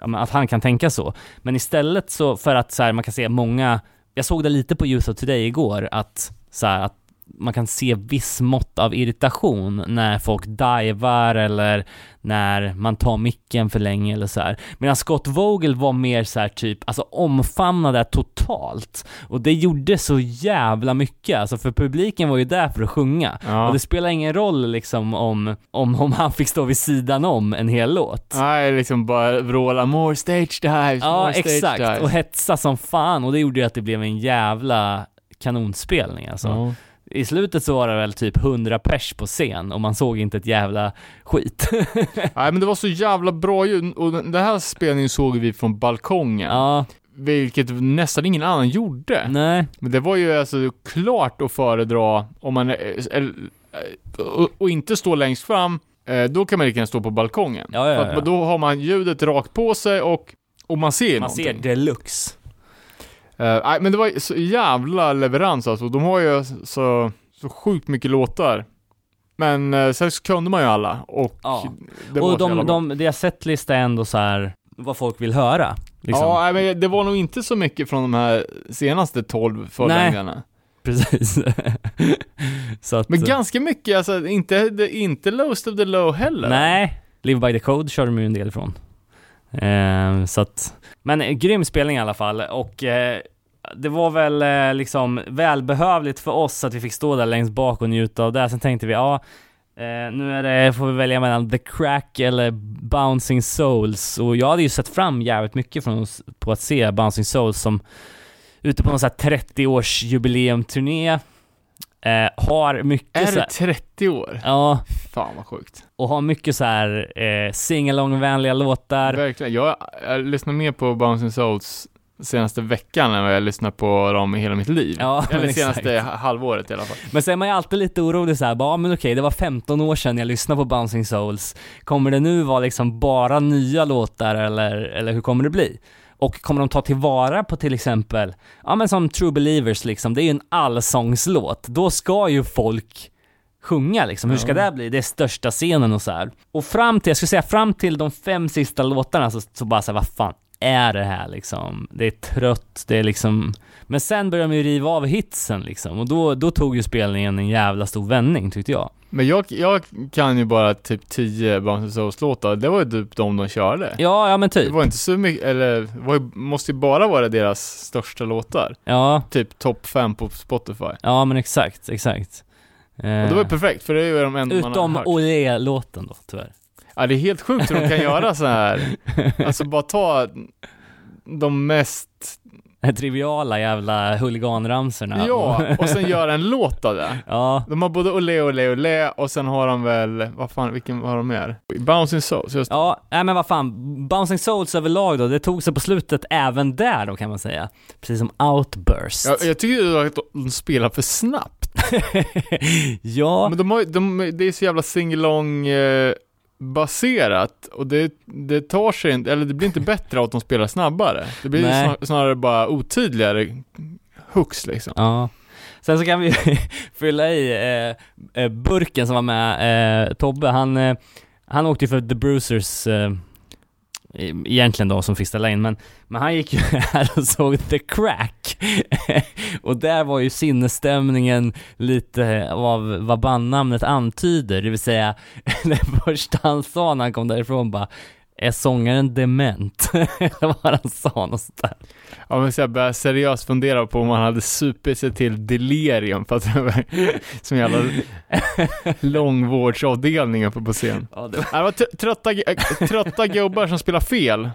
ja, men att han kan tänka så. Men istället så, för att så här, man kan se många, jag såg det lite på Youth of Today igår, att så här, att man kan se viss mått av irritation när folk divar eller när man tar micken för länge eller så här. Medan Scott Vogel var mer så här typ, alltså omfamnade totalt. Och det gjorde så jävla mycket, alltså för publiken var ju där för att sjunga. Ja. Och det spelar ingen roll liksom om, om, om han fick stå vid sidan om en hel låt. Nej, liksom bara vråla 'more stage dives, Ja, more stage exakt. dives'. Och hetsa som fan och det gjorde ju att det blev en jävla kanonspelning alltså. Ja. I slutet så var det väl typ 100 pers på scen och man såg inte ett jävla skit. (laughs) Nej men det var så jävla bra ljud, och den här spelningen såg vi från balkongen. ja, Vilket nästan ingen annan gjorde. nej, Men det var ju alltså klart att föredra om man, eller, eh, och, inte stå längst fram, eh, då kan man lika gärna stå på balkongen. Ja, ja, För att ja. då har man ljudet rakt på sig och, och man ser man någonting. ser deluxe. Eh, nej men det var så jävla leverans alltså. De har ju så, så sjukt mycket låtar. Men eh, sen så kunde man ju alla och Ja. det var och de, bra. de, deras setlista är ändå så här vad folk vill höra. Liksom. Ja, nej, men det var nog inte så mycket från de här senaste 12 förlängdarna. (laughs) precis. så att, Men ganska mycket, alltså inte, inte Lowest of the Low heller. Nej, Live by the Code körde de ju en del ifrån. Eh, så att, men eh, grym spelning i alla fall och eh, det var väl eh, liksom välbehövligt för oss att vi fick stå där längst bak och njuta av det. Sen tänkte vi, ja, eh, nu är det, får vi välja mellan The Crack eller Bouncing Souls och jag hade ju sett fram jävligt mycket från, oss på att se Bouncing Souls som ute på någon sån här 30-års jubileumturné eh, har mycket Är det här, 30 år? Ja, Fan vad sjukt. och har mycket så här eh, singalong-vänliga låtar. Verkligen. Jag, jag lyssnar mer på Bouncing Souls senaste veckan än vad jag lyssnar på dem i hela mitt liv. Ja, (laughs) Eller exakt. senaste ha- halvåret i alla fall. Men sen är man ju alltid lite orolig så här, bara, ja, men okej, det var 15 år sedan jag lyssnade på Bouncing Souls. Kommer det nu vara liksom bara nya låtar eller, eller hur kommer det bli? Och kommer de ta tillvara på till exempel, ja men som True Believers liksom, det är ju en allsångslåt. Då ska ju folk sjunga liksom. Hur ska det bli? Det är största scenen och så här. Och fram till, jag skulle säga fram till de fem sista låtarna så, så bara så här, vad fan är det här liksom? Det är trött, det är liksom men sen började de ju riva av hitsen liksom och då, då tog ju spelningen en jävla stor vändning tyckte jag. Men jag, jag kan ju bara typ 10 Bounce Souls-låtar, det var ju typ de de körde. Ja, ja men Det typ. var inte så mycket, eller, det var ju, måste ju bara vara deras största låtar. Ja, Typ topp 5 på Spotify. ja men exakt, exakt. Och det var ju perfekt, för det är ju de enda man har Utom hört. Olé-låten då, tyvärr. Ja, det är helt sjukt hur de kan göra så här. (laughs) Alltså bara ta de mest, (laughs) Triviala jävla huliganramsorna. ja, och sen (laughs) göra en låt av det. ja, De har både Olé, Olé, Olé och sen har de väl, vad fan, vilken har de mer? Bouncing Souls, just ja, nej men vad fan, Bouncing Souls överlag då, det tog sig på slutet även där då kan man säga. Precis som Outburst. jag, jag tycker att de spelar för snabbt. (laughs) ja, Men de har de, det är så jävla singalong eh, baserat och det, det tar sig inte, eller det blir inte bättre av att de spelar snabbare. Det blir snar, snarare bara otydligare hooks liksom. Ja. Sen så kan vi (laughs) fylla i eh, eh, burken som var med, eh, Tobbe, han, eh, han åkte ju för The Bruisers eh, egentligen då som fick ställa in, men, men han gick ju (laughs) här och såg The Crack. (laughs) och där var ju sinnesstämningen lite av vad bandnamnet antyder, det vill säga (laughs) det första han sa när han kom därifrån bara är sångaren dement? (laughs) Eller vad han sa något sånt där. Ja men så jag började seriöst fundera på om man hade supit sig till delirium för att det var (laughs) som jävla långvårdsavdelning uppe på scen. Ja, det var... Det var tr- trötta, äh, trötta gubbar som spelar fel.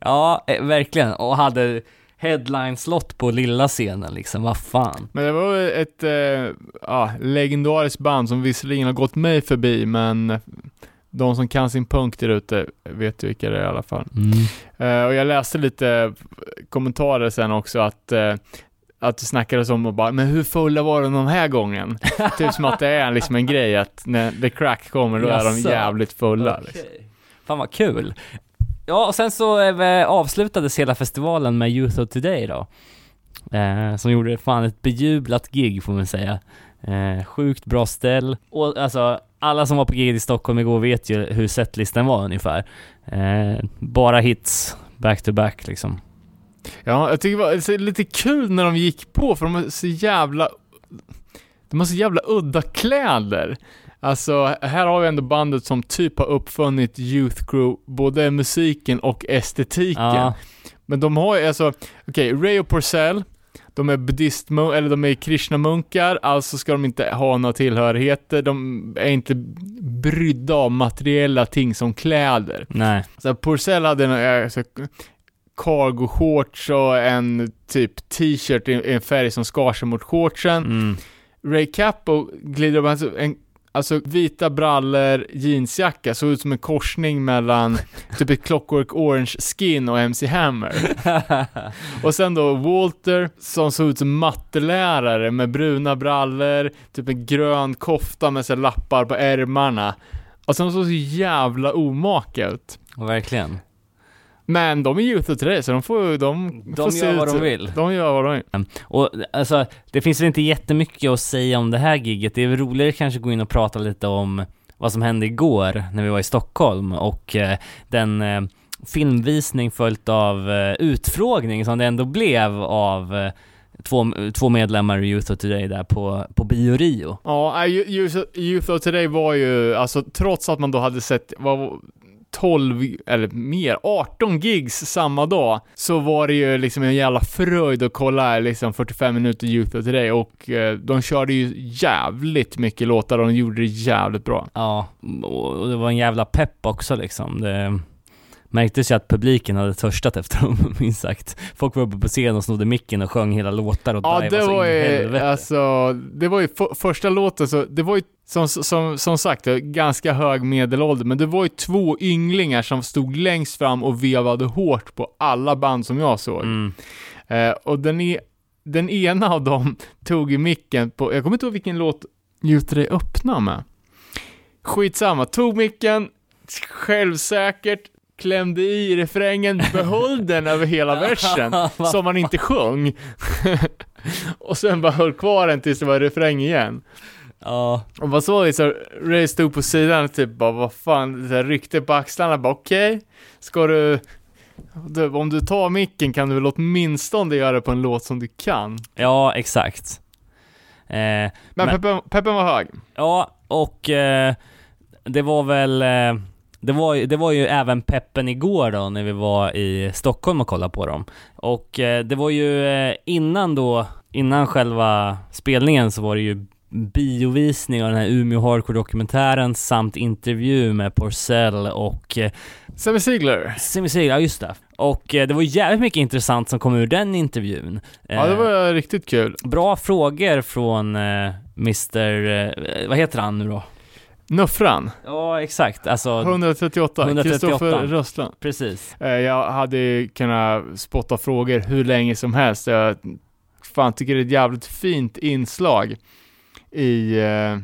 Ja, eh, verkligen. Och hade headline-slott på lilla scenen liksom, vad fan. Men det var ett äh, ja, legendariskt band som visserligen har gått mig förbi men de som kan sin punk där ute vet ju vilka det är i alla fall. Eh, och jag läste lite kommentarer sen också att eh, att det snackades om och bara, men hur fulla var de den här gången? (laughs) typ som att det är liksom en grej att när The Crack kommer då är de Jaså? jävligt fulla. Okej. Liksom. Fan vad kul. Ja, och sen så eh, avslutades hela festivalen med Youth of Today då. Eh, som gjorde fan ett bejublat gig får man säga. Eh, sjukt bra ställ. Och alltså, alla som var på giget i Stockholm igår vet ju hur setlistan var ungefär. Eh, bara hits, back to back liksom. Ja, jag tycker det var lite kul när de gick på för de är så jävla de har så jävla udda kläder. Alltså, här har vi ändå bandet som typ har uppfunnit Youth Crew, både musiken och estetiken. Ja, Men de har ju alltså, okej, Ray och Porcell, de är buddhist eller de är krishna-munkar, alltså ska de inte ha några tillhörigheter, de är inte brydda av materiella ting som kläder. nej. Så Porcell hade en eh, alltså, cargo shorts och en typ t-shirt i i en färg som skar sig mot shortsen. Mm. Ray Capo glider upp, alltså, en, alltså vita brallor, jeansjacka, såg ut som en korsning mellan (laughs) typ ett Clockwork Orange skin och MC Hammer. (laughs) Och sen då Walter, som såg ut som mattelärare med bruna brallor, typ en grön kofta med lappar på ärmarna. Och sen såg så jävla omaka ut. Verkligen. Men de är Youth of Today, så de får, de, De får se gör ut vad de så- vill. De gör vad de vill. Och alltså, det finns väl inte jättemycket att säga om det här giget. Det är väl roligare kanske att gå in och prata lite om vad som hände igår när vi var i Stockholm och eh, den eh, filmvisning följt av eh, utfrågning som det ändå blev av eh, två, två medlemmar i Youth of Today där på, på Bio Rio. Ja, Youth- Youth of Today var ju, alltså trots att man då hade sett, vad 12, eller mer, 18 gigs samma dag, så var det ju liksom en jävla fröjd att kolla liksom 45 minuter Youth of Today och eh, de körde ju jävligt mycket låtar och de gjorde det jävligt bra. Ja, och det var en jävla pepp också liksom. Det märktes ju att publiken hade törstat efter dem, (laughs) minst sagt. Folk var uppe på scen och snodde micken och sjöng hela låtar och Ja, det så var ju, helvete. alltså, det var ju för, första låten så, det var ju som, som, som sagt, ganska hög medelålder, men det var ju två ynglingar som stod längst fram och vevade hårt på alla band som jag såg. Mm. Eh, och den, e den ena av dem (laughs) tog ju micken på, jag kommer inte ihåg vilken låt Youth Today öppnade med. Skitsamma, tog micken, självsäkert, klämde i refrängen, behöll den (laughs) över hela versen, (laughs) som han inte sjöng. och sen bara höll kvar den tills det var refräng igen. Ja, Och man såg liksom, Ray stod på sidan och typ bara, vad fan, så här, ryckte på axlarna, bara okej, ska du, du, om du tar micken kan du väl åtminstone göra det på en låt som du kan. ja exakt. Eh, Men, Men- peppen, peppen var hög. Ja, och eh, det var väl, eh, det var, det var ju även peppen igår då när vi var i Stockholm och kollade på dem. Och eh, det var ju eh, innan då, innan själva spelningen så var det ju biovisning av den här Umeå Hardcore-dokumentären samt intervju med Porcell och eh, Sammy Ziegler. Simi Sig, ja just det. Och eh, det var jävligt mycket intressant som kom ur den intervjun. Ja, det Eh, var riktigt kul. Bra frågor från Mr, vad heter han nu då? Nuffran, Ja, exakt. Alltså, 138, 138. Kristoffer Röstland. precis. Jag hade ju kunnat spotta frågor hur länge som helst. Jag fan tycker det är ett jävligt fint inslag i, eh,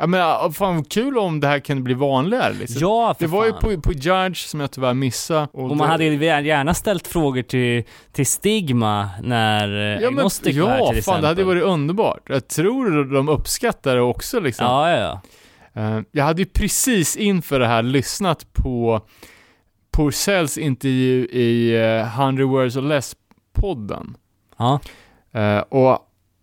ja men ja, fan vad kul om det här kunde bli vanligare liksom. Ja, för Det var ju fan. på, på Judge som jag tyvärr missade. Och man det- hade ju gärna ställt frågor till, till Stigma när eh, Ja men, Agnostic var här ja till fan det hade ju varit underbart. Jag tror de uppskattar det också liksom. Ja, ja, ja. Eh, Jag hade ju precis inför det här lyssnat på Porcells intervju i uh, 100 Words or Less-podden. Ja, Eh, och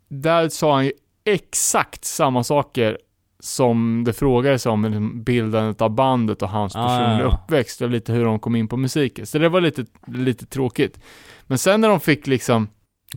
där sa han ju exakt samma saker som det frågades om liksom bildandet av bandet och hans Ah, personliga ja, ja. uppväxt och lite hur de kom in på musiken. Så det var lite, lite tråkigt. Men sen när de fick liksom,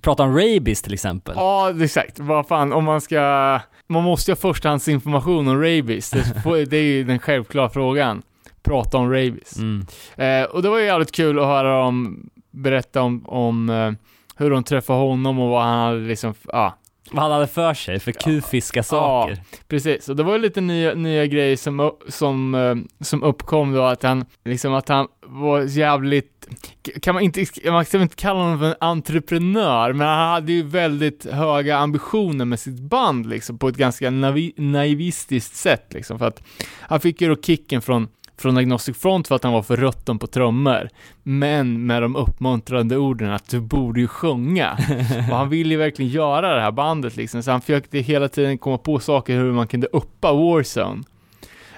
prata om rabies till exempel. ja exakt, vad fan om man ska, man måste ju ha förstahandsinformation om rabies. Det, (laughs) det är ju den självklara frågan. Prata om rabies. Mm. Eh, och det var ju jävligt kul att höra dem berätta om, om eh, hur de träffade honom och vad han hade liksom, ja, Vad han hade för sig för kufiska saker. Precis, och det var ju lite nya, nya grejer som, som, eh, som uppkom då, att han, liksom att han var jävligt, kan man inte, man kan inte kalla honom för en entreprenör, men han hade ju väldigt höga ambitioner med sitt band liksom, på ett ganska naivistiskt sätt liksom, för att han fick ju då kicken från från Agnostic Front för att han var för rutten på trummor, men med de uppmuntrande orden att du borde ju sjunga. Och han ville ju verkligen göra det här bandet liksom, så han försökte hela tiden komma på saker hur man kunde uppa Warzone.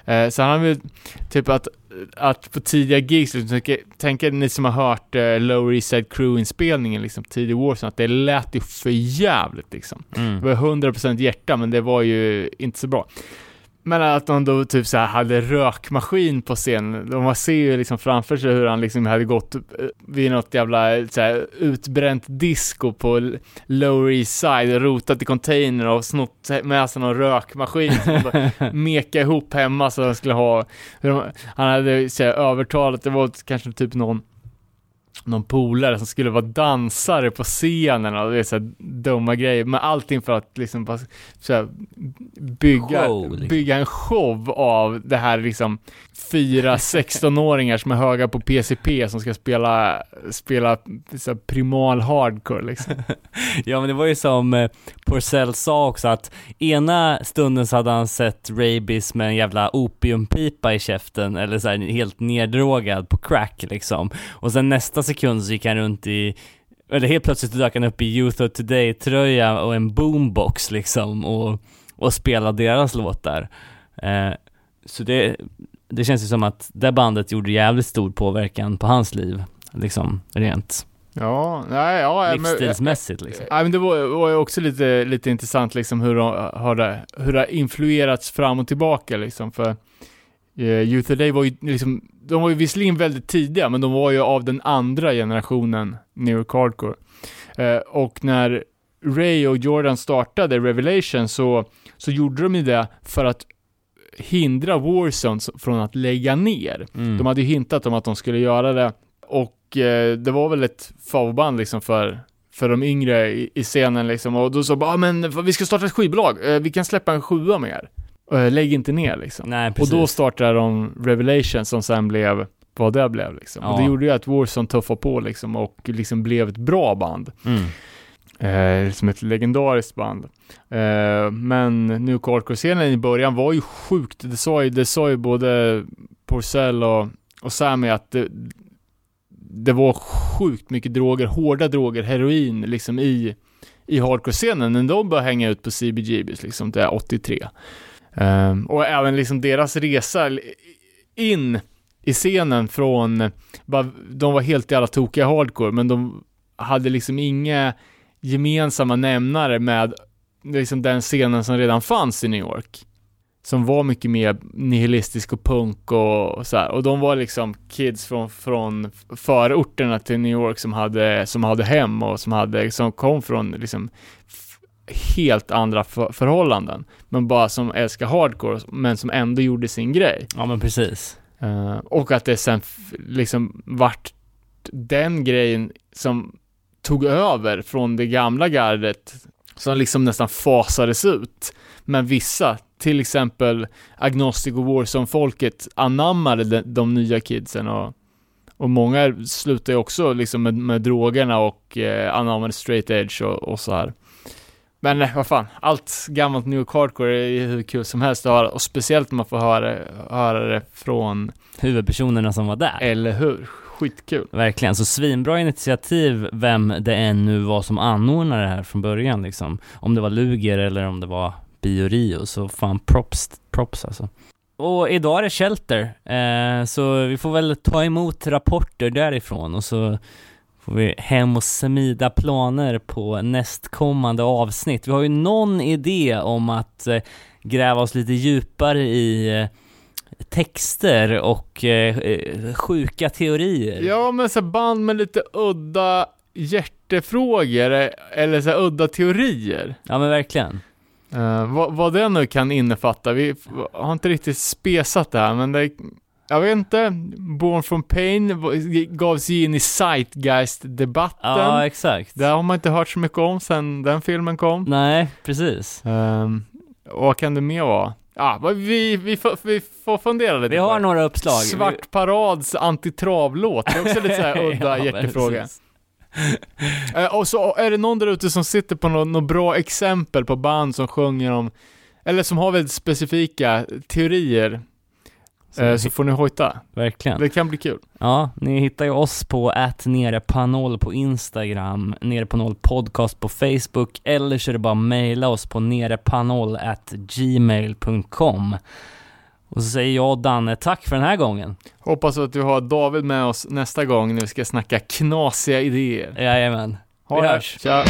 Eh, så han vill typ att, att på tidiga gigs, liksom, tänk, er ni som har hört eh, Lower East Side Crew-inspelningen, liksom, tidig Warzone, att det lät ju för jävligt liksom. Det Mm. var 100% hjärta, men det var ju inte så bra. Men att de då typ så här hade rökmaskin på scen, och man ser ju liksom framför sig hur han liksom hade gått eh, vid något jävla så här, utbränt disco på Lower East Side rotat i container och snott med sig någon rökmaskin som bara (laughs) meka ihop hemma så de skulle ha, han hade så här, övertalat, det var kanske typ någon någon polare som skulle vara dansare på scenen och det är så här dumma grejer, men allting för att liksom bara så här, bygga, Show, liksom. bygga en show av det här liksom fyra (laughs) 16-åringar som är höga på PCP som ska spela, spela så primal hardcore liksom. (laughs) Ja men det var ju som eh, Porcell sa också att ena stunden så hade han sett rabies med en jävla opiumpipa i käften eller så här helt neddrogad på crack liksom. Och sen nästa sekund så gick han runt i eller helt plötsligt dök han upp i Youth of Today-tröja och en boombox liksom och, och spelade deras låtar. Eh, så det, det känns ju som att det bandet gjorde jävligt stor påverkan på hans liv, liksom rent Ja, nej, ja, men- livsstilsmässigt liksom. Ja, men det var, var ju också lite, lite intressant liksom hur, de, det, hur det har influerats fram och tillbaka liksom för Youth of Day var ju liksom, de var ju visserligen väldigt tidiga, men de var ju av den andra generationen New York Hardcore. Eh, och när Ray och Jordan startade Revelation så, så gjorde de ju det för att hindra Warzone från att lägga ner. Mm. De hade ju hintat om att de skulle göra det och eh, det var väl ett favoritband liksom för, för de yngre i, i scenen liksom och då sa bara, ah, men vi ska starta ett skivbolag, eh, vi kan släppa en sjua med er. Eh, lägg inte ner liksom. Nej, och då startade de Revelation som sen blev vad det blev liksom. Och Ja. det gjorde ju att Warzone tuffade på liksom och liksom blev ett bra band. Mm. Eh, som ett legendariskt band. Eh, men New Hardcore-scenen i början var ju sjukt, det sa ju, det sa ju både Porcell och, och med att det, det var sjukt mycket droger, hårda droger, heroin liksom i, i hardcore-scenen när de började hänga ut på CBGBs liksom, det är 83. Um, och även liksom deras resa in i scenen från, bara, de var helt jävla tokiga hardcore, men de hade liksom inga gemensamma nämnare med liksom den scenen som redan fanns i New York. Som var mycket mer nihilistisk och punk och, och så här. Och de var liksom kids från, från förorterna till New York som hade, som hade hem och som hade, som kom från liksom helt andra för, förhållanden. Men bara som älskar hardcore, men som ändå gjorde sin grej. Ja men precis. Eh, och att det sen liksom vart den grejen som tog över från det gamla gardet som liksom nästan fasades ut. Men vissa, till exempel Agnostic och Warzone-folket anammade de, de nya kidsen och, och många slutade ju också liksom med, med drogerna och eh, anammade straight edge och, och så här. Men nej, vad fan, allt gammalt New York Hardcore är ju hur kul som helst att höra och speciellt när man får höra, höra det från Huvudpersonerna som var där. eller hur? Skitkul. Verkligen, så svinbra initiativ vem det än nu var som anordnade det här från början liksom. Om det var Luger eller om det var Bio Rio, så fan props, props alltså. Och idag är det Shelter, eh, så vi får väl ta emot rapporter därifrån och så får vi hem och smida planer på nästkommande avsnitt. Vi har ju någon idé om att eh, gräva oss lite djupare i eh, texter och eh, sjuka teorier. Ja, men så band med lite udda hjärtefrågor eller så udda teorier. Ja men verkligen. Eh, vad, vad det nu kan innefatta. Vi har inte riktigt spesat det här, men det jag vet inte, Born from Pain gav sig in i Zeitgeist-debatten. Ja, exakt. Det har man inte hört så mycket om sen den filmen kom. Nej, precis. Um, och vad kan det mer vara? Ja, vad vi, vi, får, vi får fundera lite Vi på har det. några uppslag. Svart Parads antitravlåt, det är också lite såhär (laughs) udda Ja, hjärtefråga. precis. Eh, och så är det någon där ute som sitter på något, något bra exempel på band som sjunger om, eller som har väldigt specifika teorier, Så, eh, så får ni hojta. verkligen. Det kan bli kul. Ja, ni hittar ju oss på att nere på noll på Instagram, nere på noll podcast på Facebook, eller så är det bara att mejla oss på nerepanoll at gmail.com. Och så säger jag och Danne tack för den här gången. Hoppas att vi har David med oss nästa gång när vi ska snacka knasiga idéer. Jajamän. Ha Vi det. hörs. Tja.